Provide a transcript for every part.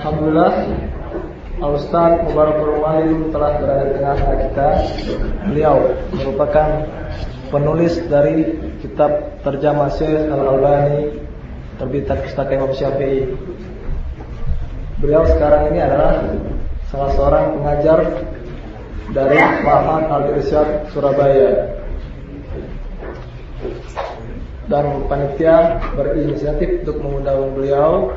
Alhamdulillah Al-Ustaz Mubarakul Walim telah berada di tengah kita. Beliau merupakan penulis dari kitab terjemah Syekh Al-Albani terbitan Pustaka Imam Syafi'i. Beliau sekarang ini adalah salah seorang pengajar dari Ma'had Al-Irsyad Surabaya. Dan panitia berinisiatif untuk mengundang beliau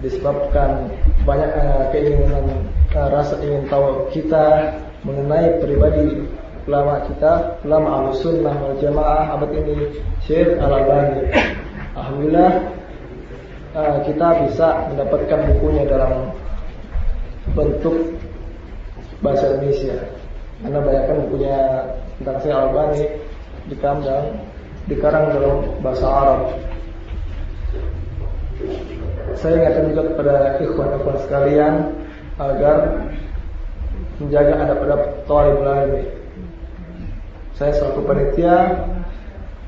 disebabkan banyak keinginan uh, rasa ingin tahu kita mengenai pribadi ulama kita ulama al sunnah wal jamaah abad ini Syekh Al Albani Alhamdulillah uh, kita bisa mendapatkan bukunya dalam bentuk bahasa Indonesia. Karena banyakkan bukunya tentang Syekh Al Albani dikarang dikarang dalam bahasa Arab saya ingatkan juga kepada ikhwan-ikhwan sekalian agar menjaga adab-adab talibul ilmi. Saya selaku panitia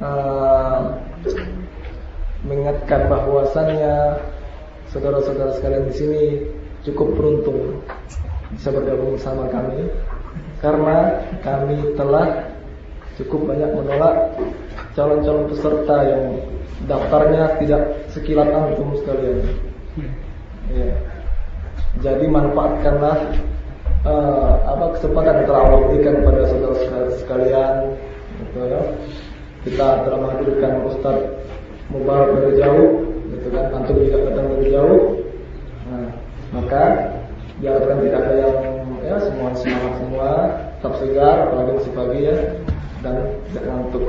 uh, mengingatkan bahwasannya saudara-saudara sekalian di sini cukup beruntung bisa bergabung bersama kami karena kami telah cukup banyak menolak calon-calon peserta yang daftarnya tidak sekilat antum sekalian. Ya. Jadi manfaatkanlah uh, apa kesempatan yang telah Allah berikan kepada saudara sekalian. Gitu ya. Kita telah menghadirkan Ustaz Mubarak dari jauh, gitu kan. Antum juga datang dari jauh. Nah, maka diharapkan tidak ada yang ya semua semangat semua, tetap segar apalagi masih pagi ya dan tidak ngantuk.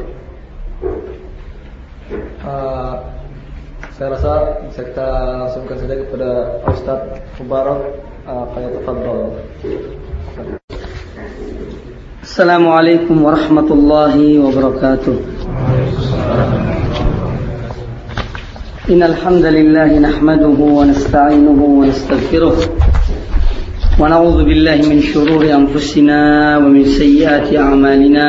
Uh, saya rasa bisa kita langsungkan saja kepada Ustaz Mubarak uh, Fayyatafadol. Assalamualaikum warahmatullahi wabarakatuh. إن الحمد لله نحمده ونستعينه ونستغفره ونعوذ بالله من شرور أنفسنا ومن سيئات أعمالنا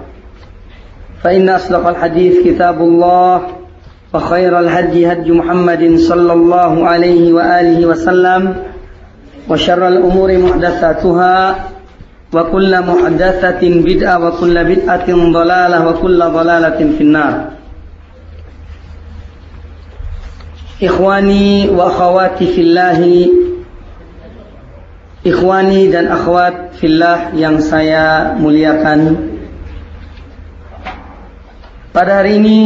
فإن أصدق الحديث كتاب الله وخير الهدي هدي محمد صلى الله عليه وآله وسلم وشر الأمور محدثاتها وكل محدثة بدعة وكل بدعة ضلالة وكل ضلالة في النار. Ikhwani wa akhwati fillahi Ikhwani dan akhwat fillah yang saya muliakan. Pada hari ini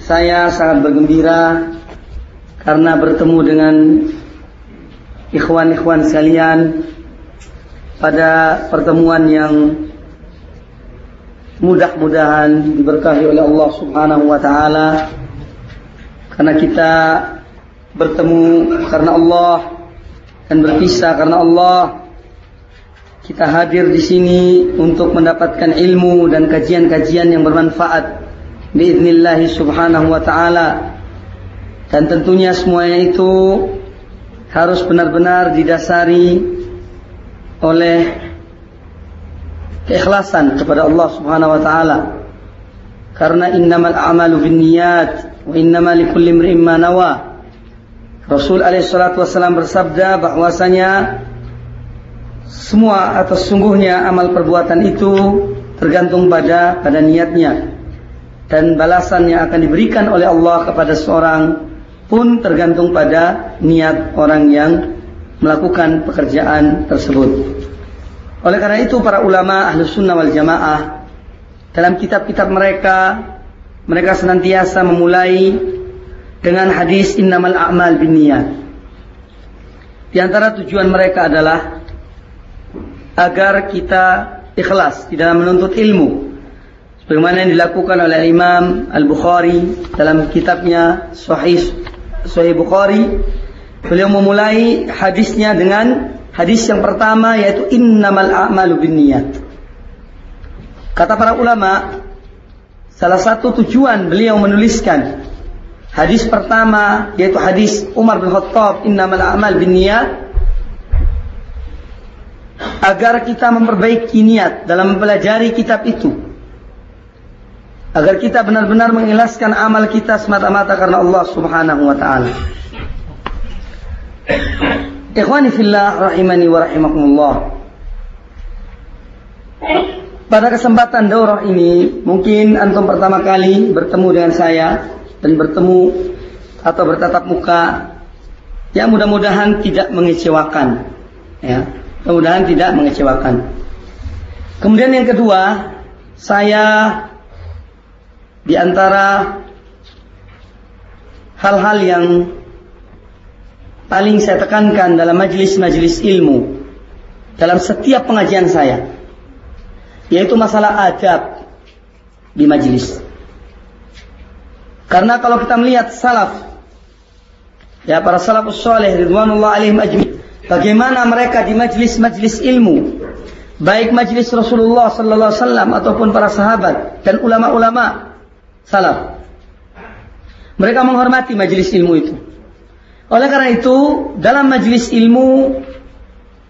saya sangat bergembira karena bertemu dengan ikhwan-ikhwan sekalian pada pertemuan yang mudah-mudahan diberkahi oleh Allah Subhanahu wa taala. Karena kita bertemu karena Allah dan berpisah karena Allah kita hadir di sini untuk mendapatkan ilmu dan kajian-kajian yang bermanfaat biiznillahi subhanahu wa ta'ala dan tentunya semuanya itu harus benar-benar didasari oleh keikhlasan kepada Allah Subhanahu wa taala. Karena innamal a'malu binniyat wa innamal likulli imrin ma nawa. Rasul alaihi salatu wasallam bersabda bahwasanya semua atau sungguhnya amal perbuatan itu tergantung pada pada niatnya dan balasan yang akan diberikan oleh Allah kepada seorang pun tergantung pada niat orang yang melakukan pekerjaan tersebut. Oleh karena itu para ulama ahlu sunnah wal jamaah dalam kitab-kitab mereka mereka senantiasa memulai dengan hadis innamal a'mal binniyat. Di antara tujuan mereka adalah agar kita ikhlas di dalam menuntut ilmu. Sebagaimana yang dilakukan oleh Imam Al-Bukhari dalam kitabnya Sahih Sahih Bukhari, beliau memulai hadisnya dengan hadis yang pertama yaitu innamal a'malu binniyat. Kata para ulama, salah satu tujuan beliau menuliskan hadis pertama yaitu hadis Umar bin Khattab innamal a'mal binniyat agar kita memperbaiki niat dalam mempelajari kitab itu agar kita benar-benar mengikhlaskan amal kita semata-mata karena Allah Subhanahu wa taala. Ikhwani fillah rahimani wa rahimakumullah. Pada kesempatan daurah ini, mungkin antum pertama kali bertemu dengan saya dan bertemu atau bertatap muka. Ya mudah-mudahan tidak mengecewakan. Ya, mudah-mudahan tidak mengecewakan. Kemudian yang kedua, saya di antara hal-hal yang paling saya tekankan dalam majelis-majelis ilmu dalam setiap pengajian saya yaitu masalah adab di majelis. Karena kalau kita melihat salaf ya para salafus saleh ridwanullah alaihim ajmain bagaimana mereka di majelis-majelis ilmu baik majelis Rasulullah sallallahu alaihi wasallam ataupun para sahabat dan ulama-ulama salaf. Mereka menghormati majelis ilmu itu. Oleh karena itu, dalam majelis ilmu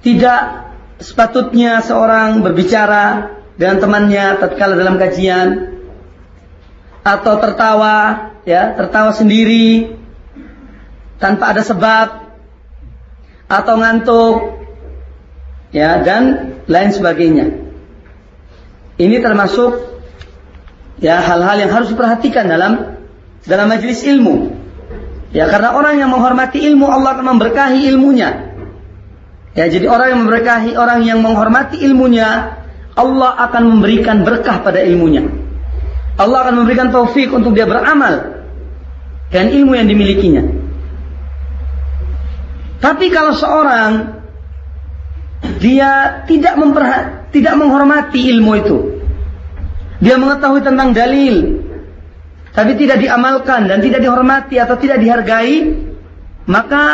tidak sepatutnya seorang berbicara dengan temannya tatkala dalam kajian atau tertawa, ya, tertawa sendiri tanpa ada sebab atau ngantuk ya dan lain sebagainya. Ini termasuk ya hal-hal yang harus diperhatikan dalam dalam majelis ilmu. Ya karena orang yang menghormati ilmu Allah akan memberkahi ilmunya. Ya jadi orang yang memberkahi orang yang menghormati ilmunya Allah akan memberikan berkah pada ilmunya. Allah akan memberikan taufik untuk dia beramal dengan ilmu yang dimilikinya. Tapi kalau seorang dia tidak memperha tidak menghormati ilmu itu, dia mengetahui tentang dalil, tapi tidak diamalkan dan tidak dihormati atau tidak dihargai, maka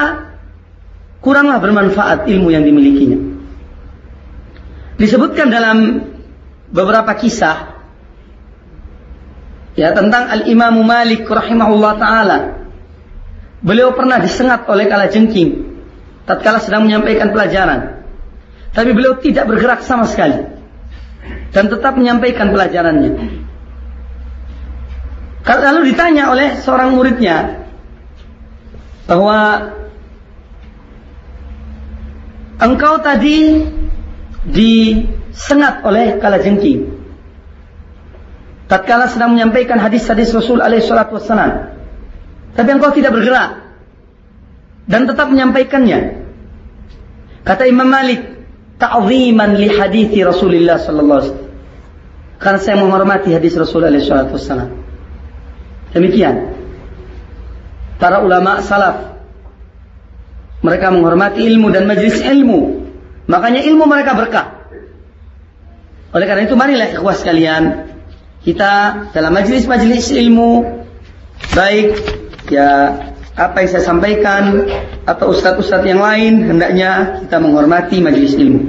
kuranglah bermanfaat ilmu yang dimilikinya. Disebutkan dalam beberapa kisah ya tentang Al Imam Malik rahimahullah taala. Beliau pernah disengat oleh kala jengking tatkala sedang menyampaikan pelajaran. Tapi beliau tidak bergerak sama sekali dan tetap menyampaikan pelajarannya. Lalu ditanya oleh seorang muridnya bahwa engkau tadi disengat oleh kala jengking. Tatkala sedang menyampaikan hadis-hadis Rasul alaihi salatu wassalam. Tapi engkau tidak bergerak dan tetap menyampaikannya. Kata Imam Malik, ta'ziman li hadithi Rasulullah sallallahu alaihi wasallam. Karena saya menghormati hadis Rasulullah SAW. Demikian. Para ulama salaf. Mereka menghormati ilmu dan majlis ilmu. Makanya ilmu mereka berkah. Oleh karena itu marilah ikhwas sekalian. Kita dalam majlis-majlis ilmu. Baik ya apa yang saya sampaikan atau ustadz-ustadz yang lain hendaknya kita menghormati majlis ilmu.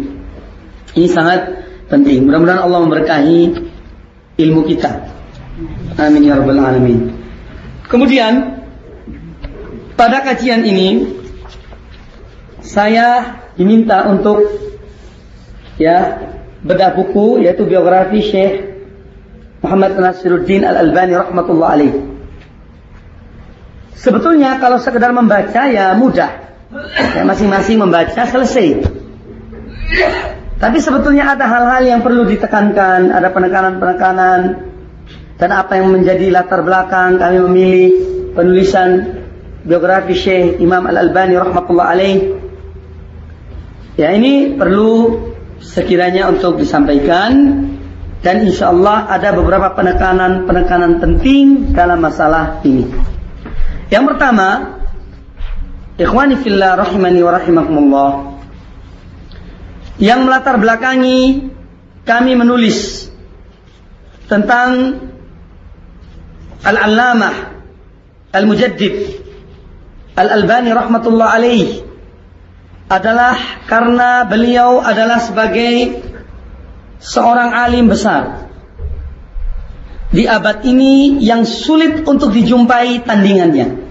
Ini sangat penting. Mudah-mudahan Allah memberkahi ilmu kita. Amin ya rabbal alamin. Kemudian pada kajian ini saya diminta untuk ya bedah buku yaitu biografi Syekh Muhammad Nasiruddin Al Albani rahmatullah alaih. Sebetulnya kalau sekedar membaca ya mudah. Ya masing-masing membaca selesai. Tapi sebetulnya ada hal-hal yang perlu ditekankan, ada penekanan-penekanan dan apa yang menjadi latar belakang kami memilih penulisan biografi Syekh Imam Al-Albani rahmatullah alaih Ya ini perlu sekiranya untuk disampaikan dan insya Allah ada beberapa penekanan-penekanan penting dalam masalah ini. Yang pertama, ikhwani fillah rahimani wa rahimakumullah. Yang melatar belakangi kami menulis tentang Al-Allamah Al-Mujaddid Al-Albani rahmatullah alaih adalah karena beliau adalah sebagai seorang alim besar di abad ini yang sulit untuk dijumpai tandingannya.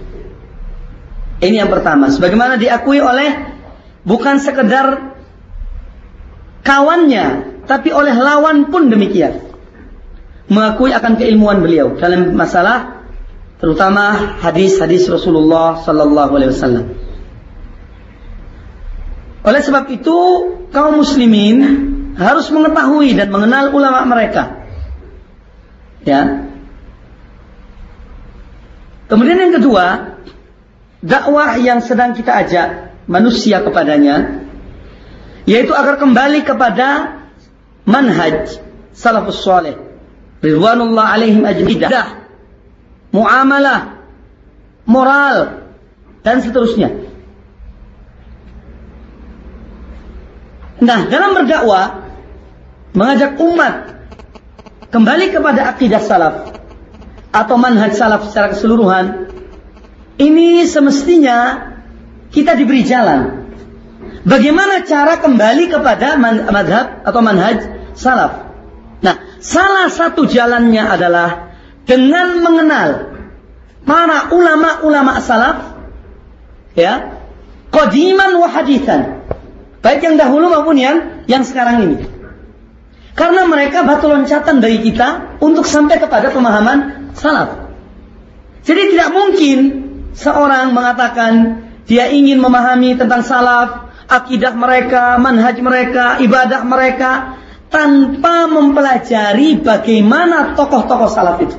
Ini yang pertama, sebagaimana diakui oleh bukan sekedar kawannya, tapi oleh lawan pun demikian. Mengakui akan keilmuan beliau dalam masalah terutama hadis-hadis Rasulullah sallallahu alaihi wasallam. Oleh sebab itu, kaum muslimin harus mengetahui dan mengenal ulama mereka. Ya. Kemudian yang kedua, dakwah yang sedang kita ajak manusia kepadanya yaitu agar kembali kepada manhaj salafus saleh. Ridwanullah alaihim ajmain. Muamalah moral dan seterusnya. Nah, dalam berdakwah mengajak umat kembali kepada akidah salaf atau manhaj salaf secara keseluruhan, ini semestinya kita diberi jalan. Bagaimana cara kembali kepada madhab atau manhaj salaf? Nah, salah satu jalannya adalah dengan mengenal para ulama-ulama salaf, ya, qadiman wa hadithan Baik yang dahulu maupun yang yang sekarang ini. Karena mereka batu loncatan dari kita untuk sampai kepada pemahaman salaf. Jadi tidak mungkin seorang mengatakan dia ingin memahami tentang salaf, akidah mereka, manhaj mereka, ibadah mereka tanpa mempelajari bagaimana tokoh-tokoh salaf itu.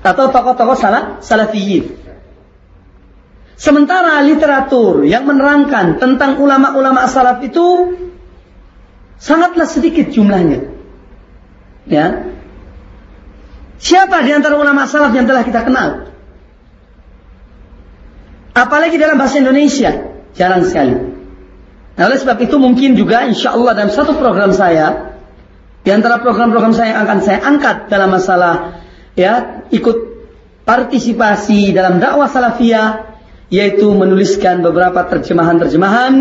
Atau tokoh-tokoh salaf, salafiyin. Sementara literatur yang menerangkan tentang ulama-ulama salaf itu sangatlah sedikit jumlahnya. Ya. Siapa di antara ulama salaf yang telah kita kenal? Apalagi dalam bahasa Indonesia, jarang sekali. Nah, oleh sebab itu mungkin juga insya Allah dalam satu program saya, di antara program-program saya yang akan saya angkat dalam masalah ya ikut partisipasi dalam dakwah salafiyah yaitu menuliskan beberapa terjemahan-terjemahan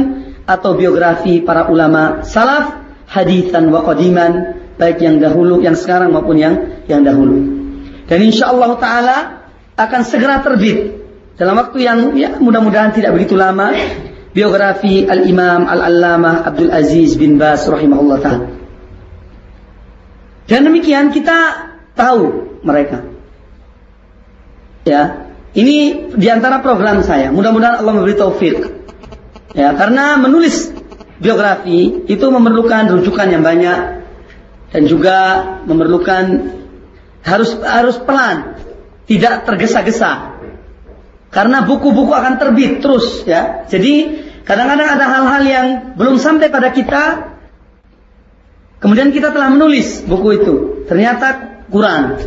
atau biografi para ulama salaf, hadithan wa qadiman, baik yang dahulu, yang sekarang maupun yang yang dahulu. Dan insya Allah taala akan segera terbit dalam waktu yang ya, mudah-mudahan tidak begitu lama biografi Al-Imam Al-Allamah Abdul Aziz bin Bas rahimahullah taala. Dan demikian kita tahu mereka. Ya, ini di antara program saya. Mudah-mudahan Allah memberi taufik. Ya, karena menulis biografi itu memerlukan rujukan yang banyak dan juga memerlukan harus harus pelan, tidak tergesa-gesa. Karena buku-buku akan terbit terus ya. Jadi kadang-kadang ada hal-hal yang belum sampai pada kita kemudian kita telah menulis buku itu, ternyata kurang.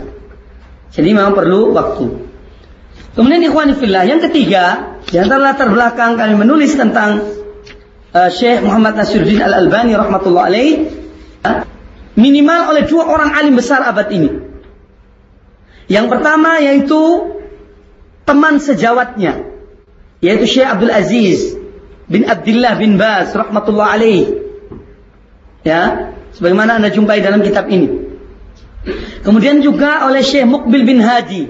Jadi memang perlu waktu. Kemudian ikhwan fillah yang ketiga, di antara latar belakang kami menulis tentang uh, Syekh Muhammad Nasiruddin Al Albani rahmatullah alaih uh, minimal oleh dua orang alim besar abad ini. Yang pertama yaitu teman sejawatnya yaitu Syekh Abdul Aziz bin Abdullah bin Baz rahmatullah alaih. Ya, sebagaimana Anda jumpai dalam kitab ini. Kemudian juga oleh Syekh Mukbil bin Hadi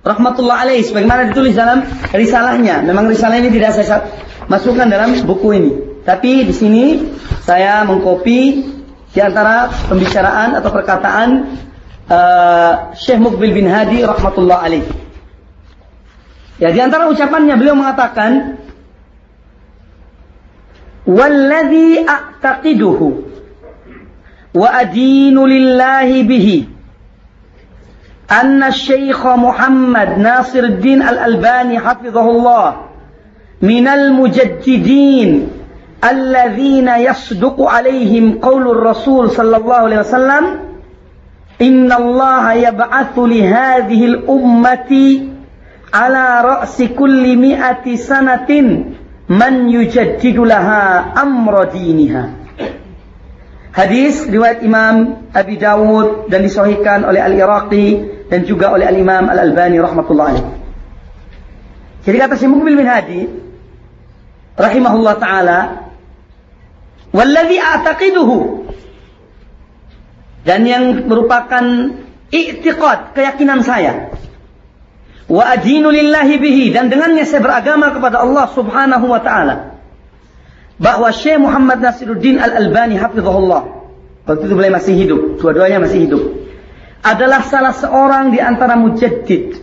rahmatullah alaih sebagaimana ditulis dalam risalahnya. Memang risalah ini tidak saya masukkan dalam buku ini. Tapi di sini saya mengkopi di antara pembicaraan atau perkataan uh, Syekh Mukbil bin Hadi rahmatullah alaih. Ya di antara ucapannya beliau mengatakan Walladhi a'taqiduhu wa adinu lillahi bihi أن الشيخ محمد ناصر الدين الألباني حفظه الله من المجددين alladzina yasduqu alaihim qaulur rasul sallallahu alaihi wasallam inna Allah yab'atsu li hadhihi al-ummati ala ra'si kulli mi'ati sanatin man yujaddidu laha amra diniha Hadis riwayat Imam Abi Dawud dan disahihkan oleh Al-Iraqi dan juga oleh Al-Imam Al-Albani rahmatullah. Jadi kata Syekh Mukbil bin Hadi rahimahullah taala Walladhi a'taqiduhu. Dan yang merupakan i'tiqad keyakinan saya. Wa adinu lillahi bihi. Dan dengannya saya beragama kepada Allah Subhanahu wa taala. Bahwa Syekh Muhammad Nasiruddin Al-Albani hafizahullah. Waktu itu beliau masih hidup. Dua-duanya masih hidup. Adalah salah seorang di antara mujaddid.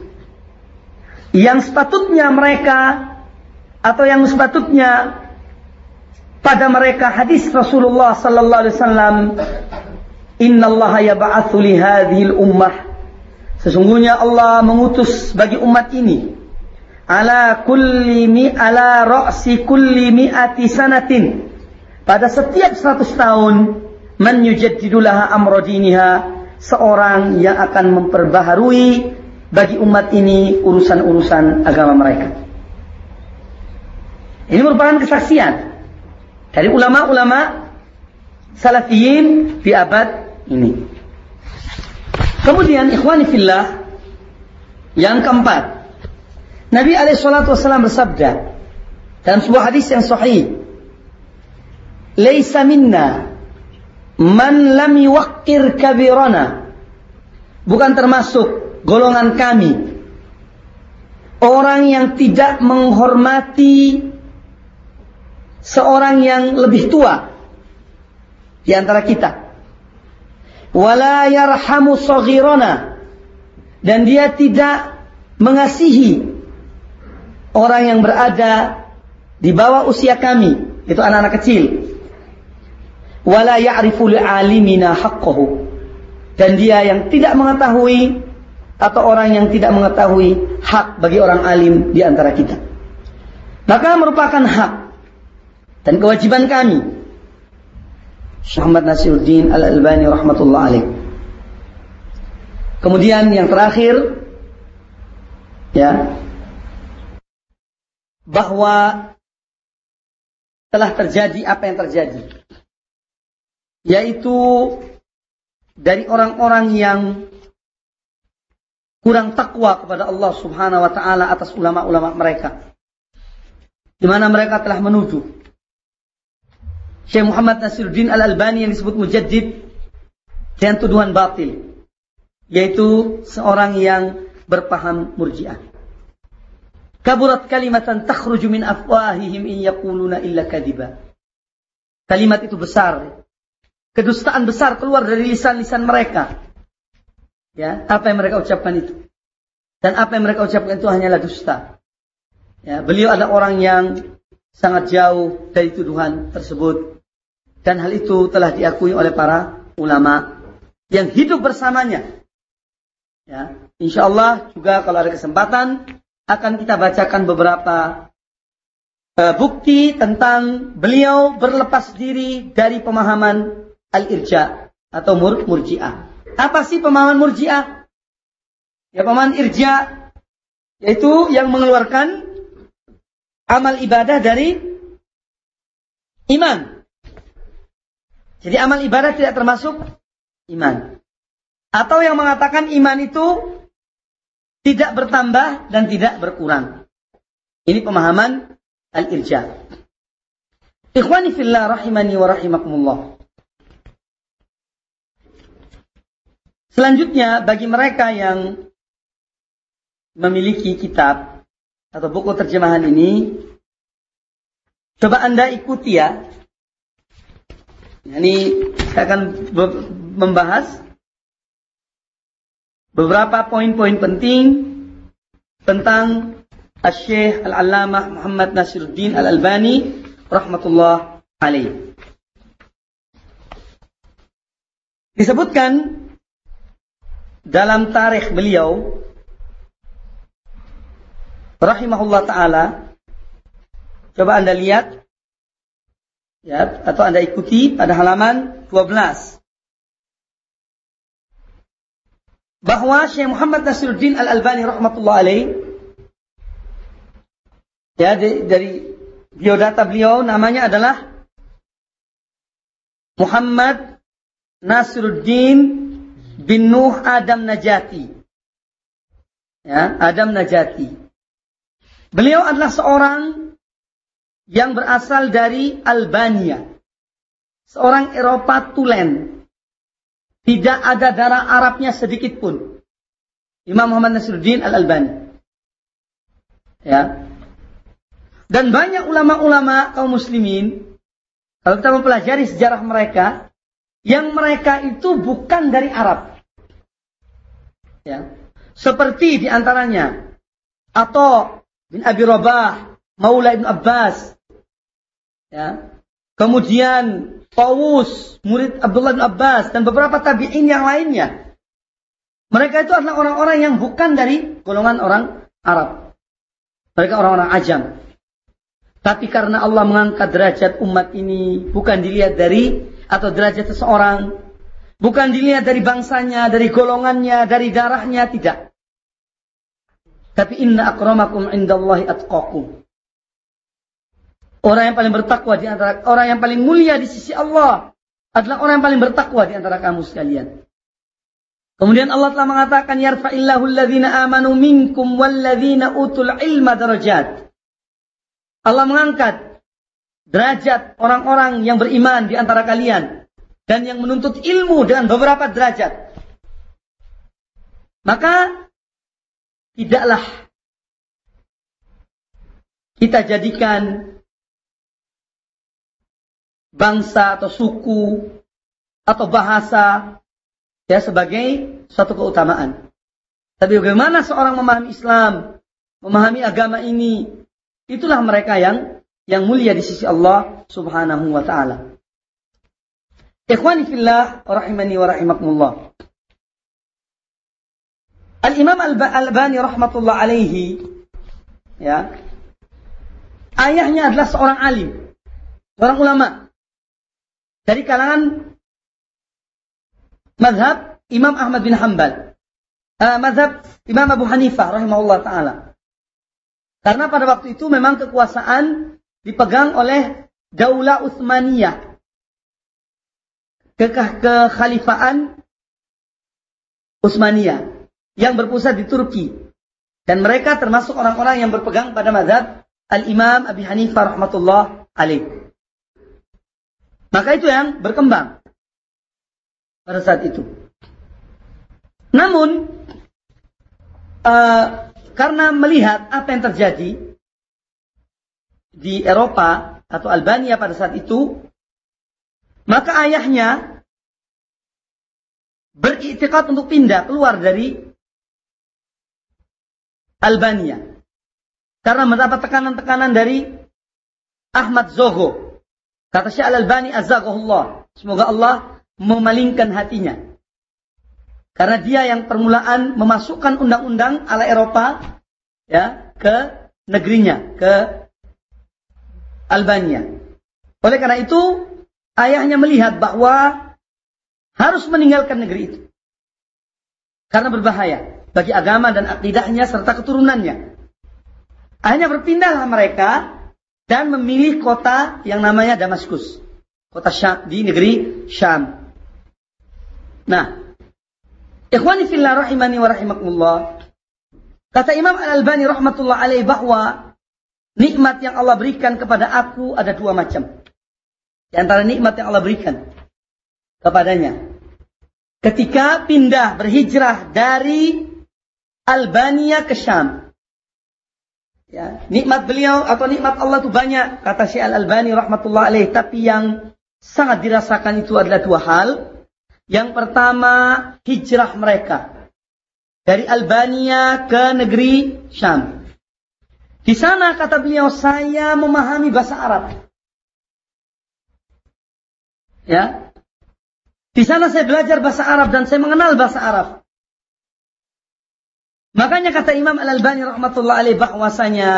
Yang sepatutnya mereka atau yang sepatutnya pada mereka hadis Rasulullah sallallahu alaihi wasallam innallaha yab'atsu li hadhil ummah. Sesungguhnya Allah mengutus bagi umat ini ala kulli mi ala ra'si kulli mi'ati sanatin. Pada setiap 100 tahun man yujaddidu laha amra diniha seorang yang akan memperbaharui bagi umat ini urusan-urusan agama mereka. Ini merupakan kesaksian dari ulama-ulama salafiyin di abad ini. Kemudian ikhwani fillah yang keempat. Nabi alaihi salatu wasallam bersabda dalam sebuah hadis yang sahih. Laisa minna man lam yuwaqqir kabirana. Bukan termasuk golongan kami orang yang tidak menghormati seorang yang lebih tua di antara kita. Wala yarhamu saghirana dan dia tidak mengasihi orang yang berada di bawah usia kami, itu anak-anak kecil. Wala ya'rifu li'alimina haqqahu. Dan dia yang tidak mengetahui atau orang yang tidak mengetahui hak bagi orang alim di antara kita. Maka merupakan hak dan kewajiban kami Muhammad Nasiruddin Al-Albani rahmatullah alaih. Kemudian yang terakhir ya bahwa telah terjadi apa yang terjadi yaitu dari orang-orang yang kurang takwa kepada Allah Subhanahu wa taala atas ulama-ulama mereka di mana mereka telah menuduh Syekh Muhammad Nasiruddin Al-Albani yang disebut mujaddid dengan tuduhan batil yaitu seorang yang berpaham murjiah. Kaburat kalimatan takhruju min afwahihim in yaquluna illa kadiba. Kalimat itu besar. Kedustaan besar keluar dari lisan-lisan mereka. Ya, apa yang mereka ucapkan itu? Dan apa yang mereka ucapkan itu hanyalah dusta. Ya, beliau ada orang yang sangat jauh dari tuduhan tersebut dan hal itu telah diakui oleh para ulama yang hidup bersamanya. Ya, insya Allah juga kalau ada kesempatan akan kita bacakan beberapa uh, bukti tentang beliau berlepas diri dari pemahaman al-irja atau mur murjiah. Apa sih pemahaman murjiah? Ya pemahaman irja yaitu yang mengeluarkan amal ibadah dari iman. Jadi amal ibadah tidak termasuk iman. Atau yang mengatakan iman itu tidak bertambah dan tidak berkurang. Ini pemahaman al-irja. Ikhwani fillah rahimani wa rahimakumullah. Selanjutnya bagi mereka yang memiliki kitab atau buku terjemahan ini, coba Anda ikuti ya ini saya akan membahas beberapa poin-poin penting tentang Syekh Al-Allamah Muhammad Nasiruddin Al-Albani rahmatullah alaih. Disebutkan dalam tarikh beliau rahimahullah taala coba Anda lihat Ya, atau Anda ikuti pada halaman 12. Bahwa Syekh Muhammad Nasiruddin Al-Albani rahmatullah alaih ya dari biodata beliau namanya adalah Muhammad Nasiruddin bin Nuh Adam Najati. Ya, Adam Najati. Beliau adalah seorang yang berasal dari Albania. Seorang Eropa tulen. Tidak ada darah Arabnya sedikit pun. Imam Muhammad Nasruddin Al-Albani. Ya. Dan banyak ulama-ulama kaum muslimin, kalau kita mempelajari sejarah mereka, yang mereka itu bukan dari Arab. Ya. Seperti di antaranya, atau bin Abi Rabah, Maula Ibn Abbas, Ya. Kemudian Tawus, murid Abdullah bin Abbas dan beberapa tabi'in yang lainnya. Mereka itu adalah orang-orang yang bukan dari golongan orang Arab. Mereka orang-orang ajam. Tapi karena Allah mengangkat derajat umat ini bukan dilihat dari atau derajat seseorang, bukan dilihat dari bangsanya, dari golongannya, dari darahnya, tidak. Tapi inna akramakum indallahi atqakum. Orang yang paling bertakwa di antara orang yang paling mulia di sisi Allah adalah orang yang paling bertakwa di antara kamu sekalian. Kemudian Allah telah mengatakan yarfa'illahu alladhina amanu minkum walladhina utul ilma darajat. Allah mengangkat derajat orang-orang yang beriman di antara kalian dan yang menuntut ilmu dengan beberapa derajat. Maka tidaklah kita jadikan bangsa atau suku atau bahasa ya sebagai suatu keutamaan. Tapi bagaimana seorang memahami Islam, memahami agama ini, itulah mereka yang yang mulia di sisi Allah Subhanahu wa taala. Ikhwani fillah rahimani wa rahimakumullah. Al-Imam Al-Albani rahmatullah alaihi ya. Ayahnya adalah seorang alim, seorang ulama dari kalangan madhab Imam Ahmad bin Hanbal. Uh, madhab Imam Abu Hanifah rahimahullah ta'ala. Karena pada waktu itu memang kekuasaan dipegang oleh Daulah Utsmaniyah. Ke kekhalifaan Utsmaniyah yang berpusat di Turki. Dan mereka termasuk orang-orang yang berpegang pada madhab Al-Imam Abi Hanifah rahmatullah alaih. Maka itu yang berkembang pada saat itu. Namun, uh, karena melihat apa yang terjadi di Eropa atau Albania pada saat itu, maka ayahnya beriktikad untuk pindah keluar dari Albania. Karena mendapat tekanan-tekanan dari Ahmad Zogo Kata Syekh Al-Albani azzaghullah. Semoga Allah memalingkan hatinya. Karena dia yang permulaan memasukkan undang-undang ala Eropa ya ke negerinya, ke Albania. Oleh karena itu, ayahnya melihat bahwa harus meninggalkan negeri itu. Karena berbahaya bagi agama dan akidahnya serta keturunannya. Akhirnya berpindahlah mereka dan memilih kota yang namanya Damaskus. Kota Syam, di negeri Syam. Nah, ikhwani fillah rahimani wa rahimakumullah. Kata Imam Al-Albani rahmatullah alaih bahwa nikmat yang Allah berikan kepada aku ada dua macam. Di antara nikmat yang Allah berikan kepadanya. Ketika pindah berhijrah dari Albania ke Syam. Ya, nikmat beliau atau nikmat Allah itu banyak kata Syekh Al-Albani rahmatullah alaih, tapi yang sangat dirasakan itu adalah dua hal. Yang pertama, hijrah mereka dari Albania ke negeri Syam. Di sana kata beliau saya memahami bahasa Arab. Ya. Di sana saya belajar bahasa Arab dan saya mengenal bahasa Arab. Makanya kata Imam Al-Albani rahmatullah alaih bahwasanya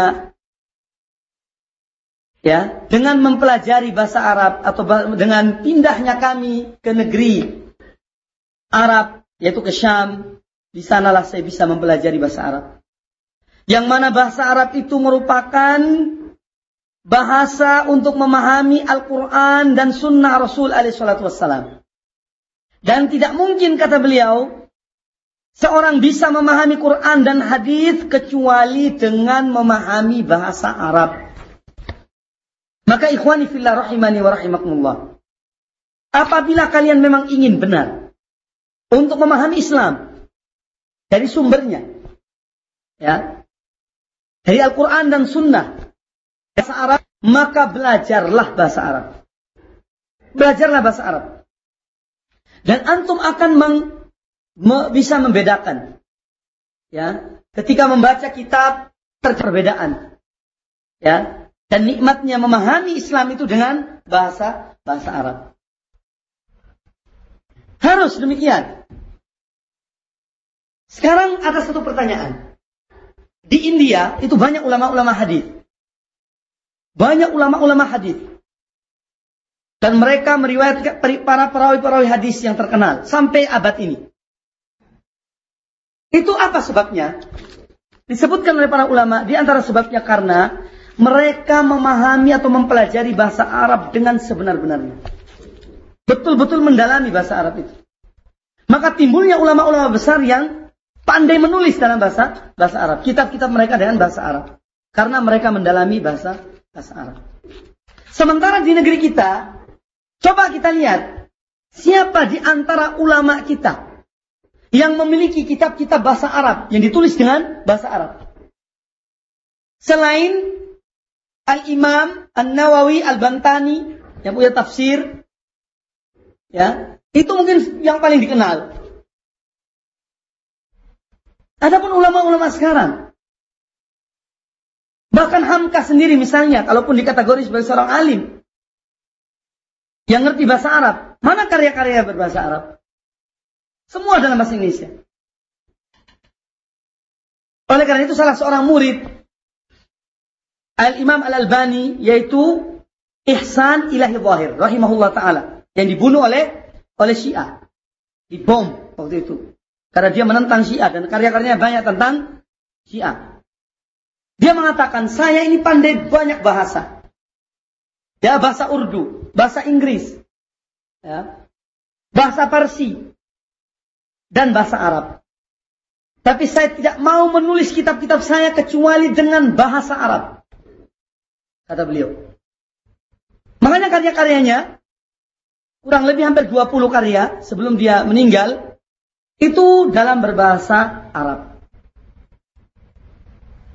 ya, dengan mempelajari bahasa Arab atau dengan pindahnya kami ke negeri Arab, yaitu ke Syam, di sanalah saya bisa mempelajari bahasa Arab. Yang mana bahasa Arab itu merupakan bahasa untuk memahami Al-Quran dan Sunnah Rasul Alaihissalam. Dan tidak mungkin kata beliau seorang bisa memahami Quran dan hadis kecuali dengan memahami bahasa Arab. Maka ikhwani fillah rahimani wa rahimakumullah. Apabila kalian memang ingin benar untuk memahami Islam dari sumbernya, ya, dari Al-Quran dan Sunnah, bahasa Arab, maka belajarlah bahasa Arab. Belajarlah bahasa Arab. Dan antum akan meng, me, bisa membedakan. Ya, ketika membaca kitab terperbedaan. Ya, dan nikmatnya memahami Islam itu dengan bahasa bahasa Arab. Harus demikian. Sekarang ada satu pertanyaan. Di India itu banyak ulama-ulama hadis. Banyak ulama-ulama hadis. Dan mereka meriwayatkan para perawi-perawi hadis yang terkenal sampai abad ini. Itu apa sebabnya? Disebutkan oleh para ulama di antara sebabnya karena mereka memahami atau mempelajari bahasa Arab dengan sebenar-benarnya. Betul-betul mendalami bahasa Arab itu. Maka timbulnya ulama-ulama besar yang pandai menulis dalam bahasa bahasa Arab. Kitab-kitab mereka dengan bahasa Arab. Karena mereka mendalami bahasa bahasa Arab. Sementara di negeri kita, coba kita lihat siapa di antara ulama kita yang memiliki kitab-kitab bahasa Arab yang ditulis dengan bahasa Arab. Selain Al-Imam An-Nawawi Al-Bantani yang punya tafsir ya, itu mungkin yang paling dikenal. Adapun ulama-ulama sekarang bahkan Hamka sendiri misalnya kalaupun dikategori sebagai seorang alim yang ngerti bahasa Arab, mana karya-karya berbahasa Arab? Semua dalam bahasa Indonesia. Oleh karena itu salah seorang murid Al-Imam Al-Albani yaitu Ihsan Ilahi Zahir rahimahullah taala yang dibunuh oleh oleh Syiah. Dibom waktu itu. Karena dia menentang Syiah dan karya-karyanya banyak tentang Syiah. Dia mengatakan, saya ini pandai banyak bahasa. Ya, bahasa Urdu, bahasa Inggris, ya, bahasa Parsi, dan bahasa Arab. Tapi saya tidak mau menulis kitab-kitab saya kecuali dengan bahasa Arab kata beliau. Makanya karya-karyanya kurang lebih hampir 20 karya sebelum dia meninggal itu dalam berbahasa Arab.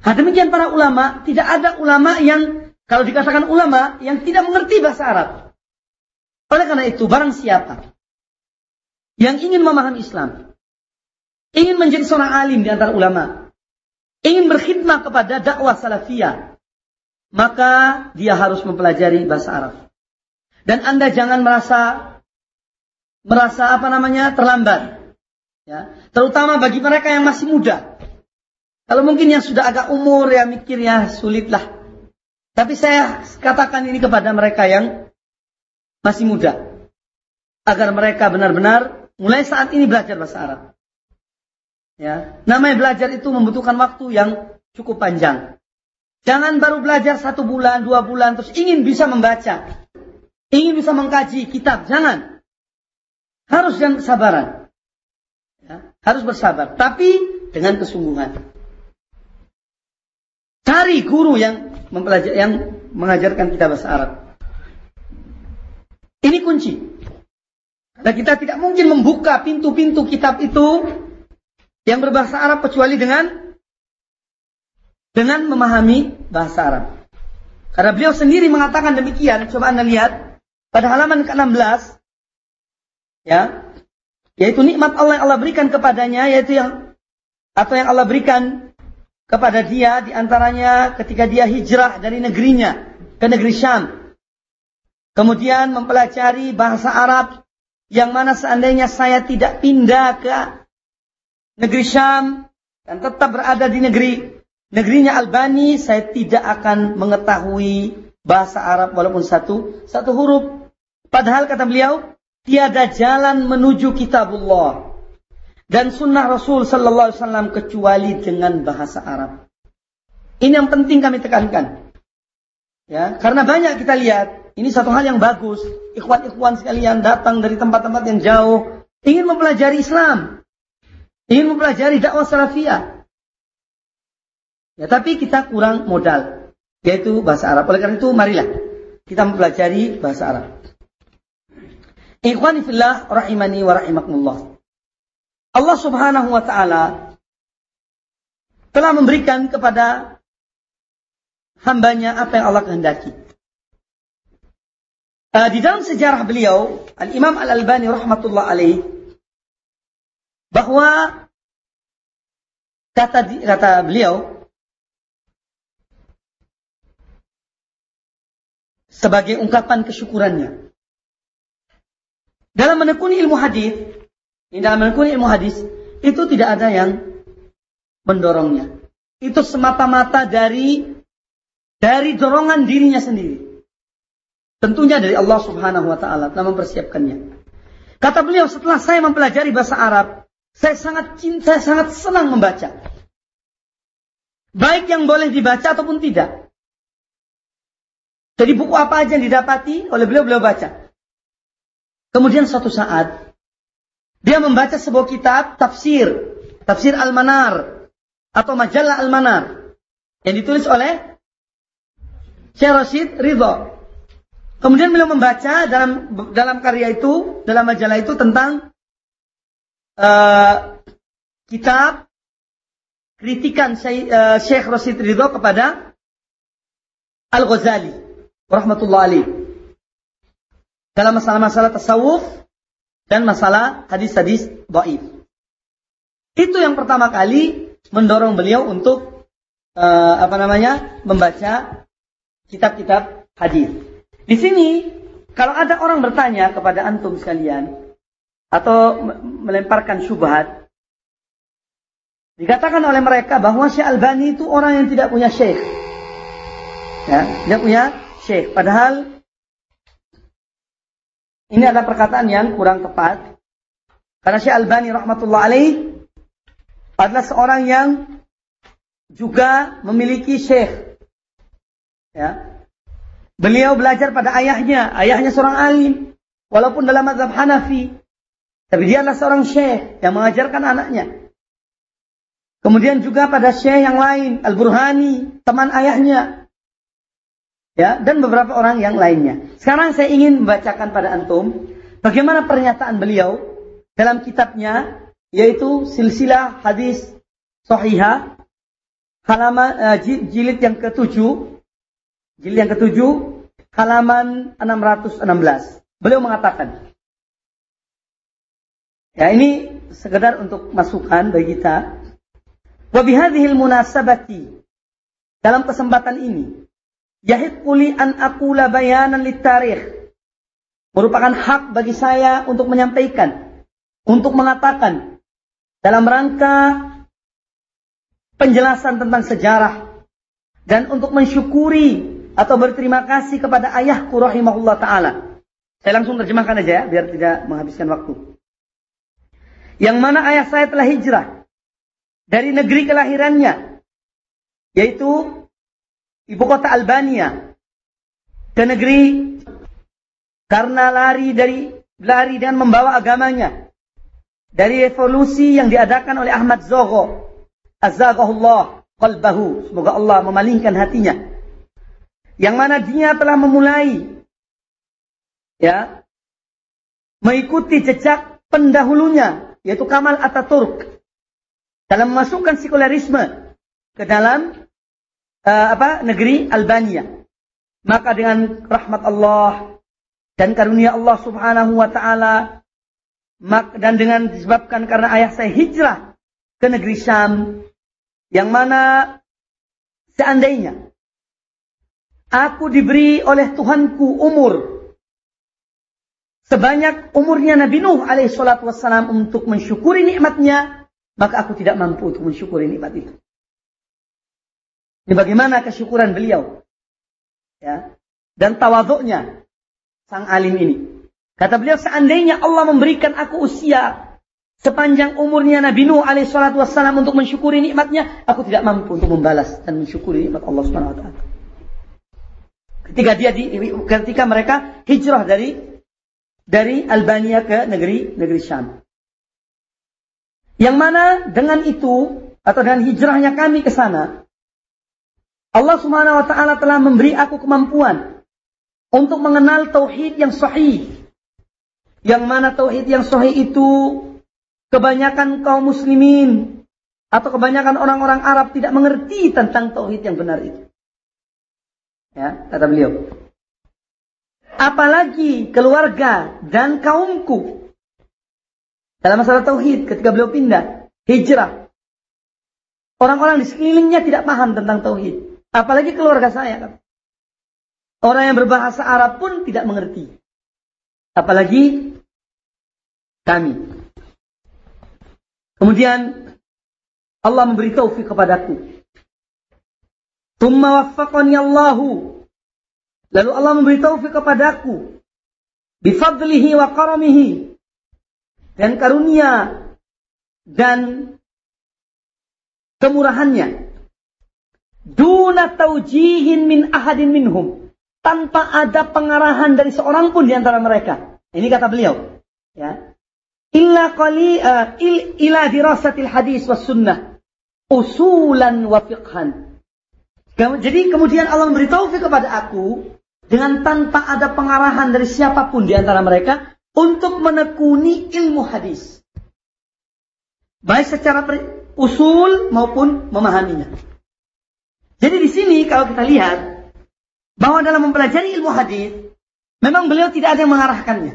Nah, demikian para ulama, tidak ada ulama yang kalau dikatakan ulama yang tidak mengerti bahasa Arab. Oleh karena itu, barang siapa yang ingin memahami Islam, ingin menjadi seorang alim di antara ulama, ingin berkhidmat kepada dakwah salafiyah, maka dia harus mempelajari bahasa Arab. Dan Anda jangan merasa merasa apa namanya terlambat. Ya, terutama bagi mereka yang masih muda. Kalau mungkin yang sudah agak umur ya mikir ya sulitlah. Tapi saya katakan ini kepada mereka yang masih muda. Agar mereka benar-benar mulai saat ini belajar bahasa Arab. Ya, namanya belajar itu membutuhkan waktu yang cukup panjang. Jangan baru belajar satu bulan, dua bulan, terus ingin bisa membaca. Ingin bisa mengkaji kitab. Jangan. Harus dengan kesabaran. Ya, harus bersabar. Tapi dengan kesungguhan. Cari guru yang mempelajari, yang mengajarkan kita bahasa Arab. Ini kunci. Karena kita tidak mungkin membuka pintu-pintu kitab itu yang berbahasa Arab kecuali dengan dengan memahami bahasa Arab. Karena beliau sendiri mengatakan demikian, coba Anda lihat pada halaman ke-16 ya, yaitu nikmat Allah yang Allah berikan kepadanya yaitu yang atau yang Allah berikan kepada dia di antaranya ketika dia hijrah dari negerinya ke negeri Syam. Kemudian mempelajari bahasa Arab yang mana seandainya saya tidak pindah ke negeri Syam dan tetap berada di negeri negerinya Albani, saya tidak akan mengetahui bahasa Arab walaupun satu satu huruf. Padahal kata beliau, tiada jalan menuju kitabullah dan sunnah Rasul sallallahu alaihi wasallam kecuali dengan bahasa Arab. Ini yang penting kami tekankan. Ya, karena banyak kita lihat, ini satu hal yang bagus. Ikhwan-ikhwan sekalian datang dari tempat-tempat yang jauh, ingin mempelajari Islam. Ingin mempelajari dakwah salafiyah. Ya, tapi kita kurang modal, yaitu bahasa Arab. Oleh karena itu, marilah kita mempelajari bahasa Arab. Ikhwani fillah rahimani wa rahimakumullah. Allah Subhanahu wa taala telah memberikan kepada hambanya apa yang Allah kehendaki. Uh, di dalam sejarah beliau, Al-Imam Al-Albani rahmatullah alaih, bahwa kata kata beliau sebagai ungkapan kesyukurannya. Dalam menekuni ilmu hadis, dalam menekuni ilmu hadis itu tidak ada yang mendorongnya. Itu semata-mata dari dari dorongan dirinya sendiri. Tentunya dari Allah Subhanahu wa taala telah mempersiapkannya. Kata beliau setelah saya mempelajari bahasa Arab, saya sangat cinta, saya sangat senang membaca. Baik yang boleh dibaca ataupun tidak. Jadi buku apa aja yang didapati oleh beliau beliau baca. Kemudian suatu saat dia membaca sebuah kitab tafsir, tafsir Al-Manar atau majalah Al-Manar yang ditulis oleh Syekh Rashid Ridho. Kemudian beliau membaca dalam dalam karya itu, dalam majalah itu tentang uh, kitab kritikan uh, Syekh Rashid Ridho kepada Al-Ghazali rahmatullah alaih. Dalam masalah-masalah tasawuf dan masalah hadis-hadis dhaif. Itu yang pertama kali mendorong beliau untuk uh, apa namanya? membaca kitab-kitab hadis. Di sini kalau ada orang bertanya kepada antum sekalian atau melemparkan syubhat dikatakan oleh mereka bahwa Syekh Albani itu orang yang tidak punya syekh. Ya, tidak punya syekh. Padahal ini adalah perkataan yang kurang tepat. Karena Syekh Albani rahmatullah alaih adalah seorang yang juga memiliki syekh Ya. Beliau belajar pada ayahnya, ayahnya seorang alim, walaupun dalam mazhab Hanafi, tapi dia adalah seorang syekh yang mengajarkan anaknya. Kemudian juga pada syekh yang lain, Al-Burhani, teman ayahnya. Ya, dan beberapa orang yang lainnya. Sekarang saya ingin membacakan pada antum bagaimana pernyataan beliau dalam kitabnya yaitu Silsilah Hadis Sahihah halaman uh, jilid yang ketujuh Jilid yang ketujuh, halaman 616. Beliau mengatakan, ya ini sekedar untuk masukan bagi kita. Wabihadihil munasabati. Dalam kesempatan ini, yahid kuli an akula bayanan litarikh. Merupakan hak bagi saya untuk menyampaikan, untuk mengatakan dalam rangka penjelasan tentang sejarah dan untuk mensyukuri atau berterima kasih kepada ayahku rahimahullah taala. Saya langsung terjemahkan aja ya biar tidak menghabiskan waktu. Yang mana ayah saya telah hijrah dari negeri kelahirannya yaitu ibu kota Albania ke negeri karena lari dari lari dan membawa agamanya dari revolusi yang diadakan oleh Ahmad Zogo. Azagahullah qalbahu. Semoga Allah memalingkan hatinya. Yang mana dia telah memulai ya mengikuti jejak pendahulunya yaitu Kamal Ataturk dalam memasukkan sekularisme ke dalam uh, apa negeri Albania maka dengan rahmat Allah dan karunia Allah Subhanahu wa taala dan dengan disebabkan karena ayah saya hijrah ke negeri Syam yang mana seandainya Aku diberi oleh Tuhanku umur. Sebanyak umurnya Nabi Nuh alaihissalatu wassalam untuk mensyukuri nikmatnya, maka aku tidak mampu untuk mensyukuri nikmat itu. Ini bagaimana kesyukuran beliau. Ya. dan tawaduknya sang alim ini. Kata beliau, seandainya Allah memberikan aku usia sepanjang umurnya Nabi Nuh alaihi salatu wassalam untuk mensyukuri nikmatnya, aku tidak mampu untuk membalas dan mensyukuri nikmat Allah Subhanahu wa taala. Ketika dia di, ketika mereka hijrah dari dari Albania ke negeri negeri Syam. Yang mana dengan itu atau dengan hijrahnya kami ke sana, Allah Subhanahu wa taala telah memberi aku kemampuan untuk mengenal tauhid yang sahih. Yang mana tauhid yang sahih itu kebanyakan kaum muslimin atau kebanyakan orang-orang Arab tidak mengerti tentang tauhid yang benar itu. Ya, kata beliau. Apalagi keluarga dan kaumku dalam masalah tauhid ketika beliau pindah hijrah Orang-orang di sekelilingnya tidak paham tentang tauhid. Apalagi keluarga saya. Orang yang berbahasa Arab pun tidak mengerti. Apalagi kami. Kemudian Allah memberi taufik kepadaku. Tumma waffaqani Allahu. Lalu Allah memberi taufik kepadaku. Bifadlihi wa karamihi. Dan karunia dan kemurahannya. Duna taujihin min ahadin minhum. Tanpa ada pengarahan dari seorang pun di antara mereka. Ini kata beliau. Ya. Illa qali uh, il, ila dirasatil hadis was sunnah. Usulan wa fiqhan. Jadi kemudian Allah memberi taufik kepada aku dengan tanpa ada pengarahan dari siapa pun di antara mereka untuk menekuni ilmu hadis. Baik secara usul maupun memahaminya. Jadi di sini kalau kita lihat bahwa dalam mempelajari ilmu hadis memang beliau tidak ada yang mengarahkannya.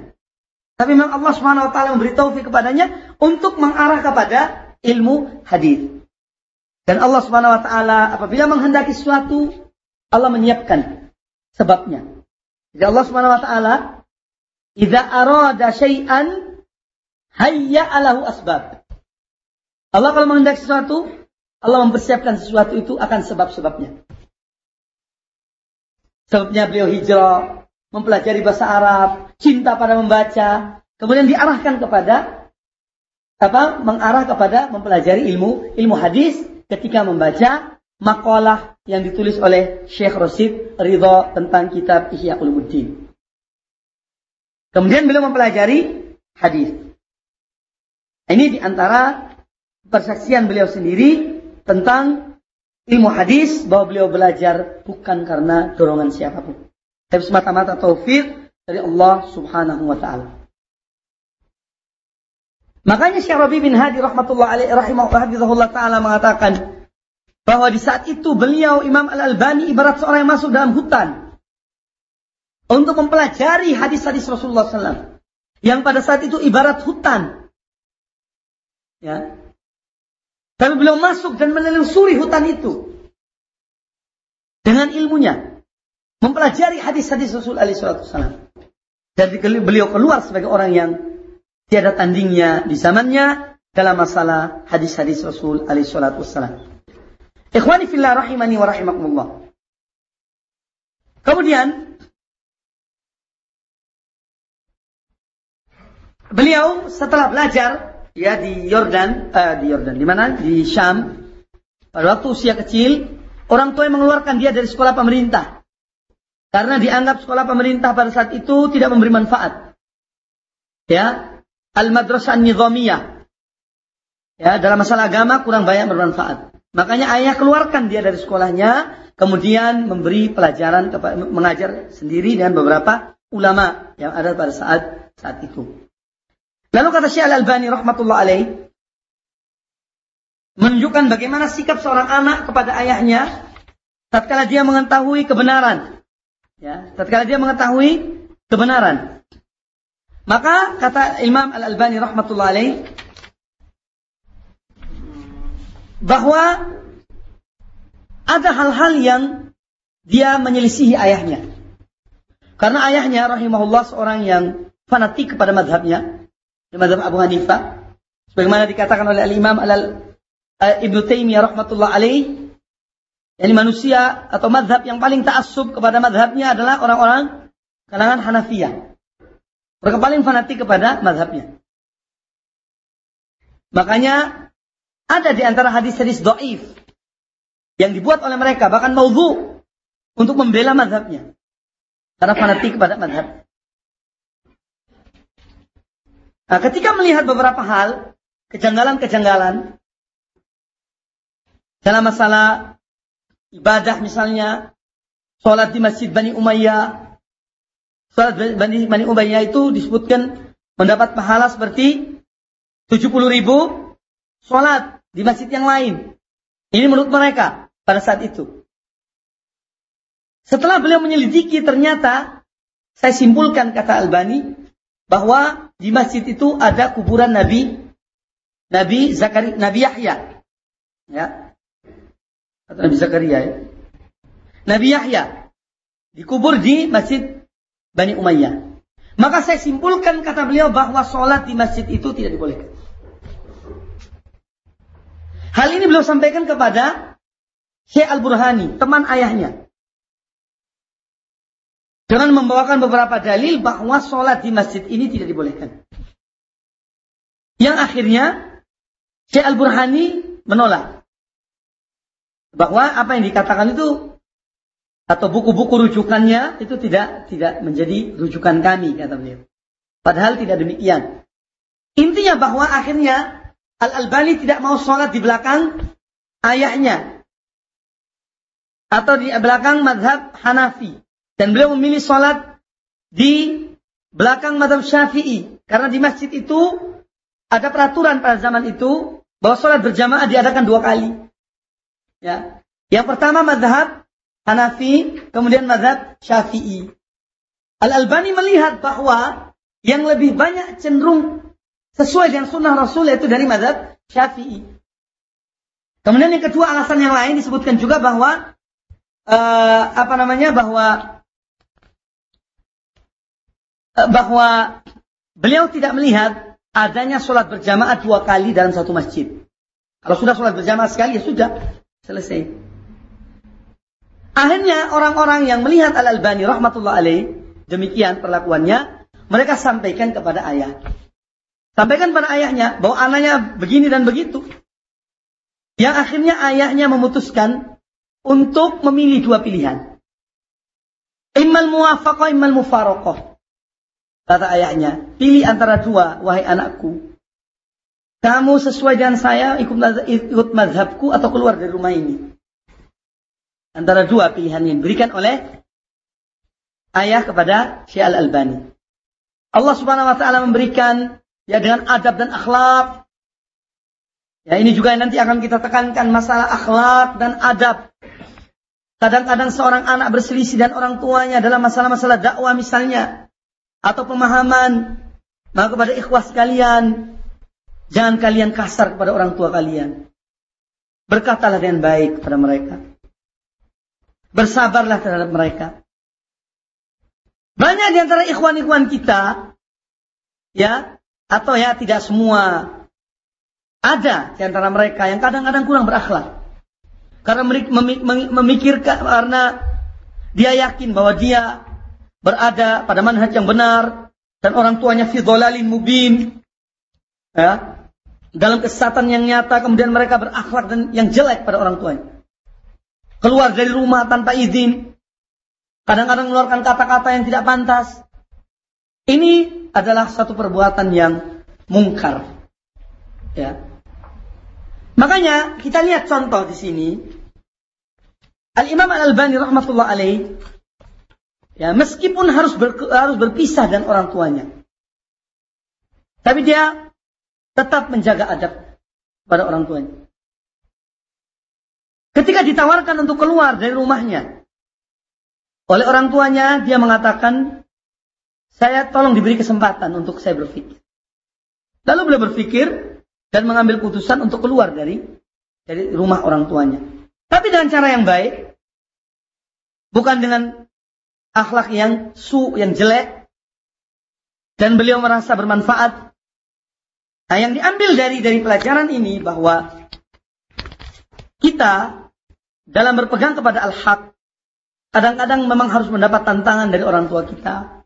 Tapi memang Allah Subhanahu wa taala memberi taufik kepadanya untuk mengarah kepada ilmu hadis. Dan Allah Subhanahu wa taala apabila menghendaki sesuatu, Allah menyiapkan sebabnya. Jadi Allah Subhanahu wa taala idza arada syai'an hayya alahu asbab. Allah kalau menghendaki sesuatu, Allah mempersiapkan sesuatu itu akan sebab-sebabnya. Sebabnya beliau hijrah, mempelajari bahasa Arab, cinta pada membaca, kemudian diarahkan kepada apa? Mengarah kepada mempelajari ilmu ilmu hadis ketika membaca makalah yang ditulis oleh Syekh Rosid Ridho tentang kitab Ihya Ulumuddin. Kemudian beliau mempelajari hadis. Ini di antara persaksian beliau sendiri tentang ilmu hadis bahwa beliau belajar bukan karena dorongan siapa pun. Tapi semata-mata taufik dari Allah Subhanahu wa taala. Makanya Syekh Rabi bin Hadi rahmatullah alaihi rahimahullah taala mengatakan bahwa di saat itu beliau Imam Al-Albani ibarat seorang yang masuk dalam hutan untuk mempelajari hadis-hadis Rasulullah SAW yang pada saat itu ibarat hutan. Ya, tapi beliau masuk dan menelusuri hutan itu. Dengan ilmunya. Mempelajari hadis-hadis Rasul alaihi Jadi beliau keluar sebagai orang yang tiada tandingnya di zamannya dalam masalah hadis-hadis Rasul alaihi wasallam. Ikhwani fillah rahimani wa rahimakumullah. Kemudian beliau setelah belajar ya di Yordan, uh, di Yordan, di mana? Di Syam. Pada waktu usia kecil, orang tua yang mengeluarkan dia dari sekolah pemerintah. Karena dianggap sekolah pemerintah pada saat itu tidak memberi manfaat. Ya, Al-Madrasah Nizamiyah. Ya, dalam masalah agama kurang banyak bermanfaat. Makanya ayah keluarkan dia dari sekolahnya, kemudian memberi pelajaran mengajar sendiri dengan beberapa ulama yang ada pada saat saat itu. Lalu kata Syekh Al-Albani rahmatullah alaih menunjukkan bagaimana sikap seorang anak kepada ayahnya tatkala dia mengetahui kebenaran. Ya, tatkala dia mengetahui kebenaran. Maka kata Imam Al-Albani rahmatullah alaih bahwa ada hal-hal yang dia menyelisihi ayahnya. Karena ayahnya rahimahullah seorang yang fanatik kepada madhabnya di mazhab Abu Hanifah sebagaimana dikatakan oleh Al-Imam Al Ibnu Taimiyah rahmatullah alaih Yani manusia atau madhab yang paling ta'assub kepada madhabnya adalah orang-orang kalangan Hanafiyah. Mereka paling fanatik kepada madhabnya. Makanya ada di antara hadis-hadis do'if yang dibuat oleh mereka, bahkan maudhu untuk membela madhabnya. Karena fanatik kepada madhab. Nah, ketika melihat beberapa hal, kejanggalan-kejanggalan, dalam masalah ibadah misalnya, sholat di Masjid Bani Umayyah, sholat Bani, Bani Umayyah itu disebutkan mendapat pahala seperti 70 ribu sholat di masjid yang lain. Ini menurut mereka pada saat itu. Setelah beliau menyelidiki ternyata saya simpulkan kata Albani bahwa di masjid itu ada kuburan Nabi Nabi Zakaria Nabi Yahya. Ya. Atau Nabi Zakaria ya. Nabi Yahya dikubur di Masjid Bani Umayyah. Maka saya simpulkan kata beliau bahwa sholat di masjid itu tidak dibolehkan. Hal ini beliau sampaikan kepada Syekh Al-Burhani, teman ayahnya. Dengan membawakan beberapa dalil bahwa sholat di masjid ini tidak dibolehkan. Yang akhirnya Syekh Al-Burhani menolak. Bahwa apa yang dikatakan itu atau buku-buku rujukannya itu tidak tidak menjadi rujukan kami kata beliau. Padahal tidak demikian. Intinya bahwa akhirnya Al-Albani tidak mau sholat di belakang ayahnya. Atau di belakang madhab Hanafi. Dan beliau memilih sholat di belakang madhab syafi'i. Karena di masjid itu ada peraturan pada zaman itu bahwa sholat berjamaah diadakan dua kali. Ya. Yang pertama madhab Hanafi, kemudian madhab syafi'i. Al-Albani melihat bahwa yang lebih banyak cenderung sesuai dengan sunnah Rasul yaitu dari madhab syafi'i. Kemudian yang kedua alasan yang lain disebutkan juga bahwa uh, apa namanya bahwa Eh, bahwa beliau tidak melihat adanya sholat berjamaah dua kali dalam satu masjid. Kalau sudah sholat berjamaah sekali ya sudah selesai. Akhirnya orang-orang yang melihat Al Albani rahmatullah alaih demikian perlakuannya, mereka sampaikan kepada ayah. Sampaikan pada ayahnya bahwa anaknya begini dan begitu. Yang akhirnya ayahnya memutuskan untuk memilih dua pilihan. Immal muwafaqah, immal mufarokoh. Kata ayahnya, pilih antara dua, wahai anakku. Kamu sesuai dengan saya, ikut, ikut mazhabku atau keluar dari rumah ini. Antara dua pilihan yang diberikan oleh ayah kepada Syekh Al-Albani. Allah Subhanahu wa taala memberikan ya dengan adab dan akhlak. Ya ini juga nanti akan kita tekankan masalah akhlak dan adab. Kadang-kadang seorang anak berselisih dan orang tuanya dalam masalah-masalah dakwah misalnya atau pemahaman, maka kepada ikhwas kalian, jangan kalian kasar kepada orang tua kalian. Berkatalah dengan baik kepada mereka. Bersabarlah terhadap mereka. Banyak di antara ikhwan-ikhwan kita, ya, atau ya tidak semua, ada di antara mereka yang kadang-kadang kurang berakhlak. Karena memikirkan, karena dia yakin bahwa dia berada pada manhaj yang benar dan orang tuanya fi mubin ya dalam kesesatan yang nyata kemudian mereka berakhlak dan yang jelek pada orang tuanya keluar dari rumah tanpa izin kadang-kadang mengeluarkan kata-kata yang tidak pantas ini adalah satu perbuatan yang mungkar ya makanya kita lihat contoh di sini Al Imam Al Albani rahmatullah alaih Ya, meskipun harus ber, harus berpisah dengan orang tuanya. Tapi dia tetap menjaga adab pada orang tuanya. Ketika ditawarkan untuk keluar dari rumahnya oleh orang tuanya, dia mengatakan, "Saya tolong diberi kesempatan untuk saya berpikir." Lalu beliau berpikir dan mengambil keputusan untuk keluar dari dari rumah orang tuanya. Tapi dengan cara yang baik, bukan dengan akhlak yang su, yang jelek, dan beliau merasa bermanfaat. Nah, yang diambil dari dari pelajaran ini bahwa kita dalam berpegang kepada al-haq, kadang-kadang memang harus mendapat tantangan dari orang tua kita,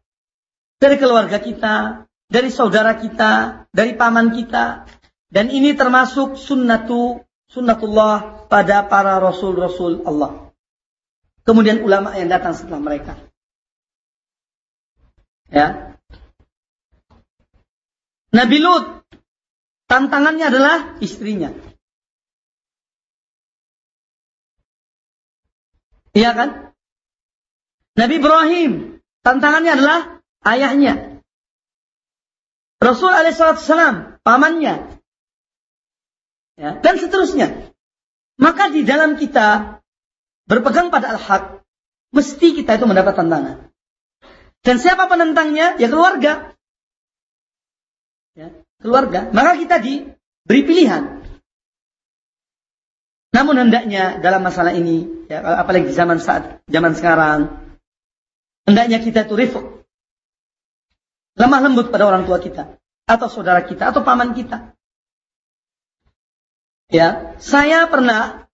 dari keluarga kita, dari saudara kita, dari paman kita. Dan ini termasuk sunnatu, sunnatullah pada para rasul-rasul Allah. Kemudian ulama yang datang setelah mereka. Ya. Nabi Lut tantangannya adalah istrinya. Iya kan? Nabi Ibrahim tantangannya adalah ayahnya. Rasul alaihissalam pamannya. Ya, dan seterusnya. Maka di dalam kita berpegang pada al-haq, mesti kita itu mendapat tantangan. Dan siapa penentangnya? Ya keluarga. Ya, keluarga. Maka kita diberi pilihan. Namun hendaknya dalam masalah ini, ya, apalagi di zaman saat zaman sekarang, hendaknya kita itu rifuk. Lemah lembut pada orang tua kita, atau saudara kita, atau paman kita. Ya, saya pernah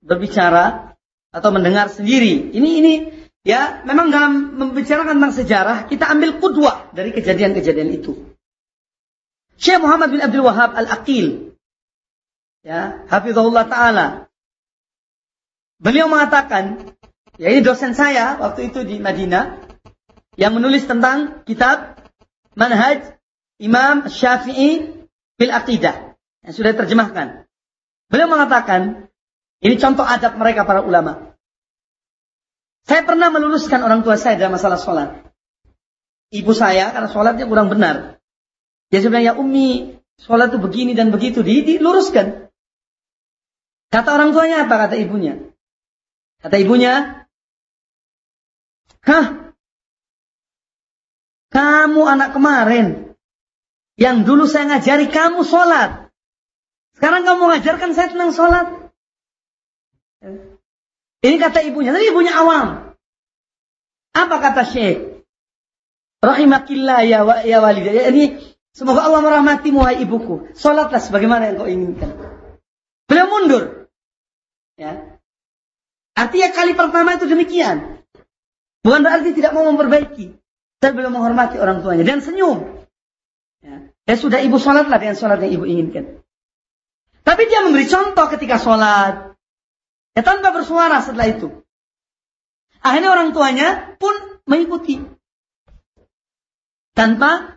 berbicara atau mendengar sendiri. Ini ini Ya, memang dalam membicarakan tentang sejarah, kita ambil kudwa dari kejadian-kejadian itu. Syekh Muhammad bin Abdul Wahab Al-Aqil, ya, Hafizahullah Ta'ala. Beliau mengatakan, ya ini dosen saya waktu itu di Madinah, yang menulis tentang kitab Manhaj Imam Syafi'i fil Aqidah, yang sudah terjemahkan. Beliau mengatakan, ini contoh adab mereka para ulama. Saya pernah meluruskan orang tua saya dalam masalah sholat. Ibu saya karena sholatnya kurang benar. Dia sebenarnya ya Umi, sholat itu begini dan begitu. Di, diluruskan. Kata orang tuanya apa? Kata ibunya. Kata ibunya, Hah? Kamu anak kemarin. Yang dulu saya ngajari kamu sholat. Sekarang kamu mengajarkan saya tentang sholat. Ini kata ibunya. Tapi ibunya awam. Apa kata Syekh? Rahimakillah ya, wa, ya walidah. Ini semoga Allah merahmati wahai ibuku. Salatlah sebagaimana yang kau inginkan. Beliau mundur. Ya. Artinya kali pertama itu demikian. Bukan berarti tidak mau memperbaiki. Tapi beliau menghormati orang tuanya. Dan senyum. Ya. Ya sudah ibu sholatlah dengan sholat yang ibu inginkan. Tapi dia memberi contoh ketika sholat. Ya tanpa bersuara setelah itu. Akhirnya orang tuanya pun mengikuti. Tanpa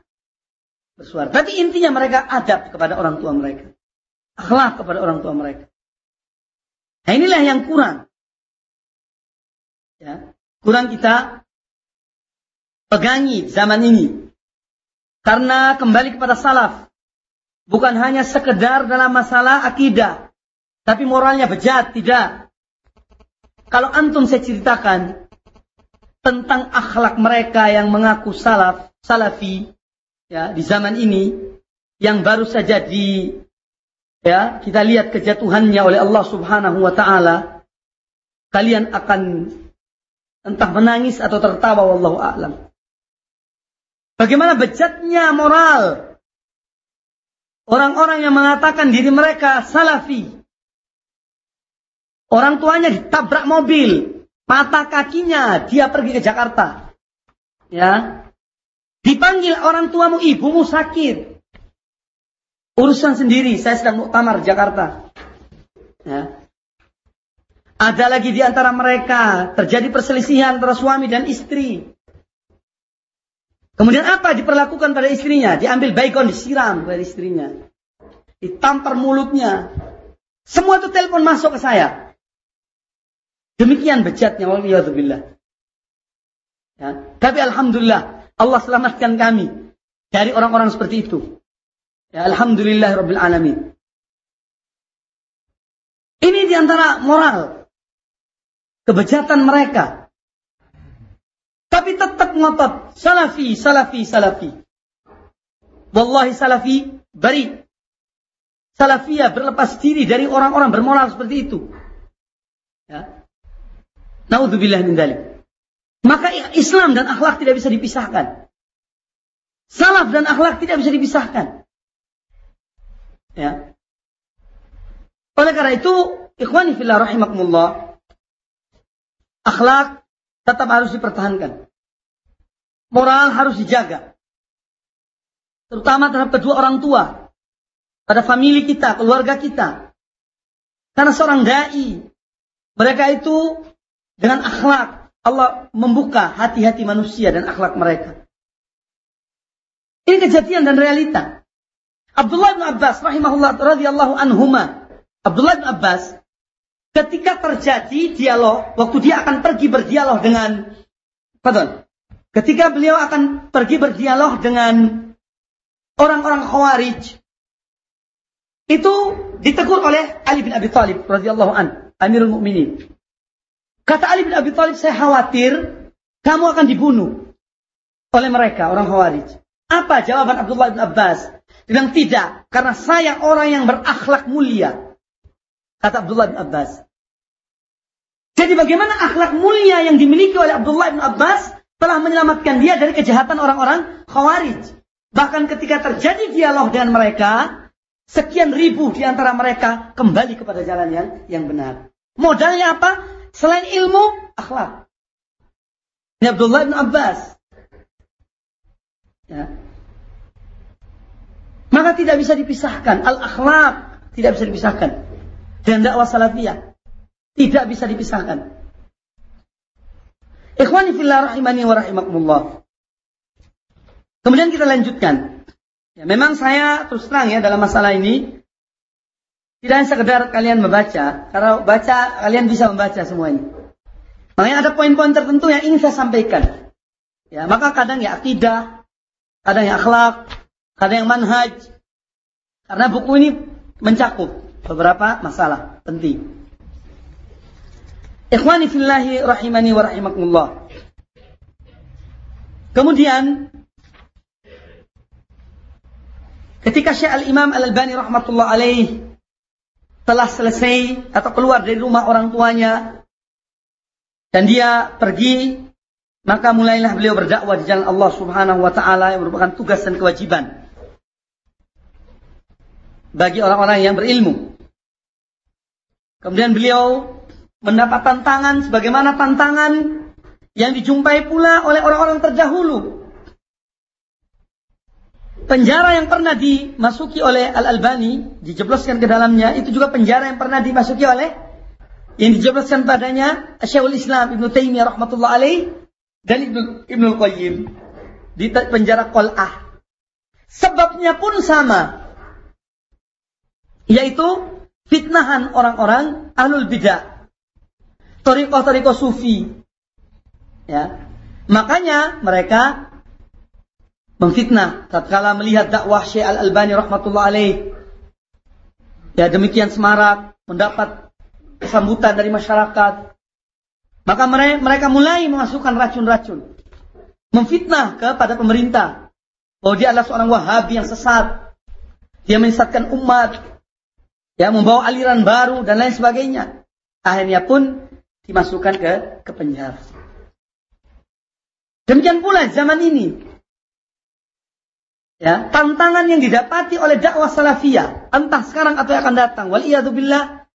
bersuara. Tapi intinya mereka adab kepada orang tua mereka. Akhlak kepada orang tua mereka. Nah inilah yang kurang. Ya, kurang kita pegangi zaman ini. Karena kembali kepada salaf. Bukan hanya sekedar dalam masalah akidah. Tapi moralnya bejat, tidak. Kalau antum saya ceritakan tentang akhlak mereka yang mengaku salaf, salafi, ya di zaman ini yang baru saja di ya kita lihat kejatuhannya oleh Allah Subhanahu wa taala, kalian akan entah menangis atau tertawa wallahu a'lam. Bagaimana bejatnya moral orang-orang yang mengatakan diri mereka salafi, Orang tuanya ditabrak mobil, patah kakinya, dia pergi ke Jakarta. Ya. Dipanggil orang tuamu, ibumu sakit. Urusan sendiri, saya sedang muktamar Jakarta. Ya. Ada lagi di antara mereka terjadi perselisihan antara suami dan istri. Kemudian apa diperlakukan pada istrinya? Diambil baikon disiram pada istrinya. Ditampar mulutnya. Semua itu telepon masuk ke saya. Demikian bejatnya. Ya. Tapi alhamdulillah Allah selamatkan kami dari orang-orang seperti itu. Ya, alhamdulillah rabbil alamin. Ini di antara moral kebejatan mereka. Tapi tetap ngotot salafi, salafi, salafi. Wallahi salafi bari. Salafiyah berlepas diri dari orang-orang bermoral seperti itu. Ya. Naudzubillah min dalik. Maka Islam dan akhlak tidak bisa dipisahkan. Salaf dan akhlak tidak bisa dipisahkan. Ya. Oleh karena itu, ikhwani fillah rahimakumullah, Akhlak tetap harus dipertahankan. Moral harus dijaga. Terutama terhadap kedua orang tua. Pada famili kita, keluarga kita. Karena seorang da'i. Mereka itu dengan akhlak. Allah membuka hati-hati manusia dan akhlak mereka. Ini kejadian dan realita. Abdullah bin Abbas rahimahullah radhiyallahu anhuma. Abdullah bin Abbas ketika terjadi dialog, waktu dia akan pergi berdialog dengan pardon, ketika beliau akan pergi berdialog dengan orang-orang Khawarij itu ditegur oleh Ali bin Abi Thalib radhiyallahu an, Amirul Mukminin. Kata Ali bin Abi Thalib, saya khawatir kamu akan dibunuh oleh mereka, orang Khawarij. Apa jawaban Abdullah bin Abbas? Dia bilang tidak, karena saya orang yang berakhlak mulia. Kata Abdullah bin Abbas. Jadi bagaimana akhlak mulia yang dimiliki oleh Abdullah bin Abbas telah menyelamatkan dia dari kejahatan orang-orang Khawarij. Bahkan ketika terjadi dialog dengan mereka, sekian ribu di antara mereka kembali kepada jalan yang yang benar. Modalnya apa? Selain ilmu, akhlak. Ini Abdullah bin Abbas. Ya. Maka tidak bisa dipisahkan. Al-akhlak tidak bisa dipisahkan. Dan dakwah salafiyah. Tidak bisa dipisahkan. Ikhwani fillah rahimani wa rahimakumullah. Kemudian kita lanjutkan. Ya, memang saya terus terang ya dalam masalah ini tidak hanya sekedar kalian membaca, karena baca kalian bisa membaca semuanya. Makanya ada poin-poin tertentu yang ingin saya sampaikan. Ya, maka kadang ya akidah, kadang yang akhlak, kadang yang manhaj. Karena buku ini mencakup beberapa masalah penting. Ikhwani fillahi rahimani wa rahimakumullah. Kemudian Ketika Syekh Al-Imam Al-Albani rahmatullah alaih telah selesai atau keluar dari rumah orang tuanya dan dia pergi maka mulailah beliau berdakwah di jalan Allah Subhanahu wa taala yang merupakan tugas dan kewajiban bagi orang-orang yang berilmu. Kemudian beliau mendapat tantangan sebagaimana tantangan yang dijumpai pula oleh orang-orang terdahulu penjara yang pernah dimasuki oleh Al-Albani, dijebloskan ke dalamnya, itu juga penjara yang pernah dimasuki oleh yang dijebloskan padanya Syekhul Islam Ibnu Taimiyah rahmatullah alaih dan Ibnu Ibnu Qayyim di penjara Qal'ah. Sebabnya pun sama. Yaitu fitnahan orang-orang ahlul bidah. Toriko-toriko sufi. Ya. Makanya mereka memfitnah tatkala melihat dakwah Syekh Al-Albani rahmatullah alaih. Ya demikian semarak mendapat kesambutan dari masyarakat. Maka mereka mulai memasukkan racun-racun. Memfitnah kepada pemerintah. Bahwa dia adalah seorang wahabi yang sesat. Dia menyesatkan umat. Ya, membawa aliran baru dan lain sebagainya. Akhirnya pun dimasukkan ke, ke penjara. Demikian pula zaman ini. Ya, tantangan yang didapati oleh dakwah salafiyah, entah sekarang atau yang akan datang, waliyadzubillah,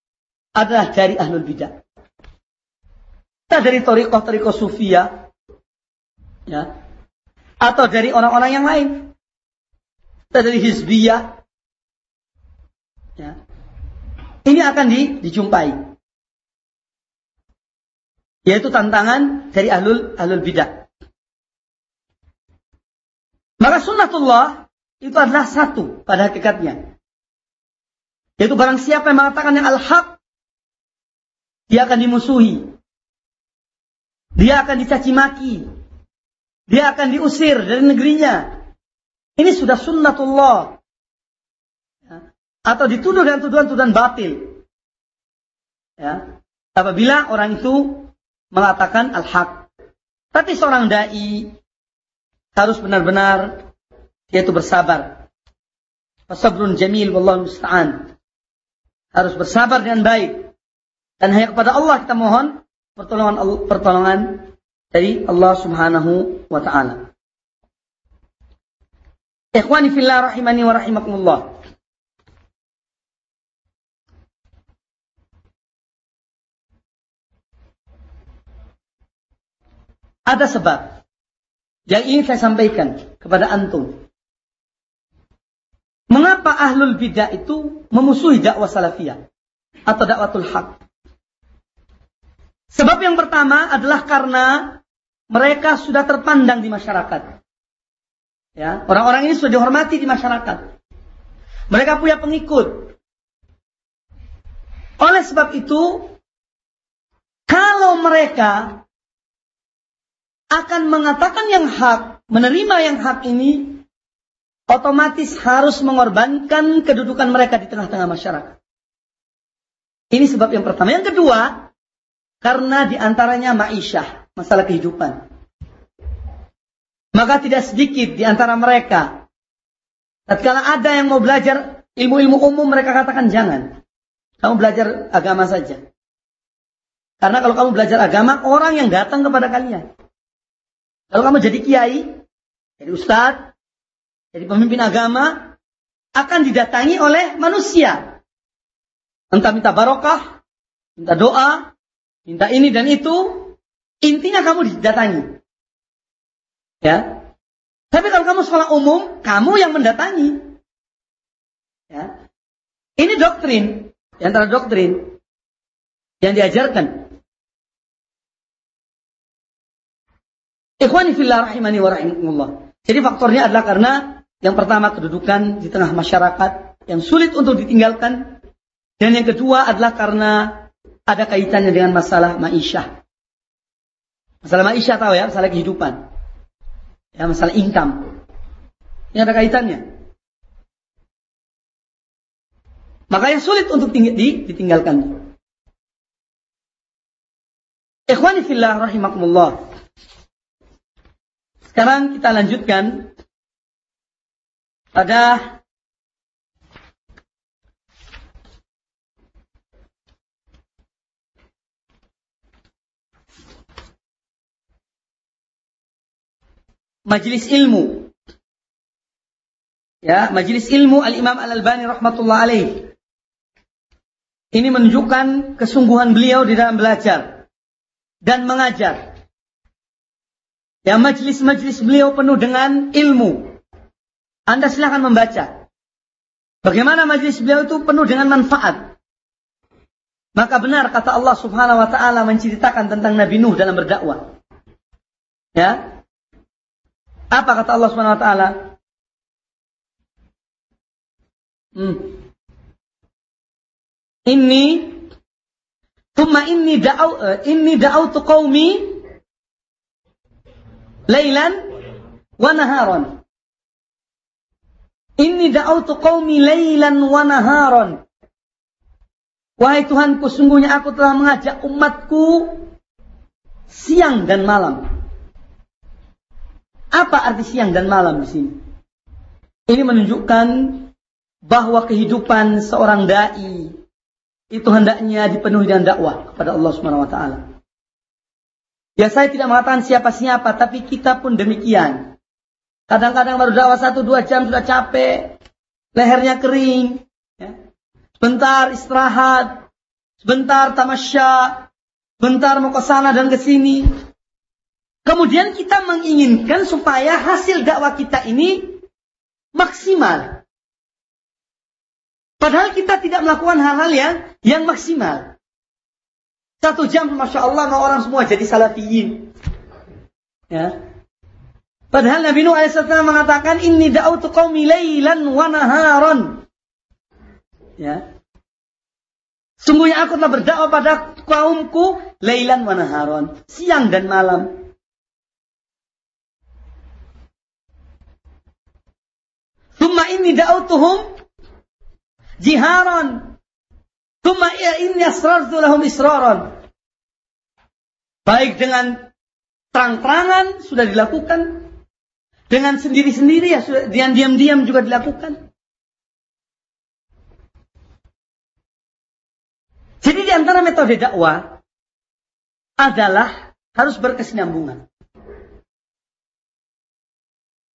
adalah dari ahlul bidah. Entah dari torikoh-torikoh sufia, ya, atau dari orang-orang yang lain. Entah dari hizbiyah. Ya. Ini akan di, dijumpai. Yaitu tantangan dari ahlul ahlul bidah. Maka sunnatullah itu adalah satu pada hakikatnya. Yaitu barang siapa yang mengatakan yang al-haq, dia akan dimusuhi. Dia akan dicaci maki. Dia akan diusir dari negerinya. Ini sudah sunnatullah. Ya. Atau dituduh dengan tuduhan-tuduhan batil. Ya. Apabila orang itu mengatakan al-haq. Tapi seorang da'i harus benar-benar yaitu bersabar. Fasabrun jamil wallahu musta'an. Harus bersabar dengan baik. Dan hanya kepada Allah kita mohon pertolongan pertolongan dari Allah Subhanahu wa taala. Ikhwani fillah rahimani wa rahimakumullah. Ada sebab yang ingin saya sampaikan kepada antum. Mengapa ahlul bidah itu memusuhi dakwah salafiyah atau dakwatul haq? Sebab yang pertama adalah karena mereka sudah terpandang di masyarakat. Ya, orang-orang ini sudah dihormati di masyarakat. Mereka punya pengikut. Oleh sebab itu, kalau mereka akan mengatakan yang hak, menerima yang hak ini, otomatis harus mengorbankan kedudukan mereka di tengah-tengah masyarakat. Ini sebab yang pertama. Yang kedua, karena di antaranya ma'isyah, masalah kehidupan. Maka tidak sedikit di antara mereka. Tatkala ada yang mau belajar ilmu-ilmu umum, mereka katakan jangan. Kamu belajar agama saja. Karena kalau kamu belajar agama, orang yang datang kepada kalian. Kalau kamu jadi kiai, jadi ustadz, jadi pemimpin agama, akan didatangi oleh manusia. Entah minta barokah, minta doa, minta ini dan itu. Intinya kamu didatangi. Ya. Tapi kalau kamu sekolah umum, kamu yang mendatangi. Ya. Ini doktrin, antara doktrin yang diajarkan. Ikhwani fillah rahimani wa rahimahullah. Jadi faktornya adalah karena yang pertama kedudukan di tengah masyarakat yang sulit untuk ditinggalkan. Dan yang kedua adalah karena ada kaitannya dengan masalah ma'isyah. Masalah ma'isyah tahu ya, masalah kehidupan. Ya, masalah income. Ini ada kaitannya. Makanya sulit untuk ditinggalkan. Ikhwani fillah rahimakumullah. Sekarang kita lanjutkan pada majelis ilmu. Ya, majelis ilmu Al-Imam Al-Albani rahmatullah alaih. Ini menunjukkan kesungguhan beliau di dalam belajar dan mengajar. Ya, majelis-majelis beliau penuh dengan ilmu. Anda silahkan membaca. Bagaimana majelis beliau itu penuh dengan manfaat. Maka benar kata Allah Subhanahu wa taala menceritakan tentang Nabi Nuh dalam berdakwah. Ya, apa kata Allah Subhanahu wa taala? Hmm. Ini Thumma inni da'au uh, inni da'autu qaumi lailan wa naharan. Inni da'autu qaumi lailan wa naharan. Wahai Tuhanku, sungguhnya aku telah mengajak umatku siang dan malam. Apa arti siang dan malam di sini? Ini menunjukkan bahwa kehidupan seorang dai itu hendaknya dipenuhi dengan dakwah kepada Allah Subhanahu wa taala. Ya saya tidak mengatakan siapa-siapa, tapi kita pun demikian. Kadang-kadang baru dakwah satu dua jam sudah capek, lehernya kering. Ya. Sebentar istirahat, sebentar tamasya, sebentar mau ke sana dan ke sini. Kemudian kita menginginkan supaya hasil dakwah kita ini maksimal. Padahal kita tidak melakukan hal-hal yang yang maksimal. Satu jam, masya Allah, orang semua jadi salafiyin. Ya. Padahal Nabi Nuh AS mengatakan, Inni da'utu qawmi laylan wa naharon. Ya. Sungguhnya aku telah berdakwah pada kaumku laylan wa naharon. Siang dan malam. Thumma inni da'autuhum jiharan. Thumma inni asrartu lahum israran. Baik dengan terang-terangan sudah dilakukan. Dengan sendiri-sendiri ya sudah diam-diam juga dilakukan. Jadi di antara metode dakwah adalah harus berkesinambungan.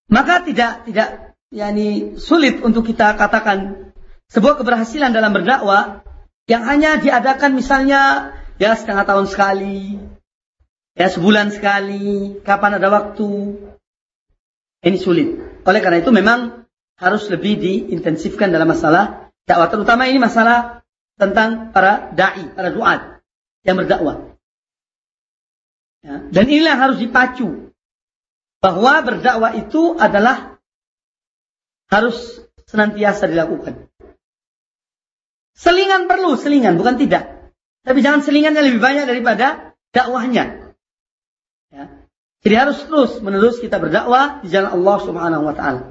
Maka tidak tidak yakni sulit untuk kita katakan sebuah keberhasilan dalam berdakwah yang hanya diadakan misalnya ya setengah tahun sekali, Ya sebulan sekali, kapan ada waktu. Ini sulit. Oleh karena itu memang harus lebih diintensifkan dalam masalah dakwah. Terutama ini masalah tentang para da'i, para duat yang berdakwah. Ya. Dan inilah harus dipacu. Bahwa berdakwah itu adalah harus senantiasa dilakukan. Selingan perlu, selingan, bukan tidak. Tapi jangan selingannya lebih banyak daripada dakwahnya. Ya. Jadi harus terus menerus kita berdakwah di jalan Allah Subhanahu wa taala.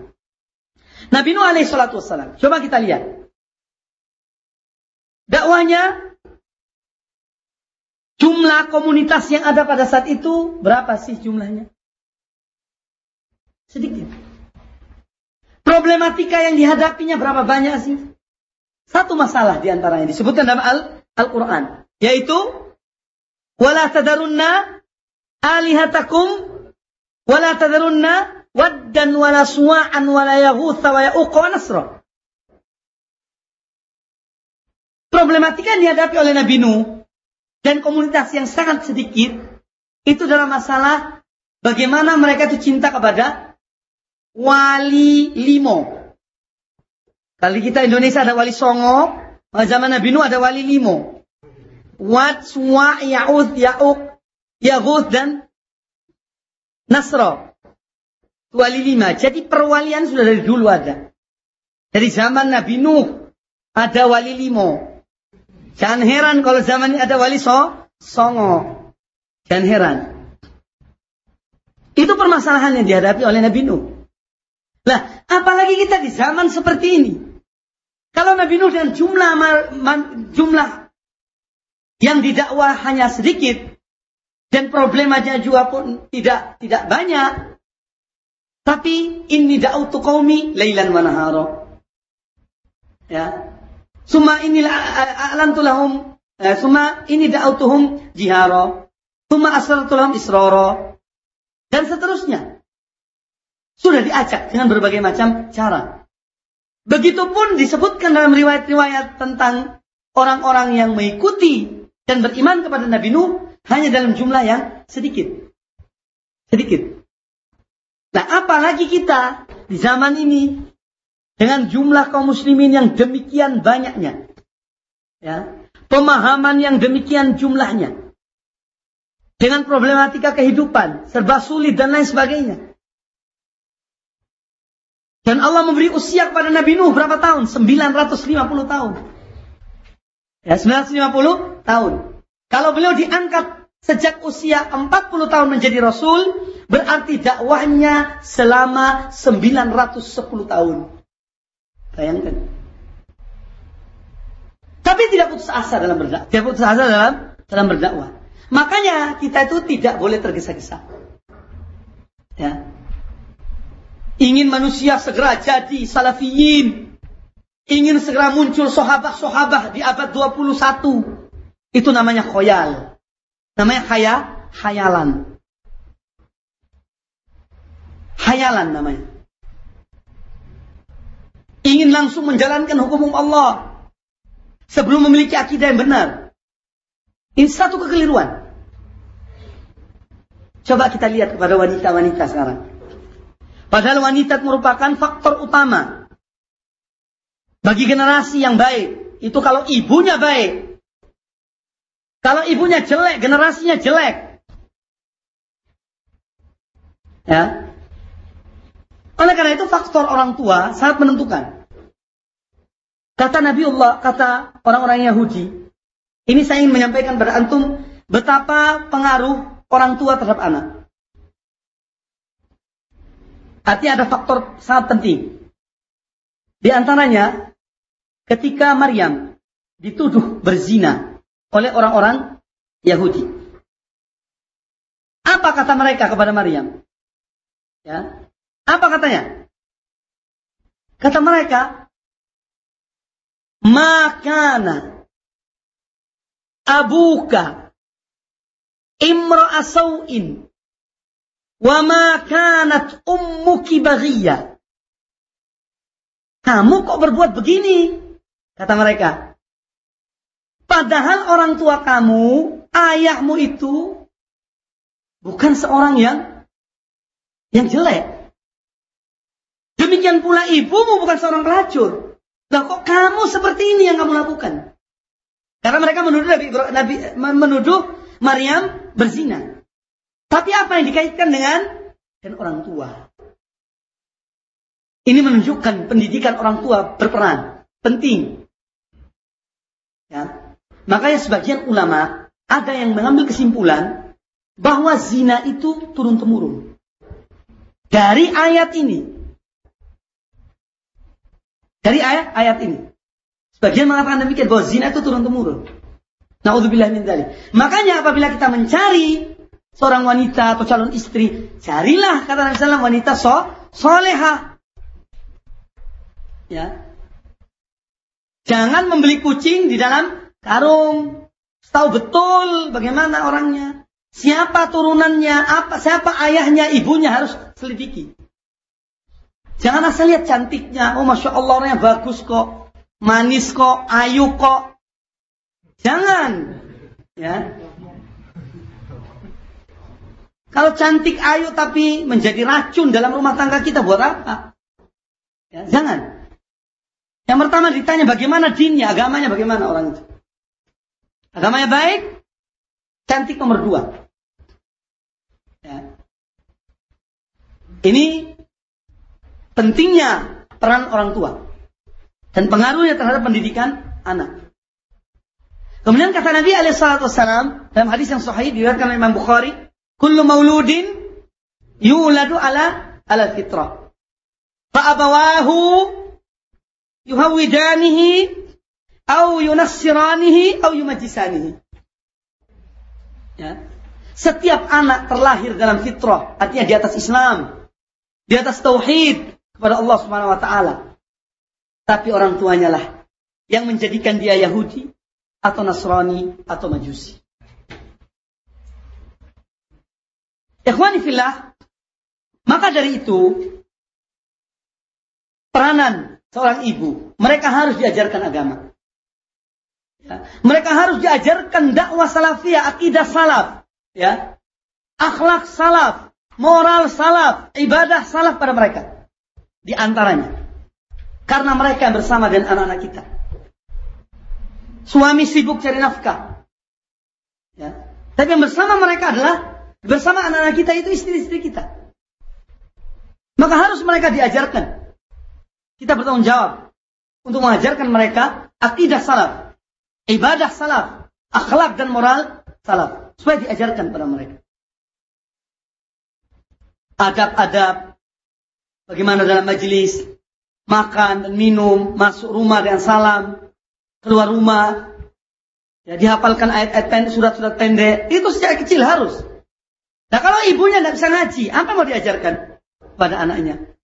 Nabi Nuh alaihi salatu wassalam. Coba kita lihat. Dakwahnya jumlah komunitas yang ada pada saat itu berapa sih jumlahnya? Sedikit. Problematika yang dihadapinya berapa banyak sih? Satu masalah di antaranya disebutkan dalam Al-Qur'an, yaitu wala tadarunna alihatakum wala tadarunna waddan wala suwa'an wala yaghutha wa ya'uqa wa nasra. Problematika yang dihadapi oleh Nabi Nuh dan komunitas yang sangat sedikit itu dalam masalah bagaimana mereka itu cinta kepada wali limo. Kali kita Indonesia ada wali songo, zaman Nabi Nuh ada wali limo. Wat, Suwa, Ya'ud, Ya'uk, Ya'ud, dan Nasro. Wali lima. Jadi perwalian sudah dari dulu ada. Dari zaman Nabi Nuh ada wali limo. Jangan heran kalau zaman ini ada wali so, songo. Jangan heran. Itu permasalahan yang dihadapi oleh Nabi Nuh. Lah, apalagi kita di zaman seperti ini. Kalau Nabi Nuh dengan jumlah jumlah yang didakwah hanya sedikit dan problemanya juga pun tidak tidak banyak. Tapi ini da'utu qaumi lailan wa nahara. Ya. Suma inilah alantu lahum eh, suma ini da'utuhum jihara. Suma asrartu lahum israra. Dan seterusnya. Sudah diacak dengan berbagai macam cara. Begitupun disebutkan dalam riwayat-riwayat tentang orang-orang yang mengikuti dan beriman kepada Nabi Nuh hanya dalam jumlah yang sedikit. Sedikit. Nah, apalagi kita di zaman ini dengan jumlah kaum muslimin yang demikian banyaknya. Ya, pemahaman yang demikian jumlahnya. Dengan problematika kehidupan, serba sulit dan lain sebagainya. Dan Allah memberi usia kepada Nabi Nuh berapa tahun? 950 tahun. Ya, 950 tahun. Kalau beliau diangkat sejak usia 40 tahun menjadi Rasul, berarti dakwahnya selama 910 tahun. Bayangkan. Tapi tidak putus asa dalam berdakwah. Tidak putus asa dalam dalam berdakwah. Makanya kita itu tidak boleh tergesa-gesa. Ya. Ingin manusia segera jadi salafiyin. Ingin segera muncul sahabat-sahabat di abad 21. Itu namanya khoyal. Namanya khaya, khayalan. Khayalan namanya. Ingin langsung menjalankan hukum Allah. Sebelum memiliki akidah yang benar. Ini satu kekeliruan. Coba kita lihat kepada wanita-wanita sekarang. Padahal wanita merupakan faktor utama bagi generasi yang baik. Itu kalau ibunya baik. Kalau ibunya jelek, generasinya jelek. Ya. Oleh karena itu faktor orang tua sangat menentukan. Kata Nabi Allah, kata orang-orang Yahudi, ini saya ingin menyampaikan antum betapa pengaruh orang tua terhadap anak. Artinya ada faktor sangat penting. Di antaranya, ketika Maryam dituduh berzina oleh orang-orang Yahudi. Apa kata mereka kepada Maryam? Ya. Apa katanya? Kata mereka, makana abuka imra asau'in Wa ma kanat ummuki baghiyya. Kamu kok berbuat begini? Kata mereka. Padahal orang tua kamu, ayahmu itu Bukan seorang yang yang jelek. Demikian pula ibumu bukan seorang pelacur. Nah kok kamu seperti ini yang kamu lakukan? Karena mereka menuduh Nabi, Nabi menuduh Maryam berzina. Tapi apa yang dikaitkan dengan dan orang tua? Ini menunjukkan pendidikan orang tua berperan penting. Ya. Makanya sebagian ulama ada yang mengambil kesimpulan bahwa zina itu turun temurun dari ayat ini. Dari ayat ayat ini. Sebagian mengatakan demikian bahwa zina itu turun temurun. Nauzubillah min. Makanya apabila kita mencari seorang wanita atau calon istri, carilah kata Nabi sallallahu wanita so, soleha. Ya. Jangan membeli kucing di dalam karung. Tahu betul bagaimana orangnya. Siapa turunannya, apa siapa ayahnya, ibunya harus selidiki. Jangan asal lihat cantiknya. Oh Masya Allah orangnya bagus kok. Manis kok, ayu kok. Jangan. Ya. Kalau cantik ayu tapi menjadi racun dalam rumah tangga kita buat apa? Ya, jangan. Yang pertama ditanya bagaimana dinnya, agamanya bagaimana orang itu. Agamanya baik, cantik nomor dua. Ya. Ini pentingnya peran orang tua dan pengaruhnya terhadap pendidikan anak. Kemudian kata Nabi Alaihissalam dalam hadis yang sahih diriwayatkan oleh Imam Bukhari, "Kullu mauludin yuladu ala ala fitrah." Fa'abawahu yuhawidanihi au yunassiranihi au yumajisanihi. Ya. Setiap anak terlahir dalam fitrah, artinya di atas Islam, di atas tauhid kepada Allah Subhanahu wa taala. Tapi orang tuanya lah yang menjadikan dia Yahudi atau Nasrani atau Majusi. Ikhwani fillah, maka dari itu peranan seorang ibu. Mereka harus diajarkan agama. Ya. Mereka harus diajarkan dakwah salafiyah, akidah salaf. Ya. Akhlak salaf, moral salaf, ibadah salaf pada mereka. Di antaranya. Karena mereka bersama dengan anak-anak kita. Suami sibuk cari nafkah. Ya. Tapi yang bersama mereka adalah bersama anak-anak kita itu istri-istri kita. Maka harus mereka diajarkan kita bertanggung jawab untuk mengajarkan mereka akidah salaf, ibadah salaf, akhlak dan moral salaf supaya diajarkan pada mereka. Adab-adab bagaimana dalam majelis makan dan minum, masuk rumah dengan salam, keluar rumah, ya dihafalkan ayat-ayat pendek, surat-surat pendek, itu sejak kecil harus. Nah kalau ibunya tidak bisa ngaji, apa mau diajarkan pada anaknya?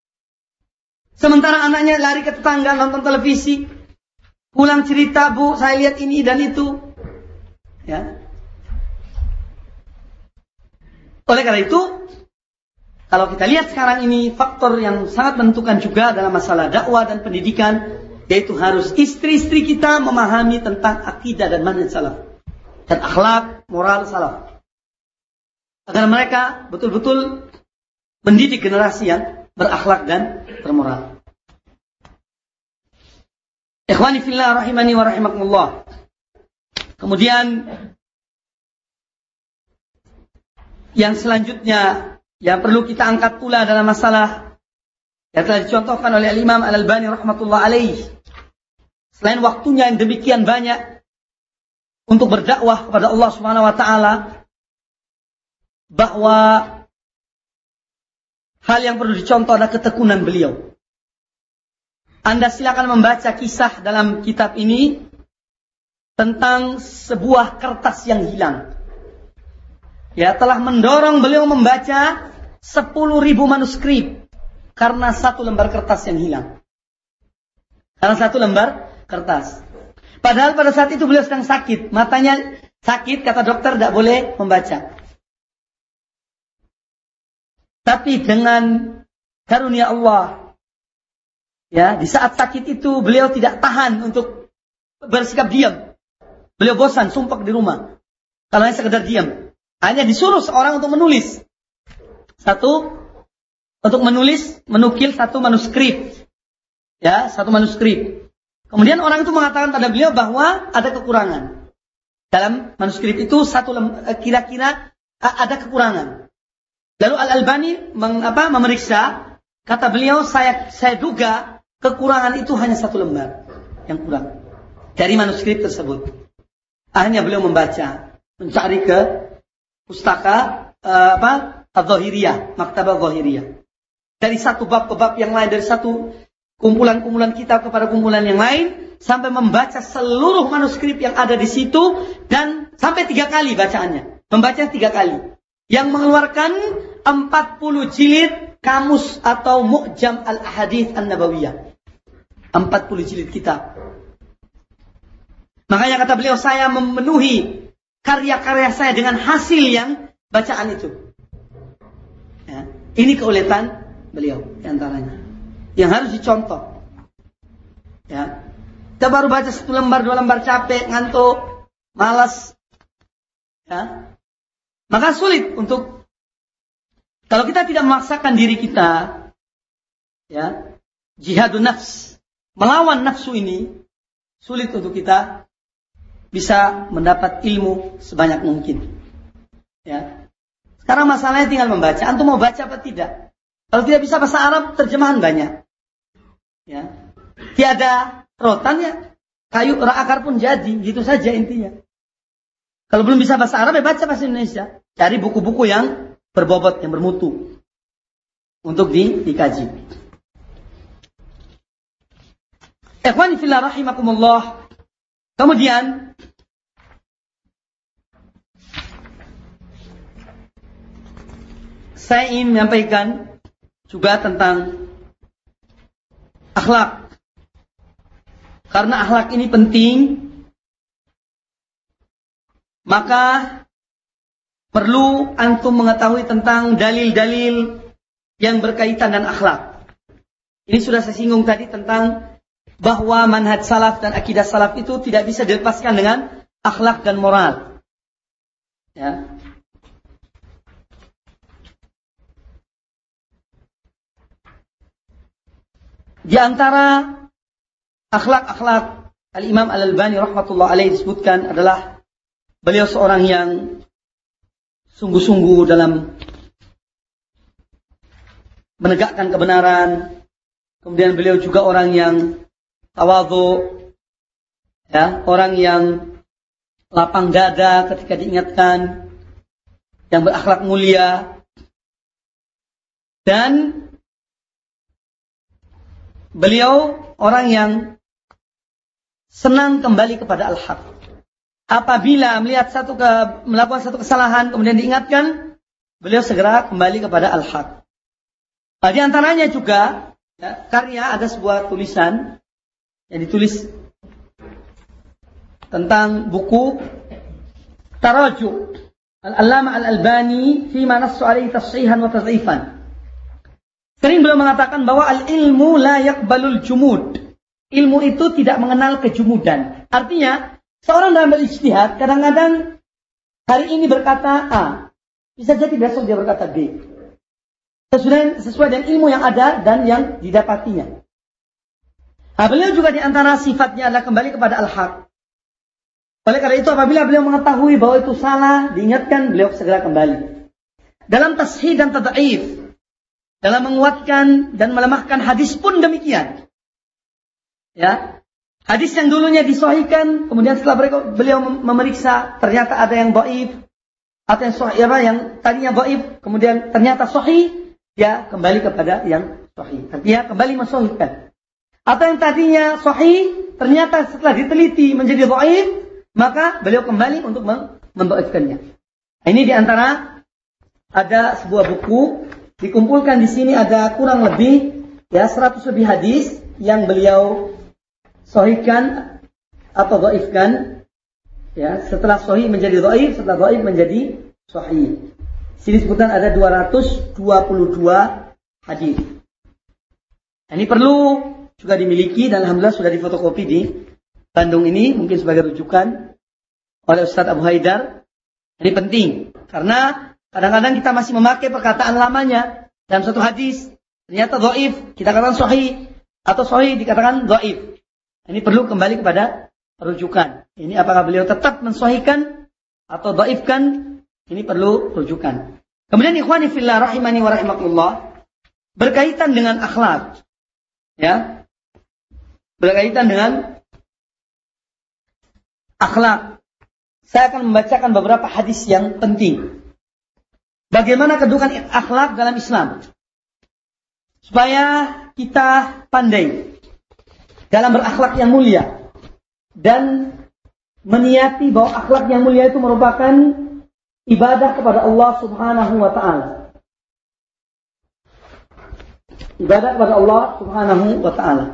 Sementara anaknya lari ke tetangga nonton televisi. Pulang cerita, Bu, saya lihat ini dan itu. Ya. Oleh karena itu, kalau kita lihat sekarang ini faktor yang sangat menentukan juga dalam masalah dakwah dan pendidikan, yaitu harus istri-istri kita memahami tentang akidah dan manhaj salaf dan akhlak moral salaf. Agar mereka betul-betul mendidik generasi yang berakhlak dan bermoral. Ikhwani fillah rahimani wa rahimakumullah. Kemudian yang selanjutnya yang perlu kita angkat pula dalam masalah yang telah dicontohkan oleh Imam Al-Albani rahmatullah alaih. Selain waktunya yang demikian banyak untuk berdakwah kepada Allah Subhanahu wa taala bahwa Hal yang perlu dicontoh adalah ketekunan beliau. Anda silakan membaca kisah dalam kitab ini tentang sebuah kertas yang hilang. Ya, telah mendorong beliau membaca 10 ribu manuskrip karena satu lembar kertas yang hilang. Karena satu lembar kertas. Padahal pada saat itu beliau sedang sakit, matanya sakit, kata dokter tidak boleh membaca. Tapi dengan karunia Allah, ya di saat sakit itu beliau tidak tahan untuk bersikap diam. Beliau bosan, sumpah di rumah. Kalau hanya sekedar diam. Hanya disuruh seorang untuk menulis. Satu, untuk menulis, menukil satu manuskrip. Ya, satu manuskrip. Kemudian orang itu mengatakan pada beliau bahwa ada kekurangan. Dalam manuskrip itu satu eh, kira-kira ada kekurangan. Lalu Al Albani mengapa memeriksa, kata beliau saya saya duga kekurangan itu hanya satu lembar yang kurang dari manuskrip tersebut. Akhirnya beliau membaca, mencari ke pustaka uh, apa? Al-Zahiriyah, Maktabah Zahiriyah. Dari satu bab ke bab yang lain, dari satu kumpulan-kumpulan kitab kepada kumpulan yang lain, sampai membaca seluruh manuskrip yang ada di situ, dan sampai tiga kali bacaannya. Membaca tiga kali. Yang mengeluarkan 40 jilid kamus atau mu'jam al-hadith an-nabawiyah. 40 jilid kitab. Makanya kata beliau, saya memenuhi karya-karya saya dengan hasil yang bacaan itu. Ya. Ini keuletan beliau di antaranya. Yang harus dicontoh. Ya. Kita baru baca satu lembar, dua lembar capek, ngantuk, malas. Ya. Maka sulit untuk kalau kita tidak memaksakan diri kita ya, jihadun nafs, melawan nafsu ini sulit untuk kita bisa mendapat ilmu sebanyak mungkin. Ya. Sekarang masalahnya tinggal membaca. Antum mau baca apa tidak? Kalau tidak bisa bahasa Arab, terjemahan banyak. Ya. Tiada rotan ya, kayu akar pun jadi, gitu saja intinya. Kalau belum bisa bahasa Arab ya baca bahasa Indonesia. Cari buku-buku yang berbobot, yang bermutu. Untuk di, dikaji. Ikhwani fillah rahimakumullah. Kemudian saya ingin menyampaikan juga tentang akhlak. Karena akhlak ini penting, maka perlu antum mengetahui tentang dalil-dalil yang berkaitan dengan akhlak. Ini sudah saya singgung tadi tentang bahwa manhaj salaf dan akidah salaf itu tidak bisa dilepaskan dengan akhlak dan moral. Ya. Di antara akhlak-akhlak Al-Imam Al-Albani rahmatullah alaih disebutkan adalah beliau seorang yang sungguh-sungguh dalam menegakkan kebenaran. Kemudian beliau juga orang yang tawadhu, ya, orang yang lapang dada ketika diingatkan, yang berakhlak mulia, dan Beliau orang yang senang kembali kepada al-haq. Apabila melihat satu ke, melakukan satu kesalahan kemudian diingatkan, beliau segera kembali kepada al-haq. Nah, di antaranya juga ya, karya ada sebuah tulisan yang ditulis tentang buku Taraju Al-Allama Al-Albani fi nassu alaihi tashihan wa tadhifan. Sering beliau mengatakan bahwa al-ilmu la yakbalul jumud. Ilmu itu tidak mengenal kejumudan. Artinya, seorang dalam berijtihad kadang-kadang hari ini berkata A, bisa jadi besok dia berkata B. Sesuai, sesuai dengan ilmu yang ada dan yang didapatinya. Nah, beliau juga di antara sifatnya adalah kembali kepada al-haq. Oleh karena itu apabila beliau mengetahui bahwa itu salah, diingatkan beliau segera kembali. Dalam tashih dan tad'if, dalam menguatkan dan melemahkan hadis pun demikian. Ya. Hadis yang dulunya disohikan, kemudian setelah beliau memeriksa, ternyata ada yang baif, atau yang sahih, apa, yang tadinya baif, kemudian ternyata sahih, ya kembali kepada yang sahih. Artinya kembali mensohihkan. Atau yang tadinya sahih, ternyata setelah diteliti menjadi baif, maka beliau kembali untuk membaifkannya. Ini di antara ada sebuah buku Dikumpulkan di sini ada kurang lebih ya 100 lebih hadis yang beliau sohihkan atau doifkan. Ya, setelah sohih menjadi doif, setelah doif menjadi sohih. Sini sebutan ada 222 hadis. Nah, ini perlu juga dimiliki dan alhamdulillah sudah difotokopi di Bandung ini mungkin sebagai rujukan oleh Ustadz Abu Haidar Ini penting karena kadang-kadang kita masih memakai perkataan lamanya dalam satu hadis ternyata dhaif, kita katakan sahih atau sahih dikatakan dhaif. Ini perlu kembali kepada rujukan. Ini apakah beliau tetap mensahihkan atau dhaifkan? Ini perlu rujukan. Kemudian ikhwani fillah rahimani wa rahimakumullah berkaitan dengan akhlak. Ya. Berkaitan dengan akhlak. Saya akan membacakan beberapa hadis yang penting. Bagaimana kedudukan akhlak dalam Islam? Supaya kita pandai dalam berakhlak yang mulia dan meniati bahwa akhlak yang mulia itu merupakan ibadah kepada Allah Subhanahu wa taala. Ibadah kepada Allah Subhanahu wa taala.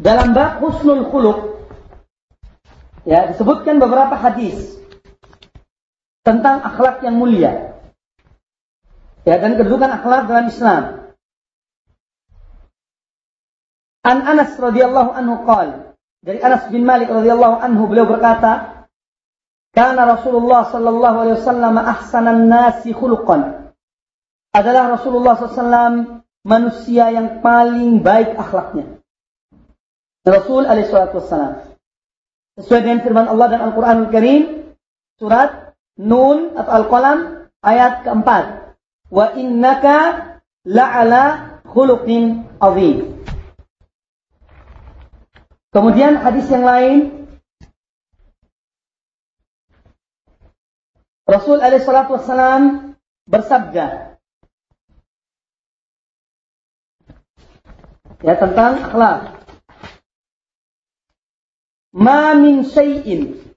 Dalam bab husnul khuluq ya disebutkan beberapa hadis tentang akhlak yang mulia. Ya, dan kedudukan akhlak dalam Islam. An Anas radhiyallahu anhu qal dari Anas bin Malik radhiyallahu anhu beliau berkata, "Kana Rasulullah sallallahu alaihi wasallam ahsanan nasi khuluqan." Adalah Rasulullah SAW manusia yang paling baik akhlaknya. Rasul alaihi wassalam. Sesuai dengan firman Allah dan Al-Qur'anul Karim surat Nun atau Al-Qalam ayat keempat. Wa innaka la'ala khuluqin azim. Kemudian hadis yang lain Rasul alaihi salatu wassalam bersabda ya tentang akhlak ma min syai'in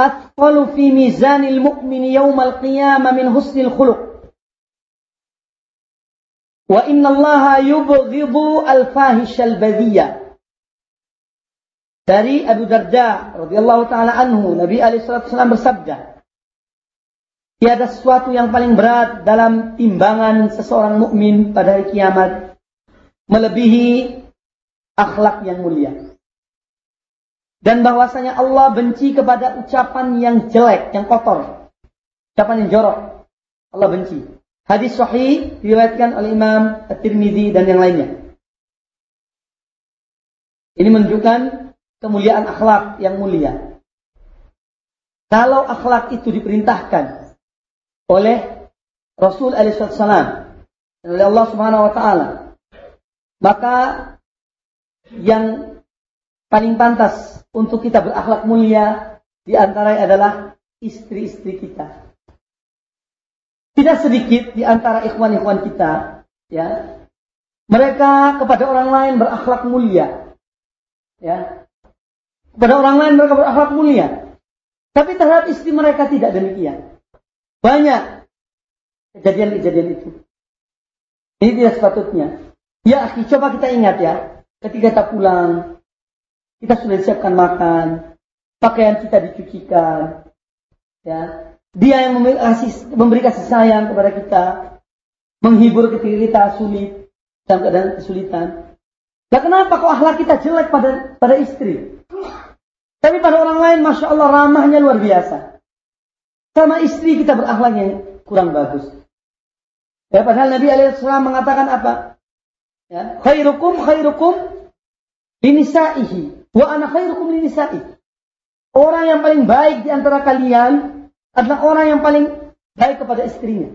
أثقل في ميزان المؤمن يوم القيامة من حسن الخلق وإن الله يبغض الفاحش البذية dari Abu Darda radhiyallahu taala anhu Nabi alaihi wasallam bersabda Tiada sesuatu yang paling berat dalam timbangan seseorang mukmin pada hari kiamat melebihi akhlak yang mulia dan bahwasanya Allah benci kepada ucapan yang jelek, yang kotor. Ucapan yang jorok. Allah benci. Hadis sahih diriwayatkan oleh Imam At-Tirmidzi dan yang lainnya. Ini menunjukkan kemuliaan akhlak yang mulia. Kalau akhlak itu diperintahkan oleh Rasul alaihissalam oleh Allah Subhanahu wa taala, maka yang paling pantas untuk kita berakhlak mulia di antara adalah istri-istri kita. Tidak sedikit di antara ikhwan-ikhwan kita, ya. Mereka kepada orang lain berakhlak mulia. Ya. Kepada orang lain mereka berakhlak mulia. Tapi terhadap istri mereka tidak demikian. Banyak kejadian-kejadian itu. Ini tidak sepatutnya. Ya, coba kita ingat ya. Ketika kita pulang, kita sudah siapkan makan, pakaian kita dicucikan, ya. Dia yang memberi kasih, sayang kepada kita, menghibur ketika kita sulit dalam keadaan kesulitan. Nah kenapa kok akhlak kita jelek pada pada istri? Tapi pada orang lain, masya Allah ramahnya luar biasa. Sama istri kita berakhlak yang kurang bagus. Ya, padahal Nabi Alaihissalam mengatakan apa? Ya, khairukum khairukum linisaihi Wa ana khairukum nisa'i. Orang yang paling baik di antara kalian adalah orang yang paling baik kepada istrinya.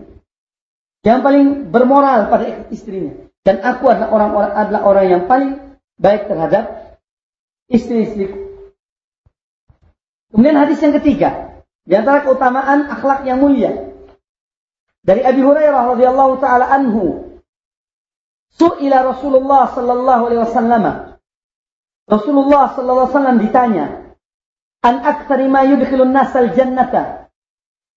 Yang paling bermoral pada istrinya. Dan aku adalah orang-orang adalah orang yang paling baik terhadap istri-istriku. Kemudian hadis yang ketiga, di antara keutamaan akhlak yang mulia. Dari Abi Hurairah radhiyallahu taala anhu, su'ila Rasulullah sallallahu alaihi wasallam Rasulullah SAW ditanya, an aktsari ma yudkhilun nasal jannata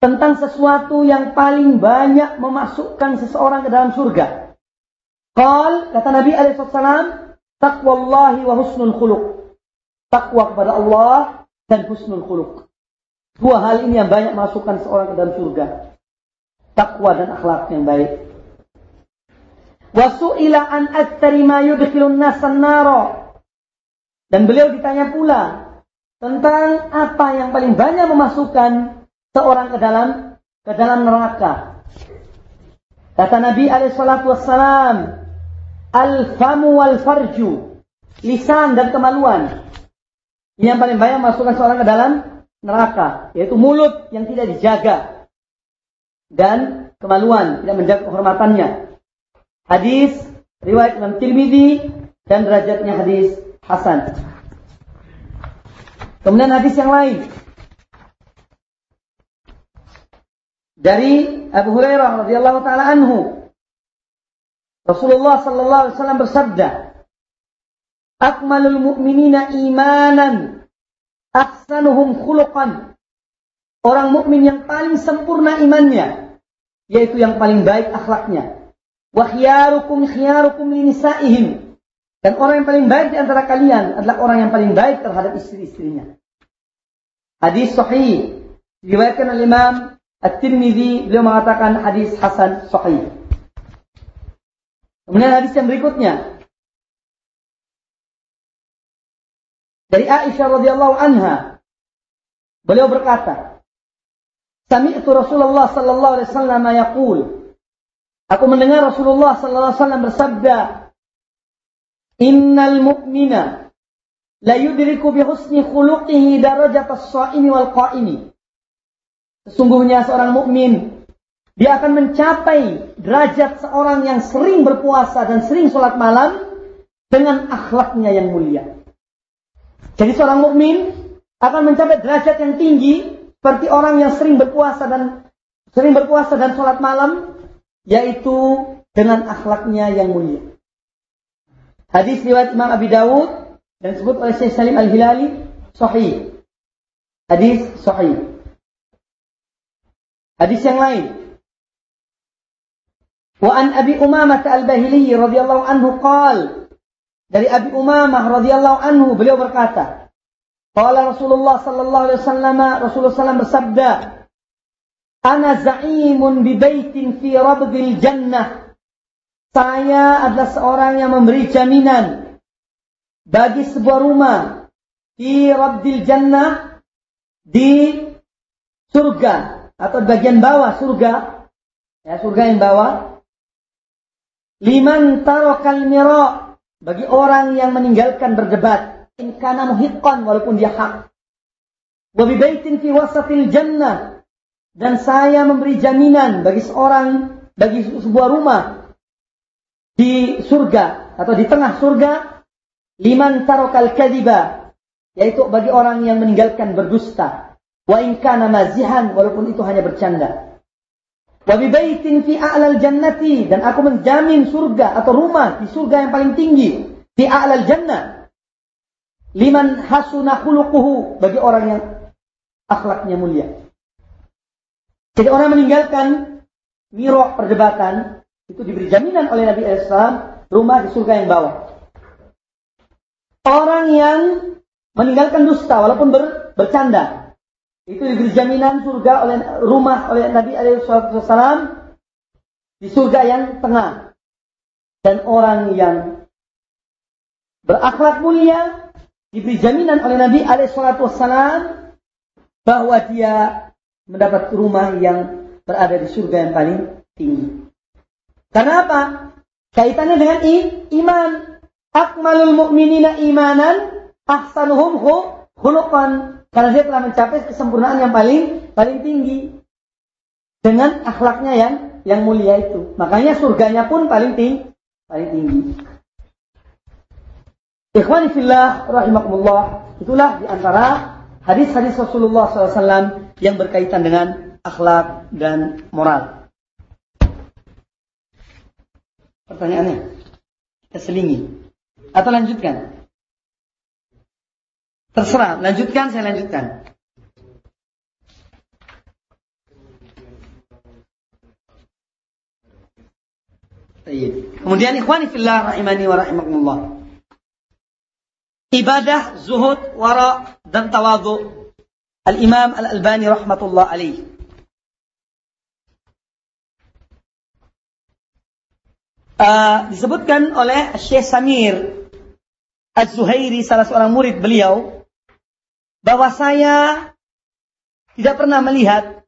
tentang sesuatu yang paling banyak memasukkan seseorang ke dalam surga. Qal kata Nabi alaihissalam, taqwallahi wa husnul khuluq. Takwa kepada Allah dan husnul khuluq. Dua hal ini yang banyak memasukkan seseorang ke dalam surga. Takwa dan akhlak yang baik. Wasu'ila an aktsari ma yudkhilun nasan naro. Dan beliau ditanya pula tentang apa yang paling banyak memasukkan seorang ke dalam ke dalam neraka. Kata Nabi alaihi salatu al-famu wal farju, lisan dan kemaluan. Ini yang paling banyak memasukkan seorang ke dalam neraka, yaitu mulut yang tidak dijaga dan kemaluan, tidak menjaga kehormatannya. Hadis riwayat Imam Tirmidzi dan derajatnya hadis hasan. Kemudian hadis yang lain dari Abu Hurairah radhiyallahu taala anhu Rasulullah sallallahu alaihi wasallam bersabda Akmalul mu'minina imanan ahsanuhum khuluqan Orang mukmin yang paling sempurna imannya yaitu yang paling baik akhlaknya Wa khiyarukum khiyarukum linisaihim. Dan orang yang paling baik di antara kalian adalah orang yang paling baik terhadap istri-istrinya. Hadis sahih diriwayatkan oleh Imam At-Tirmidzi beliau mengatakan hadis hasan sahih. Kemudian hadis yang berikutnya dari Aisyah radhiyallahu anha beliau berkata Sami'tu Rasulullah sallallahu alaihi wasallam yaqul Aku mendengar Rasulullah sallallahu alaihi wasallam bersabda, "Innal mu'mina la yudriku bi husni khuluqihi darajat as-sha'imi wal qa'imi." Sesungguhnya seorang mukmin dia akan mencapai derajat seorang yang sering berpuasa dan sering sholat malam dengan akhlaknya yang mulia. Jadi seorang mukmin akan mencapai derajat yang tinggi seperti orang yang sering berpuasa dan sering berpuasa dan sholat malam yaitu dengan akhlaknya yang mulia. Hadis riwayat Imam Abi Dawud dan disebut oleh Syekh Salim Al-Hilali sahih. Hadis sahih. Hadis yang lain. Wa an Abi Umamah Al-Bahili radhiyallahu anhu qal dari Abi Umamah radhiyallahu anhu beliau berkata Qala Rasulullah sallallahu alaihi wasallam Rasulullah sallallahu bersabda Ana za'imun bi baitin fi rabdil jannah. Saya adalah seorang yang memberi jaminan bagi sebuah rumah di rabdil jannah di surga atau bagian bawah surga. Ya surga yang bawah. Liman tarokal miro bagi orang yang meninggalkan berdebat. In kana muhiqqan walaupun dia hak. Wa bi baitin fi wasatil jannah. Dan saya memberi jaminan bagi seorang bagi sebuah rumah di surga atau di tengah surga liman tarokal kadiba yaitu bagi orang yang meninggalkan berdusta. Wa in kana mazihan walaupun itu hanya bercanda. Wa bi baitin fi a'lal jannati dan aku menjamin surga atau rumah di surga yang paling tinggi di a'lal jannah. Liman hasuna khuluquhu bagi orang yang akhlaknya mulia. Jadi orang meninggalkan mirok perdebatan itu diberi jaminan oleh Nabi Islam rumah di surga yang bawah. Orang yang meninggalkan dusta walaupun ber, bercanda itu diberi jaminan surga oleh rumah oleh Nabi Alaihissalam di surga yang tengah. Dan orang yang berakhlak mulia diberi jaminan oleh Nabi Alaihissalam bahwa dia mendapat rumah yang berada di surga yang paling tinggi. Karena apa? Kaitannya dengan i, iman. Akmalul mu'minina imanan ahsanuhum khuluqan. Karena dia telah mencapai kesempurnaan yang paling paling tinggi dengan akhlaknya yang yang mulia itu. Makanya surganya pun paling tinggi, paling tinggi. Ikhwani fillah rahimakumullah. Itulah di antara hadis-hadis Rasulullah SAW yang berkaitan dengan akhlak dan moral. Pertanyaannya, kita selingi atau lanjutkan? Terserah, lanjutkan, saya lanjutkan. Kemudian ikhwani fillah rahimani wa rahimakumullah. Ibadah, zuhud, wara dan tawadhu Al-Imam Al-Albani rahmatullah alaih. Uh, disebutkan oleh Syekh Samir Az-Zuhairi salah seorang murid beliau bahwa saya tidak pernah melihat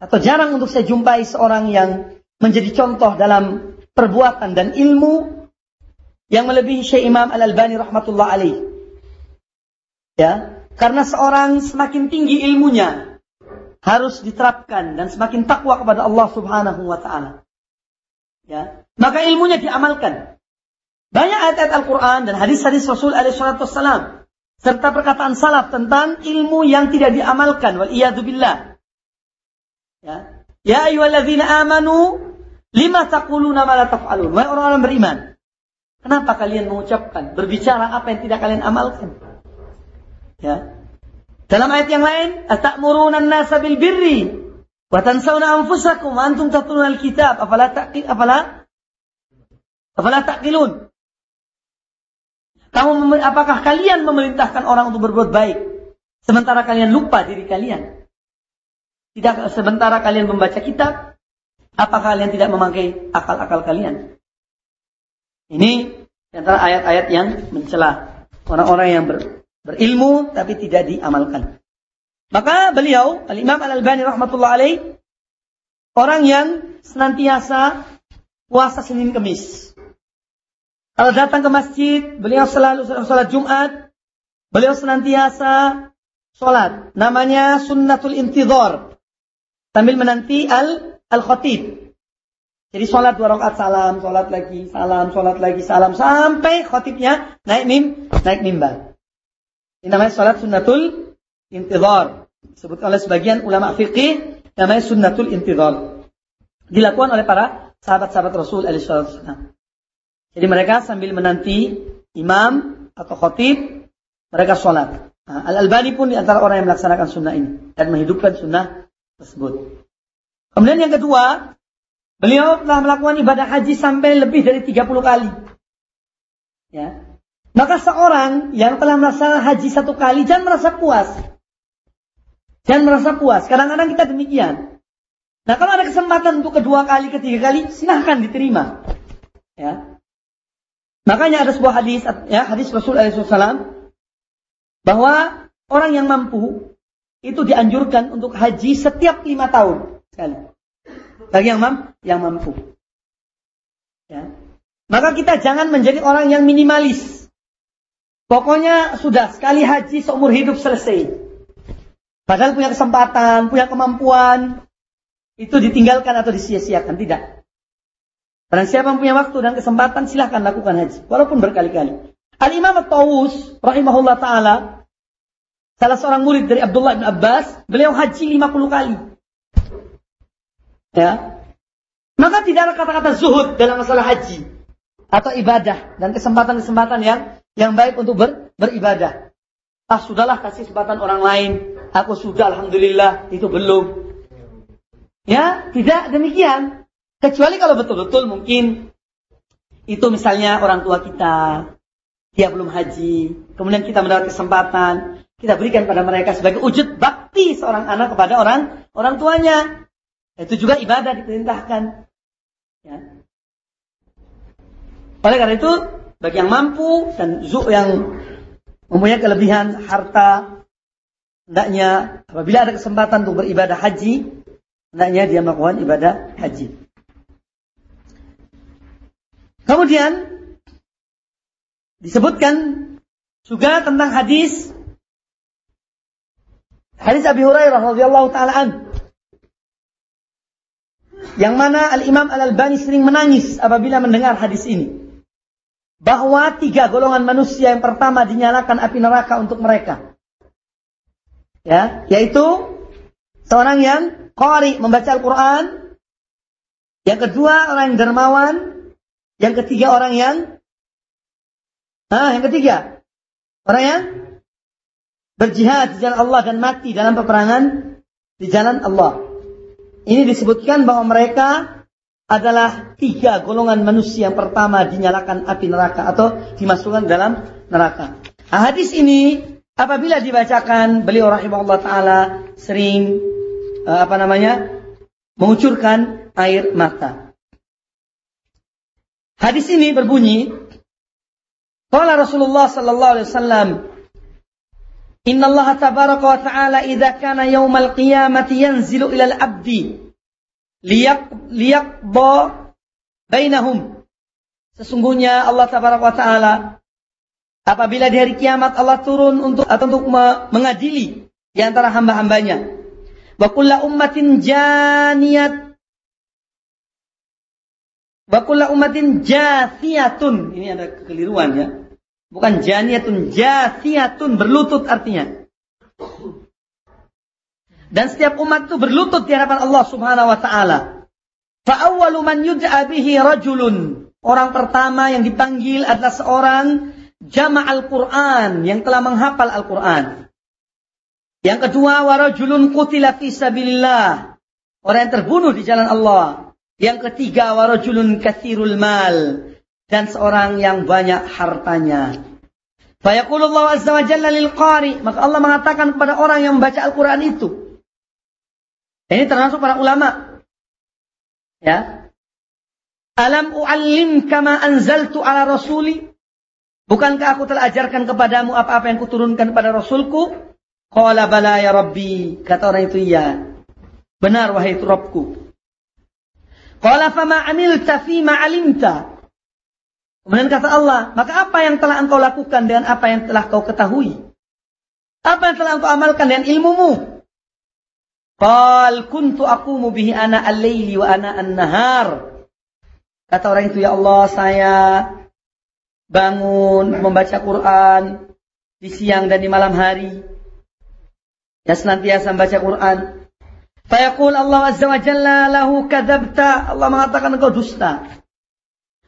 atau jarang untuk saya jumpai seorang yang menjadi contoh dalam perbuatan dan ilmu yang melebihi Syekh Imam Al-Albani rahmatullah alaih. Ya, karena seorang semakin tinggi ilmunya harus diterapkan dan semakin takwa kepada Allah Subhanahu wa taala. Ya, maka ilmunya diamalkan. Banyak ayat-ayat Al-Quran dan hadis-hadis Rasul alaihissalam serta perkataan salaf tentang ilmu yang tidak diamalkan wal billah. Ya. Ya ayyuhalladzina amanu lima taquluna ma la taf'alun. Wahai orang-orang beriman, kenapa kalian mengucapkan, berbicara apa yang tidak kalian amalkan? Ya. Dalam ayat yang lain, atamuruna an-nasa bil birri wa tansawna anfusakum antum tatluna al-kitab afala taqil afala afala taqilun kamu apakah kalian memerintahkan orang untuk berbuat baik sementara kalian lupa diri kalian? Tidak sementara kalian membaca kitab, apakah kalian tidak memakai akal-akal kalian? Ini antara ayat-ayat yang mencela orang-orang yang ber, berilmu tapi tidak diamalkan. Maka beliau, Al-Imam Al-Albani rahmatullah alaih, orang yang senantiasa puasa Senin Kemis. Kalau datang ke masjid, beliau selalu sholat Jumat, beliau senantiasa sholat. Namanya sunnatul intidhar. Sambil menanti al al khatib. Jadi sholat dua rakaat salam, sholat lagi, salam, sholat lagi, salam sampai khatibnya naik mim, naik mimbar. Ini namanya sholat sunnatul intidhar. Disebutkan oleh sebagian ulama fikih namanya sunnatul intidhar. Dilakukan oleh para sahabat-sahabat Rasul alaihi wasallam. Jadi mereka sambil menanti imam atau khotib, mereka sholat. Nah, Al-Albani pun di antara orang yang melaksanakan sunnah ini dan menghidupkan sunnah tersebut. Kemudian yang kedua, beliau telah melakukan ibadah haji sampai lebih dari 30 kali. Ya. Maka seorang yang telah melaksanakan haji satu kali jangan merasa puas. Jangan merasa puas. Kadang-kadang kita demikian. Nah kalau ada kesempatan untuk kedua kali, ketiga kali, silahkan diterima. Ya. Makanya ada sebuah hadis ya hadis Rasul SAW bahwa orang yang mampu itu dianjurkan untuk haji setiap lima tahun sekali. Bagi yang mampu, yang mampu. Ya. Maka kita jangan menjadi orang yang minimalis. Pokoknya sudah sekali haji seumur hidup selesai. Padahal punya kesempatan, punya kemampuan, itu ditinggalkan atau disia-siakan. Tidak. Barang siapa yang punya waktu dan kesempatan silahkan lakukan haji. Walaupun berkali-kali. Al-Imam At-Tawus rahimahullah ta'ala. Salah seorang murid dari Abdullah bin Abbas. Beliau haji 50 kali. Ya. Maka tidak ada kata-kata zuhud dalam masalah haji. Atau ibadah. Dan kesempatan-kesempatan yang yang baik untuk ber, beribadah. Ah sudahlah kasih kesempatan orang lain. Aku sudah Alhamdulillah. Itu belum. Ya, tidak demikian. Kecuali kalau betul-betul mungkin itu misalnya orang tua kita, dia belum haji, kemudian kita mendapat kesempatan, kita berikan pada mereka sebagai wujud bakti seorang anak kepada orang orang tuanya. Itu juga ibadah diperintahkan. Ya. Oleh karena itu, bagi yang mampu dan zu yang mempunyai kelebihan harta, hendaknya apabila ada kesempatan untuk beribadah haji, hendaknya dia melakukan ibadah haji. Kemudian disebutkan juga tentang hadis hadis Abi Hurairah radhiyallahu taala an yang mana Al Imam Al Albani sering menangis apabila mendengar hadis ini bahwa tiga golongan manusia yang pertama dinyalakan api neraka untuk mereka ya yaitu seorang yang qari membaca Al-Qur'an yang kedua orang yang dermawan yang ketiga orang yang Ah, yang ketiga orang yang berjihad di jalan Allah dan mati dalam peperangan di jalan Allah. Ini disebutkan bahwa mereka adalah tiga golongan manusia yang pertama dinyalakan api neraka atau dimasukkan dalam neraka. Nah, hadis ini apabila dibacakan beliau rahimahullah taala sering uh, apa namanya mengucurkan air mata. Hadis ini berbunyi, Qala Rasulullah sallallahu alaihi wasallam, Inna Allah tabaraka wa ta'ala idza kana yaumal qiyamati yanzilu ila al-abdi liyak liyaqba bainahum. Sesungguhnya Allah tabaraka wa ta'ala apabila di hari kiamat Allah turun untuk atau untuk mengadili di antara hamba-hambanya. Wa kullu ummatin janiyat Wa kullu ummatin jathiyatun. Ini ada kekeliruan ya. Bukan janiyatun, jathiyatun berlutut artinya. Dan setiap umat itu berlutut di hadapan Allah Subhanahu wa taala. Fa awwalu man yud'a rajulun. Orang pertama yang dipanggil adalah seorang jama'al Quran yang telah menghafal Al-Quran. Yang kedua warajulun qutila fi sabilillah. Orang yang terbunuh di jalan Allah. Yang ketiga warajulun kathirul mal dan seorang yang banyak hartanya. Fayaqulullah azza wa jalla lil qari, maka Allah mengatakan kepada orang yang membaca Al-Qur'an itu. Ini termasuk para ulama. Ya. Alam u'allim kama anzaltu ala rasuli? Bukankah aku telah ajarkan kepadamu apa-apa yang kuturunkan kepada Rasulku? Qala bala ya Rabbi. Kata orang itu iya. Benar wahai Rabbku. Qala fama amilta fima alimta. Kemudian kata Allah, maka apa yang telah engkau lakukan dengan apa yang telah kau ketahui? Apa yang telah engkau amalkan dengan ilmumu? Qal kuntu aku bihi ana al-laili wa ana an-nahar. Kata orang itu, ya Allah, saya bangun membaca Quran di siang dan di malam hari. Ya senantiasa membaca Quran. Fayaqul Allah Azza wa Jalla lahu kadzabta. Allah mengatakan engkau dusta.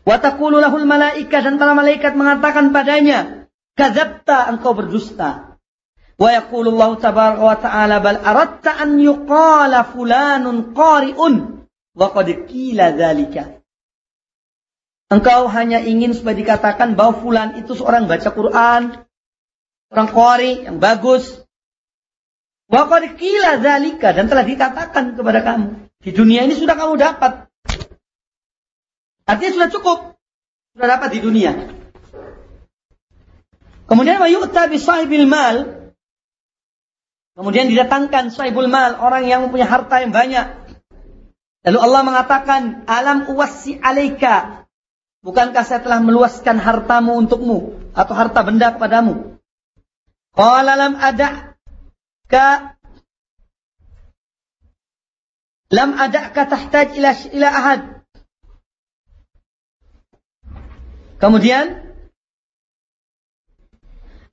Wa taqulu lahul malaika dan para malaikat mengatakan padanya, kadzabta engkau berdusta. Wa yaqulu Allah tabaraka wa ta'ala bal aratta an yuqala fulanun qari'un wa qad qila dzalika. Engkau hanya ingin supaya dikatakan bahwa fulan itu seorang baca Quran, orang qari yang bagus. Wa qad qila dzalika dan telah dikatakan kepada kamu. Di dunia ini sudah kamu dapat Artinya sudah cukup. Sudah dapat di dunia. Kemudian wa yu'ta bi sahibil mal. Kemudian didatangkan sahibul mal, orang yang mempunyai harta yang banyak. Lalu Allah mengatakan, "Alam uwassi alaika." Bukankah saya telah meluaskan hartamu untukmu atau harta benda kepadamu? Qala lam ada ka lam ada ka tahtaj ila ila ahad. Kemudian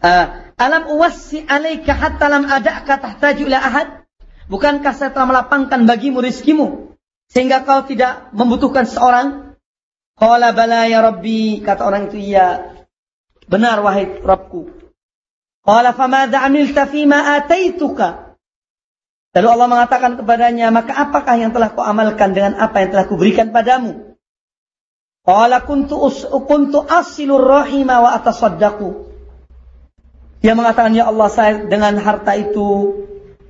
uh, alam uwassi alaika hatta lam ada'ka tahtaju ila ahad? Bukankah saya telah melapangkan bagimu rizkimu sehingga kau tidak membutuhkan seorang? Qala bala ya Rabbi, kata orang itu iya. Benar wahai Rabbku. Qala famadha amilta fima ataituka? Lalu Allah mengatakan kepadanya, maka apakah yang telah kau amalkan dengan apa yang telah kuberikan padamu? Qala kuntu us, kuntu asilur rahima wa atasaddaqu. Dia mengatakan ya Allah saya dengan harta itu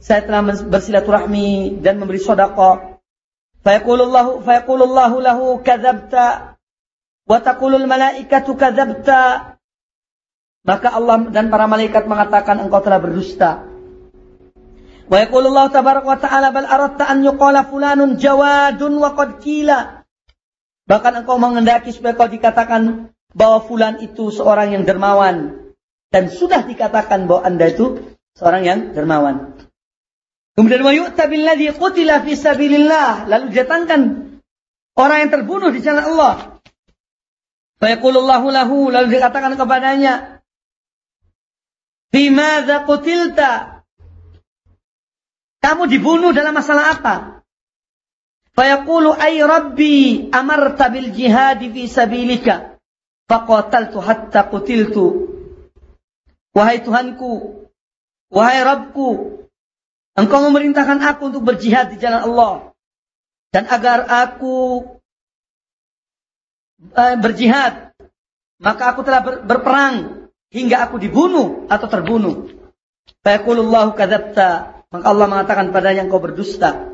saya telah bersilaturahmi dan memberi sedekah. Fayaqulullahu fayaqulullahu lahu kadzabta wa taqulul malaikatu kadzabta. Maka Allah dan para malaikat mengatakan engkau telah berdusta. Wa yaqulullahu tabaraka wa ta'ala bal aratta an yuqala fulanun jawadun wa qad qila. Bahkan engkau mengendaki supaya kau dikatakan bahwa fulan itu seorang yang dermawan. Dan sudah dikatakan bahwa anda itu seorang yang dermawan. Kemudian wa yu'ta billadhi qutila fi sabilillah. Lalu datangkan orang yang terbunuh di jalan Allah. Fayaqulullahu lahu. Lalu dikatakan kepadanya. Bimadha qutilta. Kamu dibunuh dalam masalah apa? Fayaqulu ay rabbi amarta bil jihad fi sabilika faqataltu hatta qutiltu. Wahai Tuhanku, wahai Rabbku, Engkau memerintahkan aku untuk berjihad di jalan Allah dan agar aku berjihad, maka aku telah ber, berperang hingga aku dibunuh atau terbunuh. Fayaqulullahu kadzabta, maka Allah mengatakan padanya engkau berdusta.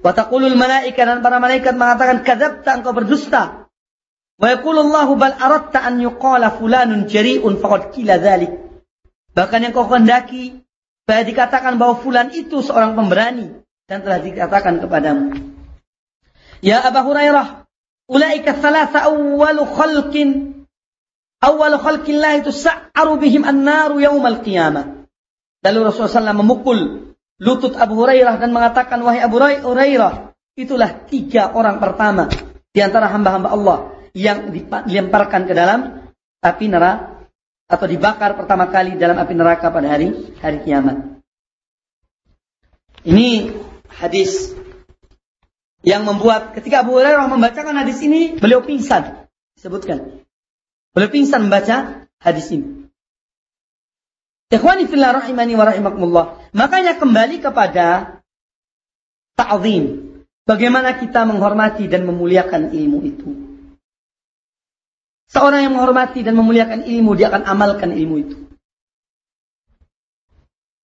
Wataqulul malaika dan para malaikat mengatakan kadzabta engkau berdusta. Wa yaqulu Allahu bal aradta an yuqala fulanun jari'un faqad qila dzalik. Bahkan yang kau kehendaki bahwa dikatakan bahwa fulan itu seorang pemberani dan telah dikatakan kepadamu. Ya Abu Hurairah, ulaika thalatha awwalu khalqin awwalu khalqillah itu sa'aru bihim an-naru yaumal qiyamah. Lalu Rasulullah SAW memukul lutut Abu Hurairah dan mengatakan, Wahai Abu Hurairah, itulah tiga orang pertama di antara hamba-hamba Allah yang dilemparkan ke dalam api neraka atau dibakar pertama kali dalam api neraka pada hari hari kiamat. Ini hadis yang membuat ketika Abu Hurairah membacakan hadis ini beliau pingsan disebutkan. Beliau pingsan membaca hadis ini. Ikhwani fillah rahimani wa rahimakumullah. Makanya kembali kepada ta'zim. Bagaimana kita menghormati dan memuliakan ilmu itu. Seorang yang menghormati dan memuliakan ilmu, dia akan amalkan ilmu itu.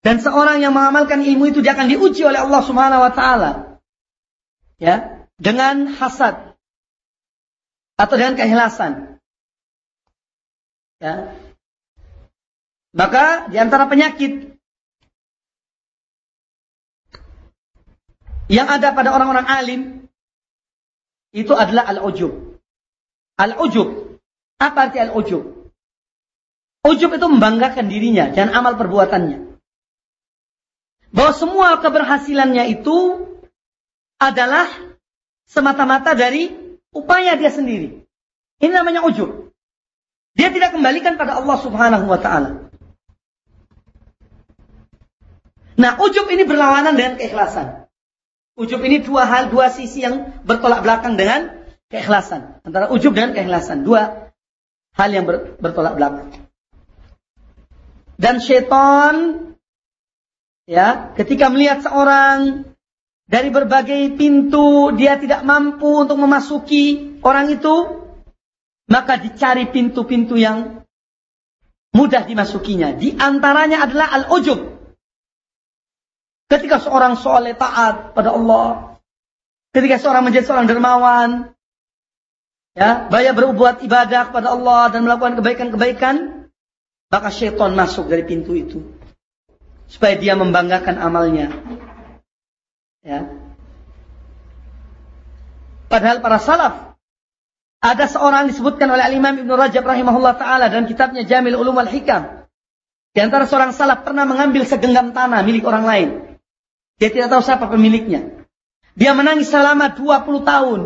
Dan seorang yang mengamalkan ilmu itu, dia akan diuji oleh Allah Subhanahu wa taala. Ya, dengan hasad atau dengan keikhlasan. Ya. Maka di antara penyakit yang ada pada orang-orang alim itu adalah al-ujub. Al-ujub apa arti al-ujub? Ujub itu membanggakan dirinya dan amal perbuatannya. Bahwa semua keberhasilannya itu adalah semata-mata dari upaya dia sendiri. Ini namanya ujub. Dia tidak kembalikan pada Allah Subhanahu wa taala. Nah, ujub ini berlawanan dengan keikhlasan. Ujub ini dua hal, dua sisi yang bertolak belakang dengan keikhlasan. Antara ujub dan keikhlasan. Dua hal yang ber, bertolak belakang. Dan syaitan ya, ketika melihat seorang dari berbagai pintu dia tidak mampu untuk memasuki orang itu, maka dicari pintu-pintu yang mudah dimasukinya. Di antaranya adalah al-ujub. Ketika seorang soleh taat pada Allah, ketika seorang menjadi seorang dermawan, ya, banyak berbuat ibadah kepada Allah dan melakukan kebaikan-kebaikan, maka syaitan masuk dari pintu itu. Supaya dia membanggakan amalnya. Ya. Padahal para salaf ada seorang disebutkan oleh Al-Imam Ibn Rajab rahimahullah taala dalam kitabnya Jamil Ulum wal Hikam. Di antara seorang salaf pernah mengambil segenggam tanah milik orang lain. Dia tidak tahu siapa pemiliknya. Dia menangis selama 20 tahun.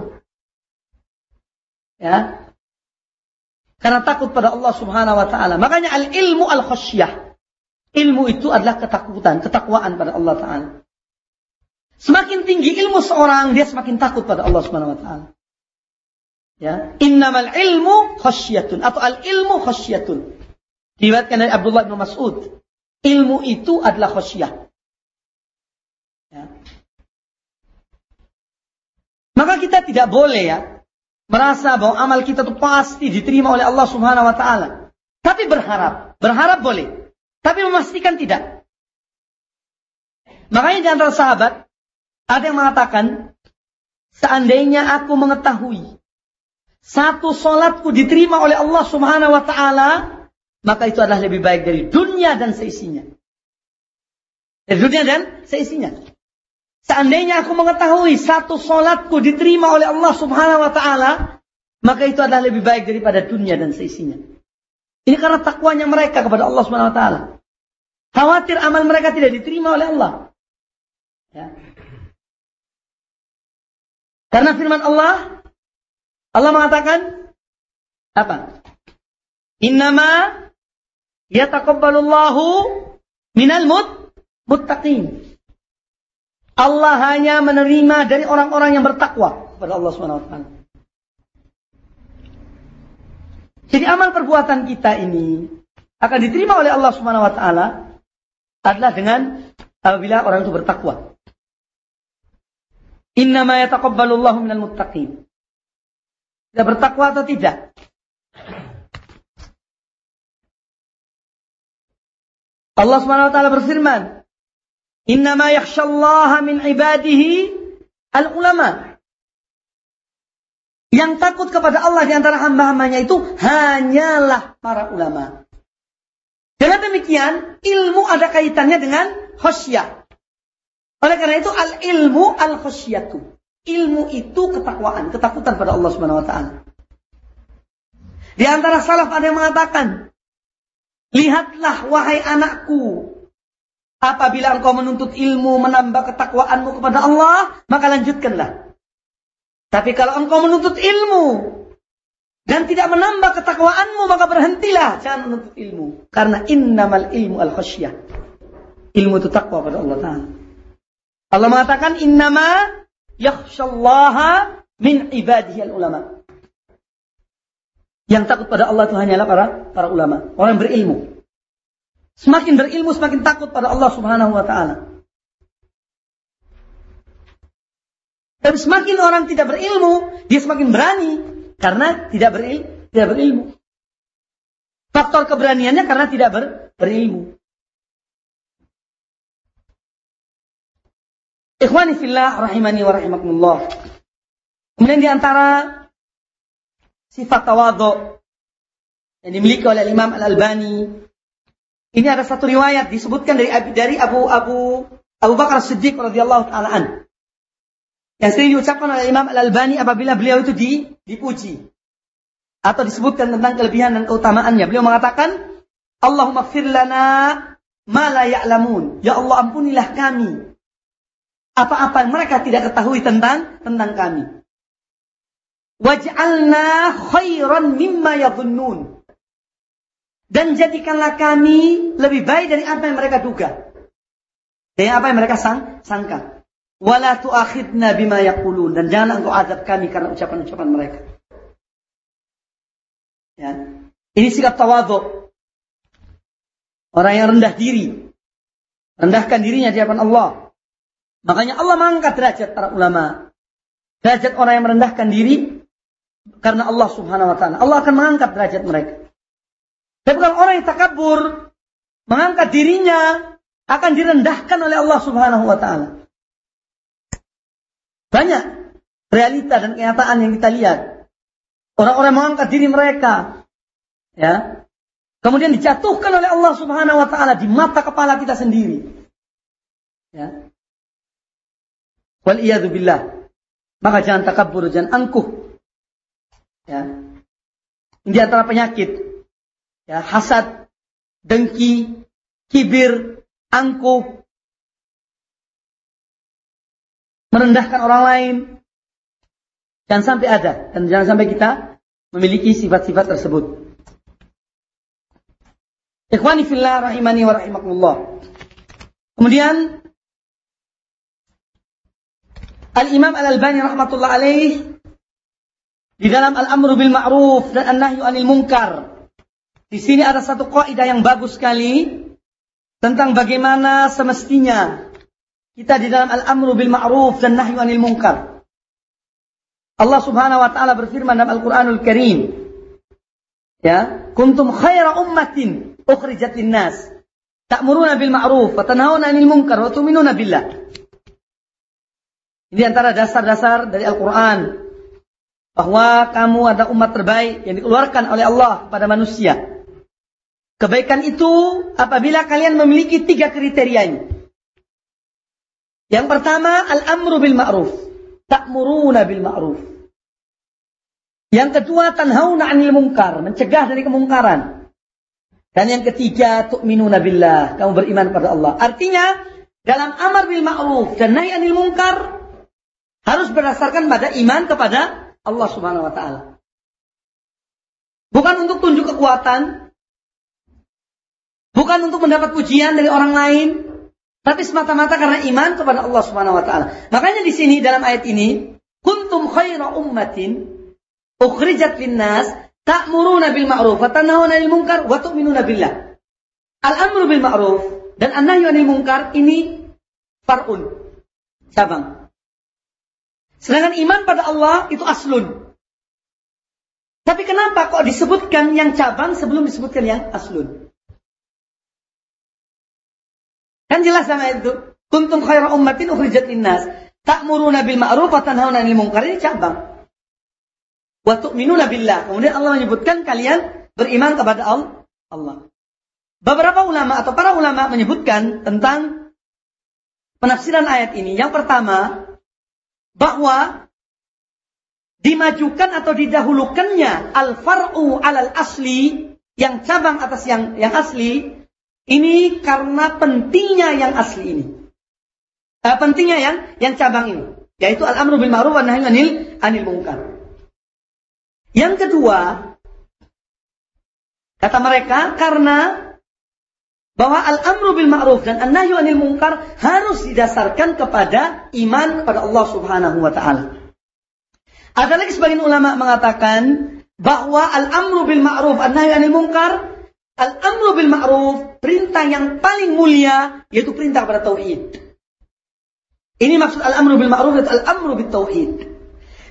Ya. Karena takut pada Allah Subhanahu wa taala. Makanya al-ilmu al-khasyah. Ilmu itu adalah ketakutan, ketakwaan pada Allah taala. Semakin tinggi ilmu seorang, dia semakin takut pada Allah Subhanahu wa taala. Ya, innamal ilmu khasyatun atau al-ilmu khasyatun. Diriwayatkan dari Abdullah bin Mas'ud. Ilmu itu adalah khasyah. Ya. Maka kita tidak boleh ya merasa bahwa amal kita itu pasti diterima oleh Allah Subhanahu wa taala. Tapi berharap, berharap boleh. Tapi memastikan tidak. Makanya di antara sahabat ada yang mengatakan, seandainya aku mengetahui satu solatku diterima oleh Allah Subhanahu wa taala, maka itu adalah lebih baik dari dunia dan seisinya. Dari dunia dan seisinya. Seandainya aku mengetahui satu solatku diterima oleh Allah subhanahu wa ta'ala, maka itu adalah lebih baik daripada dunia dan seisinya. Ini karena takwanya mereka kepada Allah subhanahu wa ta'ala. Khawatir amal mereka tidak diterima oleh Allah. Ya. Karena firman Allah, Allah mengatakan, apa? Innama yataqabbalullahu minal mut muttaqin. Allah hanya menerima dari orang-orang yang bertakwa kepada Allah Subhanahu wa taala. Jadi amal perbuatan kita ini akan diterima oleh Allah Subhanahu wa taala adalah dengan apabila orang itu bertakwa. Innama yataqabbalullahu minal muttaqin. Tidak bertakwa atau tidak? Allah Subhanahu wa taala berfirman, Innama yakhshallaha min ibadihi al-ulama. Yang takut kepada Allah di antara hamba-hambanya itu hanyalah para ulama. Dengan demikian, ilmu ada kaitannya dengan khosyah. Oleh karena itu, al-ilmu al-khosyatu. Ilmu itu ketakwaan, ketakutan pada Allah Subhanahu wa taala. Di antara salaf ada yang mengatakan, "Lihatlah wahai anakku, apabila engkau menuntut ilmu menambah ketakwaanmu kepada Allah, maka lanjutkanlah. Tapi kalau engkau menuntut ilmu dan tidak menambah ketakwaanmu, maka berhentilah. Jangan menuntut ilmu. Karena innamal ilmu al-khasyah. Ilmu itu takwa pada Allah Ta'ala. Allah mengatakan innama yakhshallaha min ibadihi al-ulama. Yang takut pada Allah itu hanyalah para para ulama, orang berilmu. Semakin berilmu semakin takut pada Allah Subhanahu wa taala. Dan semakin orang tidak berilmu, dia semakin berani karena tidak tidak berilmu. Faktor keberaniannya karena tidak ber, berilmu. Ikhwani fillah rahimani wa rahimakumullah. Kemudian di antara sifat tawadhu yang dimiliki oleh Imam Al-Albani ini ada satu riwayat disebutkan dari dari Abu Abu Abu Bakar Siddiq radhiyallahu taala an. Yang sering diucapkan oleh Imam Al-Albani apabila beliau itu di, dipuji. Atau disebutkan tentang kelebihan dan keutamaannya. Beliau mengatakan, Allahumma firlana ma la ya'lamun. Ya Allah ampunilah kami. Apa-apa yang mereka tidak ketahui tentang tentang kami. Waj'alna khairan mimma yadhunnun. Dan jadikanlah kami lebih baik dari apa yang mereka duga. Dari apa yang mereka sang, sangka. Wala tu'akhidna bima yaqulun dan jangan engkau azab kami karena ucapan-ucapan mereka. Ya. Ini sikap tawadhu. Orang yang rendah diri. Rendahkan dirinya di hadapan Allah. Makanya Allah mengangkat derajat para ulama. Derajat orang yang merendahkan diri karena Allah Subhanahu wa taala. Allah akan mengangkat derajat mereka. Tapi kalau orang yang takabur mengangkat dirinya akan direndahkan oleh Allah Subhanahu wa taala. Banyak realita dan kenyataan yang kita lihat. Orang-orang mengangkat diri mereka. Ya. Kemudian dijatuhkan oleh Allah Subhanahu wa taala di mata kepala kita sendiri. Ya. Wal billah. Maka jangan takabur, jangan angkuh. Ya. Di antara penyakit. Ya, hasad, dengki, kibir, angkuh, merendahkan orang lain. Jangan sampai ada dan jangan sampai kita memiliki sifat-sifat tersebut. Ikhwani fillah rahimani wa rahimakumullah. Kemudian Al-Imam Al-Albani rahmatullah alaih di dalam Al-Amru bil Ma'ruf dan An-Nahyu anil Munkar. Di sini ada satu kaidah yang bagus sekali tentang bagaimana semestinya kita di dalam al-amru bil ma'ruf dan nahyu anil munkar. Allah Subhanahu wa taala berfirman dalam Al-Qur'anul Karim. Ya, kuntum khaira ummatin ukhrijat lin-nas. Ta'muruna bil ma'ruf wa tanhauna 'anil munkar wa tu'minuna billah. Ini antara dasar-dasar dari Al-Qur'an bahwa kamu ada umat terbaik yang dikeluarkan oleh Allah pada manusia. Kebaikan itu apabila kalian memiliki tiga kriteria ini. Yang pertama, al-amru bil ma'ruf. Ta'muruna bil ma'ruf. Yang kedua, tanhauna 'anil munkar, mencegah dari kemungkaran. Dan yang ketiga, tu'minuna billah, kamu beriman pada Allah. Artinya, dalam amar bil ma'ruf dan nahi 'anil munkar harus berdasarkan pada iman kepada Allah Subhanahu wa taala. Bukan untuk tunjuk kekuatan, bukan untuk mendapat pujian dari orang lain, tapi semata-mata karena iman kepada Allah Subhanahu wa taala. Makanya di sini dalam ayat ini, kuntum khaira ummatin ukhrijat linnas ta'muruna bil ma'ruf wa tanhauna 'anil munkar wa tu'minuna billah. Al-amru bil ma'ruf dan an-nahyu 'anil munkar ini far'un, cabang. Sedangkan iman pada Allah itu aslun. Tapi kenapa kok disebutkan yang cabang sebelum disebutkan yang aslun? Kan jelas sama itu. Kuntum khaira ummatin ukhrijat linnas. Ta'muruna bil ma'ruf wa tanhauna 'anil munkar ini cabang. wa tu'minuna billah. Kemudian Allah menyebutkan kalian beriman kepada Allah. Beberapa ulama atau para ulama menyebutkan tentang penafsiran ayat ini. Yang pertama, bahwa dimajukan atau didahulukannya al-far'u alal asli yang cabang atas yang yang asli ini karena pentingnya yang asli ini. Uh, pentingnya yang yang cabang ini, yaitu al-amru bil ma'ruf wa anil anil munkar. Yang kedua, kata mereka karena bahwa al-amru bil ma'ruf dan an-nahyu anil munkar harus didasarkan kepada iman kepada Allah Subhanahu wa taala. Ada lagi sebagian ulama mengatakan bahwa al-amru bil ma'ruf an-nahyu anil munkar al-amru bil ma'ruf perintah yang paling mulia yaitu perintah kepada tauhid. Ini maksud al-amru bil ma'ruf dan al-amru bil tauhid.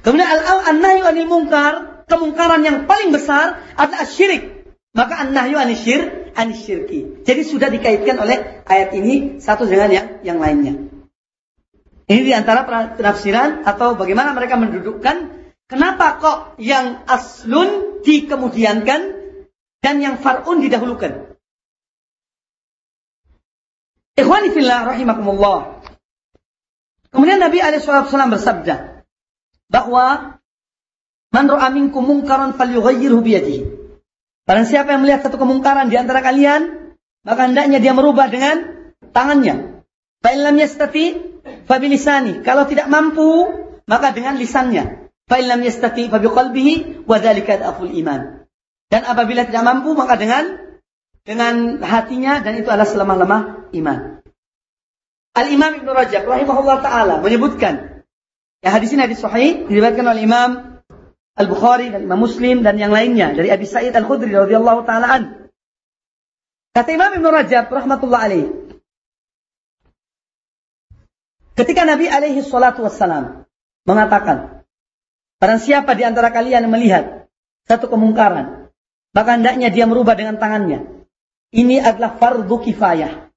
Kemudian al-nahyu anil munkar, kemungkaran yang paling besar adalah syirik. Maka an-nahyu anil syirk syirki. Jadi sudah dikaitkan oleh ayat ini satu dengan yang yang lainnya. Ini di antara penafsiran atau bagaimana mereka mendudukkan kenapa kok yang aslun dikemudiankan dan yang far'un didahulukan. Ikhwani fillah rahimakumullah. Kemudian Nabi SAW bersabda bahwa man ra'a minkum munkaran falyughayyirhu biyadihi. Barang siapa yang melihat satu kemungkaran di antara kalian, maka hendaknya dia merubah dengan tangannya. Fa'illam yastati fabilisani. Kalau tidak mampu, maka dengan lisannya. Fa'illam yastati fabiqalbihi wa aful iman. Dan apabila tidak mampu, maka dengan dengan hatinya dan itu adalah selemah-lemah iman. Al-Imam Ibn Rajab rahimahullah taala menyebutkan ya hadis ini hadis sahih diriwayatkan oleh Imam Al-Bukhari dan Imam Muslim dan yang lainnya dari Abi Sa'id Al-Khudri radhiyallahu taala an. Kata Imam Ibn Rajab rahmatullah alaih. Ketika Nabi alaihi salatu wassalam mengatakan, Barang siapa di antara kalian melihat satu kemungkaran, maka hendaknya dia merubah dengan tangannya. Ini adalah fardu kifayah.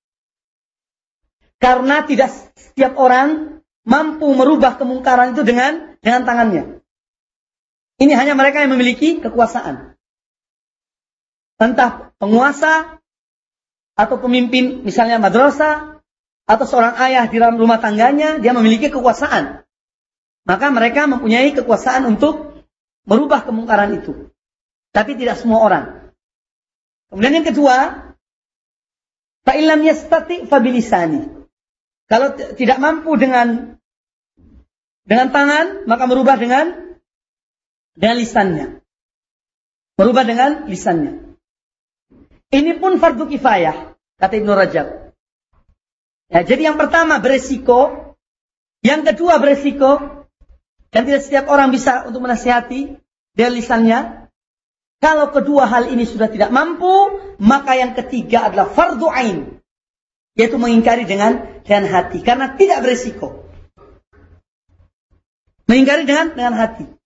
Karena tidak setiap orang mampu merubah kemungkaran itu dengan dengan tangannya. Ini hanya mereka yang memiliki kekuasaan. Entah penguasa atau pemimpin misalnya madrasah atau seorang ayah di dalam rumah tangganya dia memiliki kekuasaan. Maka mereka mempunyai kekuasaan untuk merubah kemungkaran itu. Tapi tidak semua orang. Kemudian yang kedua, fa'ilam yastati fabilisani. Kalau tidak mampu dengan dengan tangan, maka merubah dengan dengan lisannya. Merubah dengan lisannya. Ini pun fardu kifayah, kata Ibnu Rajab. Ya, jadi yang pertama beresiko, yang kedua beresiko, dan tidak setiap orang bisa untuk menasihati dengan lisannya. Kalau kedua hal ini sudah tidak mampu, maka yang ketiga adalah fardu ain, yaitu mengingkari dengan dengan hati, karena tidak beresiko. Mengingkari dengan dengan hati.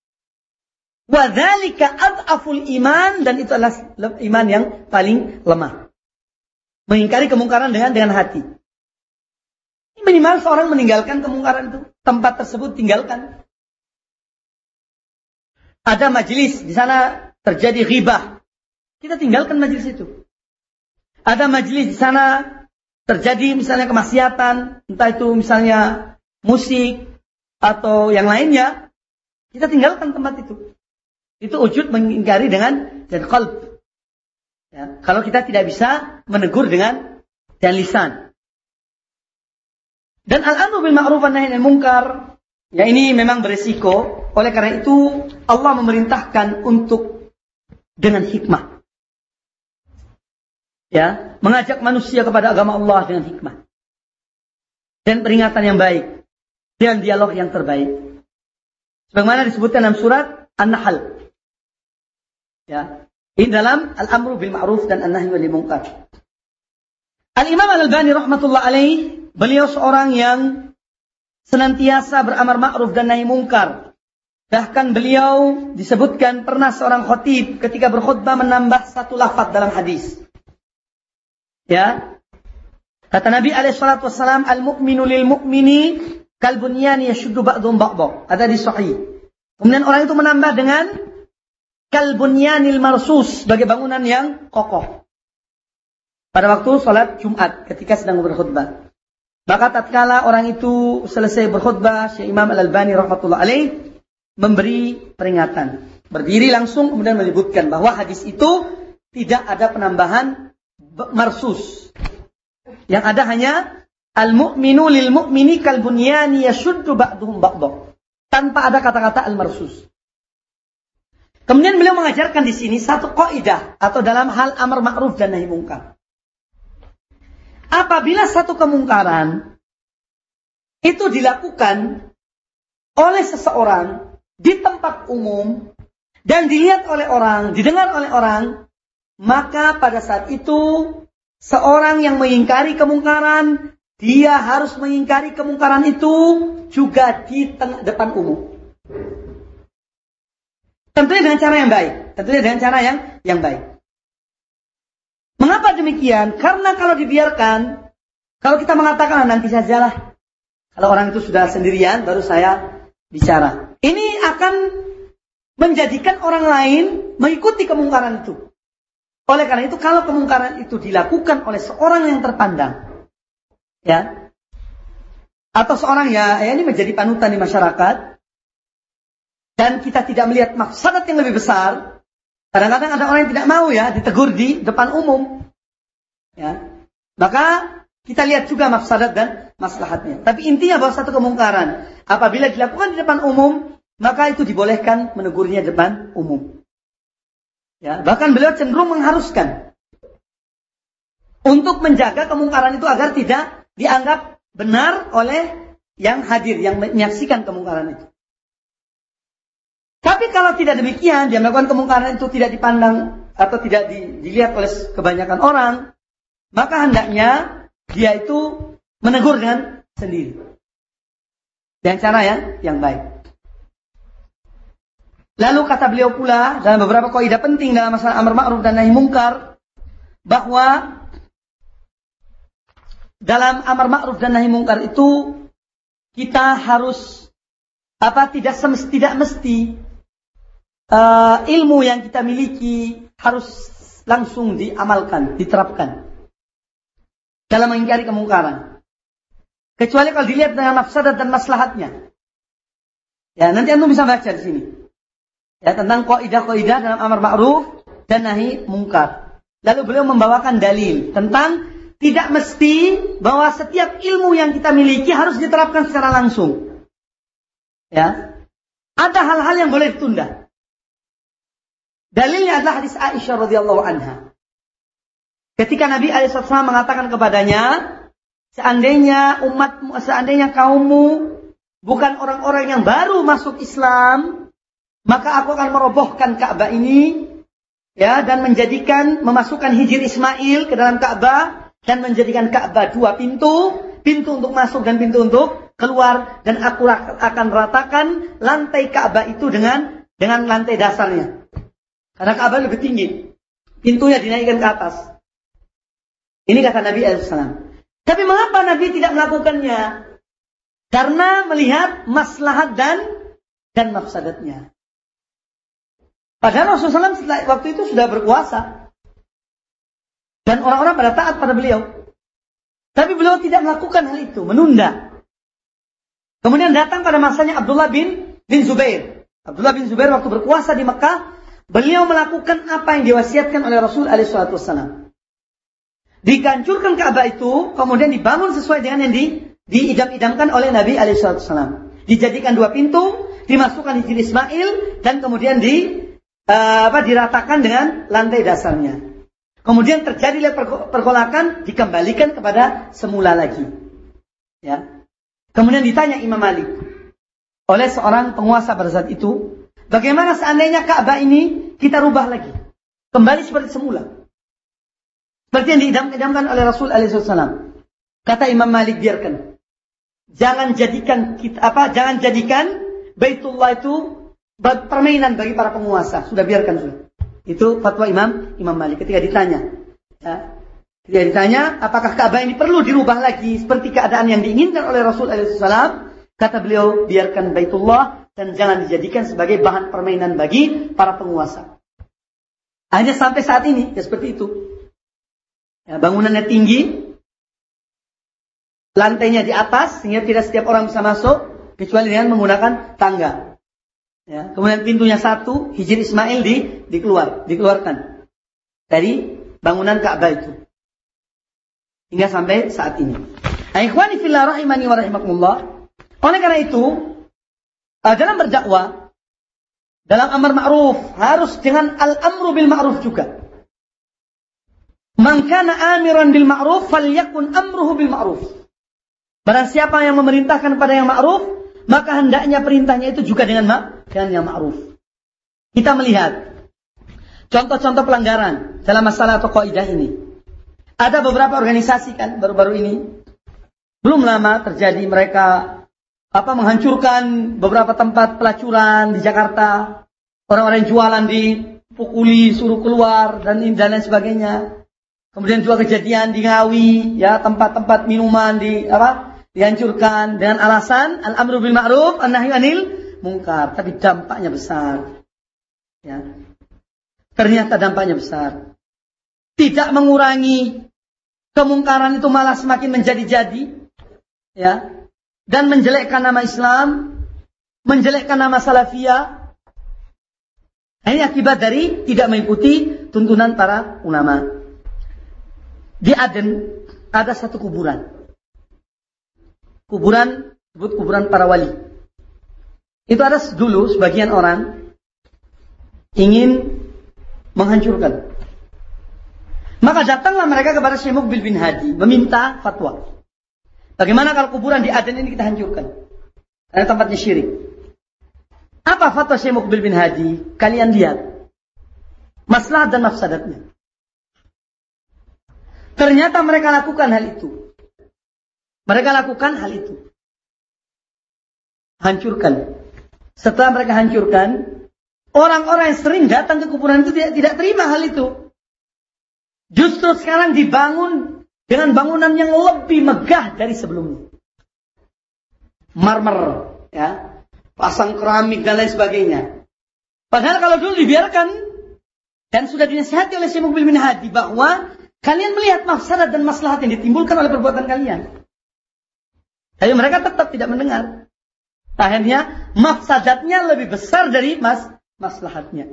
Wadzalika ad'aful iman dan itu adalah iman yang paling lemah. Mengingkari kemungkaran dengan dengan hati. Minimal seorang meninggalkan kemungkaran itu. Tempat tersebut tinggalkan. Ada majelis di sana terjadi ghibah. Kita tinggalkan majelis itu. Ada majelis di sana terjadi misalnya kemaksiatan, entah itu misalnya musik atau yang lainnya, kita tinggalkan tempat itu. Itu wujud mengingkari dengan dan qalb. Ya, kalau kita tidak bisa menegur dengan dan lisan. Dan al-amru bil ma'ruf wa nahi munkar ya ini memang beresiko. Oleh karena itu Allah memerintahkan untuk dengan hikmah. Ya, mengajak manusia kepada agama Allah dengan hikmah. Dan peringatan yang baik dan dialog yang terbaik. Sebagaimana disebutkan dalam surat An-Nahl Ya. Ini dalam al-amru bil ma'ruf dan an-nahyi anil munkar. Al-Imam Al-Albani rahmatullah alaih, beliau seorang yang senantiasa beramar ma'ruf dan nahi mungkar. Bahkan beliau disebutkan pernah seorang khotib ketika berkhutbah menambah satu lafaz dalam hadis. Ya. Kata Nabi alaihi salatu wassalam, al-mu'minu lil mu'mini kal bunyan yashuddu ba'dhum ba'dha. Ada di sahih. Kemudian orang itu menambah dengan kalbunyanil marsus sebagai bangunan yang kokoh. Pada waktu sholat Jumat ketika sedang berkhutbah. Maka tatkala orang itu selesai berkhutbah, Syekh Imam Al-Albani rahmatullah alaih memberi peringatan. Berdiri langsung kemudian menyebutkan bahwa hadis itu tidak ada penambahan marsus. Yang ada hanya al-mu'minu lil mu'mini kal bunyani yashuddu ba'duhum ba'dha. Tanpa ada kata-kata al-marsus. Kemudian beliau mengajarkan di sini satu kaidah atau dalam hal amar ma'ruf dan nahi mungkar. Apabila satu kemungkaran itu dilakukan oleh seseorang di tempat umum dan dilihat oleh orang, didengar oleh orang, maka pada saat itu seorang yang mengingkari kemungkaran, dia harus mengingkari kemungkaran itu juga di depan umum. Tentunya dengan cara yang baik. Tentunya dengan cara yang yang baik. Mengapa demikian? Karena kalau dibiarkan, kalau kita mengatakan ah, nanti sajalah. Kalau orang itu sudah sendirian, baru saya bicara. Ini akan menjadikan orang lain mengikuti kemungkaran itu. Oleh karena itu, kalau kemungkaran itu dilakukan oleh seorang yang terpandang, ya, atau seorang ya, ya ini menjadi panutan di masyarakat, dan kita tidak melihat maksadat yang lebih besar, kadang-kadang ada orang yang tidak mau ya ditegur di depan umum. Ya. Maka kita lihat juga maksadat dan maslahatnya. Tapi intinya bahwa satu kemungkaran apabila dilakukan di depan umum, maka itu dibolehkan menegurnya di depan umum. Ya, bahkan beliau cenderung mengharuskan untuk menjaga kemungkaran itu agar tidak dianggap benar oleh yang hadir, yang menyaksikan kemungkaran itu. Tapi kalau tidak demikian, dia melakukan kemungkaran itu tidak dipandang atau tidak dilihat oleh kebanyakan orang, maka hendaknya dia itu menegur dengan sendiri. Dengan cara yang yang baik. Lalu kata beliau pula dalam beberapa kaidah penting dalam masalah amar ma'ruf dan nahi mungkar bahwa dalam amar ma'ruf dan nahi mungkar itu kita harus apa tidak semesti tidak mesti uh, ilmu yang kita miliki harus langsung diamalkan, diterapkan dalam mengingkari kemungkaran. Kecuali kalau dilihat dengan mafsadat dan maslahatnya. Ya, nanti antum bisa baca di sini. Ya, tentang kaidah-kaidah dalam amar ma'ruf dan nahi mungkar. Lalu beliau membawakan dalil tentang tidak mesti bahwa setiap ilmu yang kita miliki harus diterapkan secara langsung. Ya. Ada hal-hal yang boleh ditunda. Dalilnya adalah hadis Aisyah radhiyallahu anha. Ketika Nabi SAW mengatakan kepadanya, seandainya umat, seandainya kaummu bukan orang-orang yang baru masuk Islam, maka aku akan merobohkan Ka'bah ini, ya, dan menjadikan memasukkan hijir Ismail ke dalam Ka'bah dan menjadikan Ka'bah dua pintu, pintu untuk masuk dan pintu untuk keluar, dan aku akan ratakan lantai Ka'bah itu dengan dengan lantai dasarnya. Karena Ka'bah lebih tinggi. Pintunya dinaikkan ke atas. Ini kata Nabi SAW. Tapi mengapa Nabi tidak melakukannya? Karena melihat maslahat dan dan mafsadatnya. Padahal Rasulullah SAW setelah waktu itu sudah berkuasa. Dan orang-orang pada taat pada beliau. Tapi beliau tidak melakukan hal itu, menunda. Kemudian datang pada masanya Abdullah bin bin Zubair. Abdullah bin Zubair waktu berkuasa di Mekah, Beliau melakukan apa yang diwasiatkan oleh Rasul alaihissalam. Dikancurkan Ka'bah itu, kemudian dibangun sesuai dengan yang di, diidam-idamkan oleh Nabi alaihissalam. Dijadikan dua pintu, dimasukkan hijir Ismail, dan kemudian di uh, apa diratakan dengan lantai dasarnya. Kemudian terjadi pergolakan, dikembalikan kepada semula lagi. Ya. Kemudian ditanya Imam Malik oleh seorang penguasa pada saat itu, Bagaimana seandainya Ka'bah ini kita rubah lagi? Kembali seperti semula. Seperti yang diidam-idamkan oleh Rasul alaihissalam. Kata Imam Malik biarkan. Jangan jadikan kita apa? Jangan jadikan Baitullah itu permainan bagi para penguasa. Sudah biarkan sudah. Itu fatwa Imam Imam Malik ketika ditanya. Ya, ketika ditanya, apakah Ka'bah ini perlu dirubah lagi seperti keadaan yang diinginkan oleh Rasul alaihissalam? Kata beliau, biarkan Baitullah dan jangan dijadikan sebagai bahan permainan bagi para penguasa. Hanya sampai saat ini, ya seperti itu. Ya, bangunannya tinggi, lantainya di atas, sehingga tidak setiap orang bisa masuk, kecuali dengan menggunakan tangga. Ya, kemudian pintunya satu, hijir Ismail di dikeluar, dikeluarkan dari bangunan Ka'bah itu. Hingga sampai saat ini. Ikhwani fillah rahimani wa rahimakumullah. Oleh karena itu, uh, dalam berdakwah, dalam amar ma'ruf, harus dengan al-amru bil ma'ruf juga. Man amiran bil ma'ruf, falyakun amruhu bil ma'ruf. Barang siapa yang memerintahkan pada yang ma'ruf, maka hendaknya perintahnya itu juga dengan ma dengan yang ma'ruf. Kita melihat contoh-contoh pelanggaran dalam masalah atau kaidah ini. Ada beberapa organisasi kan baru-baru ini belum lama terjadi mereka apa menghancurkan beberapa tempat pelacuran di Jakarta. Orang-orang yang jualan dipukuli, suruh keluar dan dan lain sebagainya. Kemudian juga kejadian di Ngawi, ya tempat-tempat minuman di apa dihancurkan dengan alasan al-amru bil ma'ruf, an-nahyi anil munkar, tapi dampaknya besar. Ya. Ternyata dampaknya besar. Tidak mengurangi kemungkaran itu malah semakin menjadi-jadi ya dan menjelekkan nama Islam, menjelekkan nama Salafiyah. Ini akibat dari tidak mengikuti tuntunan para ulama. Di Aden ada satu kuburan. Kuburan sebut kuburan para wali. Itu ada dulu sebagian orang ingin menghancurkan. Maka datanglah mereka kepada Syekh Mukbil bin Hadi meminta fatwa. Bagaimana kalau kuburan di Aden ini kita hancurkan? Karena tempatnya syirik. Apa fatwa Syekh Mukbil bin Hadi? Kalian lihat. Masalah dan mafsadatnya. Ternyata mereka lakukan hal itu. Mereka lakukan hal itu. Hancurkan. Setelah mereka hancurkan, orang-orang yang sering datang ke kuburan itu tidak, tidak terima hal itu. Justru sekarang dibangun dengan bangunan yang lebih megah dari sebelumnya. Marmer, ya, pasang keramik dan lain sebagainya. Padahal kalau dulu dibiarkan dan sudah dinasihati oleh Syekh Mukbil bin Hadi bahwa kalian melihat mafsadat dan maslahat yang ditimbulkan oleh perbuatan kalian. Tapi mereka tetap tidak mendengar. Akhirnya mafsadatnya lebih besar dari mas maslahatnya.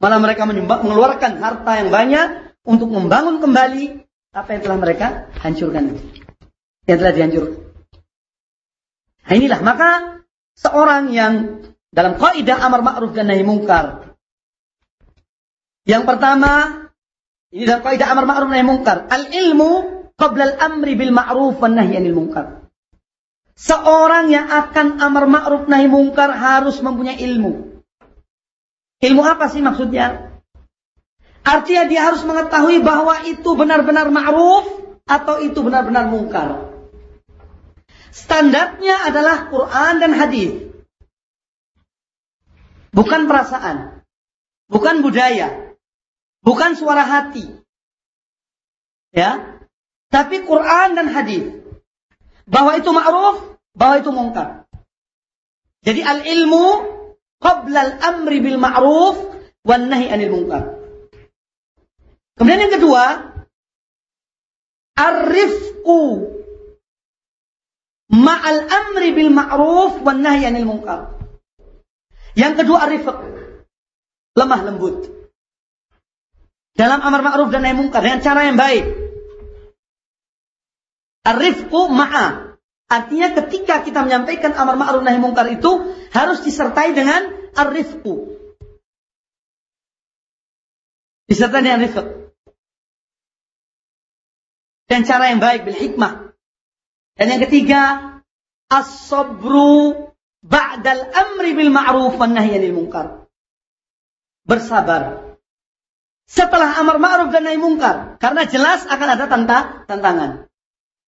Malah mereka mengeluarkan harta yang banyak untuk membangun kembali apa yang telah mereka hancurkan yang telah dihancurkan. Nah inilah maka seorang yang dalam kaidah amar ma'ruf dan nahi mungkar. Yang pertama, ini dalam kaidah amar ma'ruf nahi mungkar, al ilmu qabla al amri bil ma'ruf wan nahi anil mungkar. Seorang yang akan amar ma'ruf nahi mungkar harus mempunyai ilmu. Ilmu apa sih maksudnya? Artinya dia harus mengetahui bahwa itu benar-benar ma'ruf atau itu benar-benar mungkar. Standarnya adalah Quran dan hadis. Bukan perasaan. Bukan budaya. Bukan suara hati. Ya. Tapi Quran dan hadis. Bahwa itu ma'ruf, bahwa itu mungkar. Jadi al-ilmu qabla al-amri bil ma'ruf wan nahi anil mungkar. Kemudian yang kedua, arifku ma'al amri bil ma'ruf wan nahyi anil munkar. Yang kedua arif lemah lembut. Dalam amar ma'ruf dan nahi munkar dengan cara yang baik. Arifku ma'a. Artinya ketika kita menyampaikan amar ma'ruf nahi munkar itu harus disertai dengan arifku. Disertai dengan rifq dan cara yang baik bil hikmah. Dan yang ketiga, as-sabru ba'dal amri bil ma'ruf wan nahyi anil munkar. Bersabar. Setelah amar ma'ruf dan nahi munkar, karena jelas akan ada tanta, tantangan.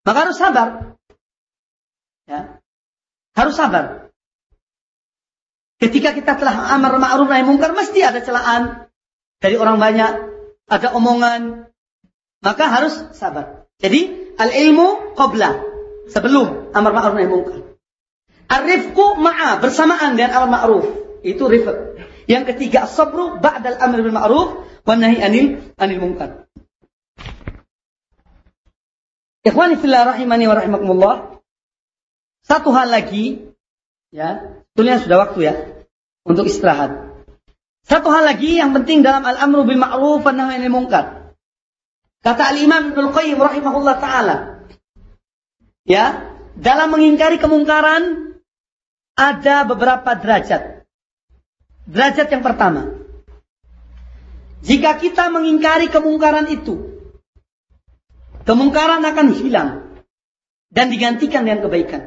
Maka harus sabar. Ya. Harus sabar. Ketika kita telah amar ma'ruf nahi munkar, mesti ada celaan dari orang banyak, ada omongan, maka harus sabar. Jadi al-ilmu qabla sebelum amar ma'ruf nahi munkar. Arifku ma'a bersamaan dengan amar ma'ruf. Itu rifq. Yang ketiga sabru ba'dal amr bil ma'ruf wan nahi anil anil munkar. Ikhwani fillah rahimani wa rahimakumullah. Satu hal lagi ya, sebetulnya sudah waktu ya untuk istirahat. Satu hal lagi yang penting dalam al-amru bil ma'ruf wa nahi anil munkar. Kata al-Imam Ibnu Qayyim rahimahullah taala. Ya, dalam mengingkari kemungkaran ada beberapa derajat. Derajat yang pertama, jika kita mengingkari kemungkaran itu, kemungkaran akan hilang dan digantikan dengan kebaikan.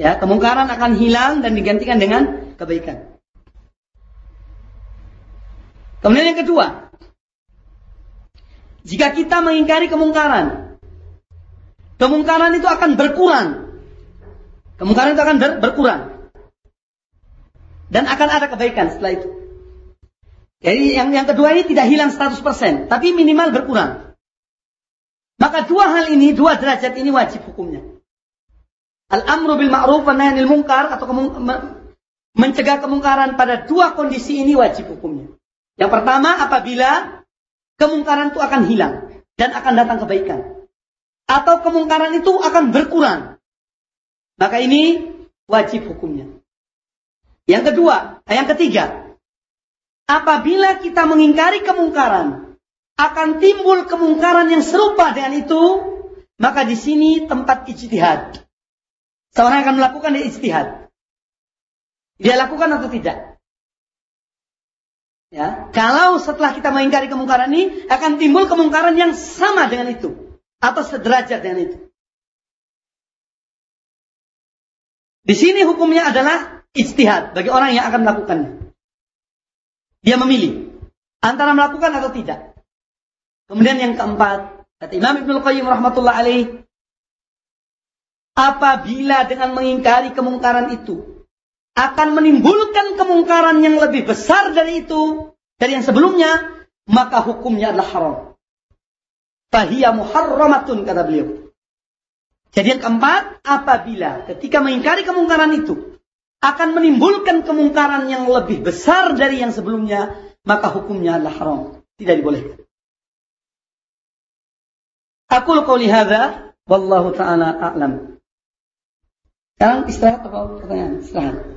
Ya, kemungkaran akan hilang dan digantikan dengan kebaikan. Kemudian yang kedua, jika kita mengingkari kemungkaran, kemungkaran itu akan berkurang. Kemungkaran itu akan ber berkurang. Dan akan ada kebaikan setelah itu. Jadi yang yang kedua ini tidak hilang 100%, tapi minimal berkurang. Maka dua hal ini, dua derajat ini wajib hukumnya. Al-amru bil ma'ruf wa nahi munkar atau mencegah kemungkaran pada dua kondisi ini wajib hukumnya. Yang pertama apabila kemungkaran itu akan hilang dan akan datang kebaikan. Atau kemungkaran itu akan berkurang. Maka ini wajib hukumnya. Yang kedua, eh, yang ketiga, apabila kita mengingkari kemungkaran, akan timbul kemungkaran yang serupa dengan itu, maka di sini tempat ijtihad. Seorang akan melakukan ijtihad. Dia lakukan atau tidak? Ya, kalau setelah kita mengingkari kemungkaran ini akan timbul kemungkaran yang sama dengan itu atau sederajat dengan itu. Di sini hukumnya adalah Ijtihad bagi orang yang akan melakukannya. Dia memilih antara melakukan atau tidak. Kemudian yang keempat, kata Imam Ibnu Qayyim rahmatullah alaih, apabila dengan mengingkari kemungkaran itu akan menimbulkan kemungkaran yang lebih besar dari itu, dari yang sebelumnya, maka hukumnya adalah haram. Fahiyya muharramatun kata beliau. Jadi yang keempat, apabila ketika mengingkari kemungkaran itu akan menimbulkan kemungkaran yang lebih besar dari yang sebelumnya, maka hukumnya adalah haram. Tidak dibolehkan. Aku qauli hadza wallahu taala a'lam. Sekarang istirahat atau pertanyaan? Istirahat.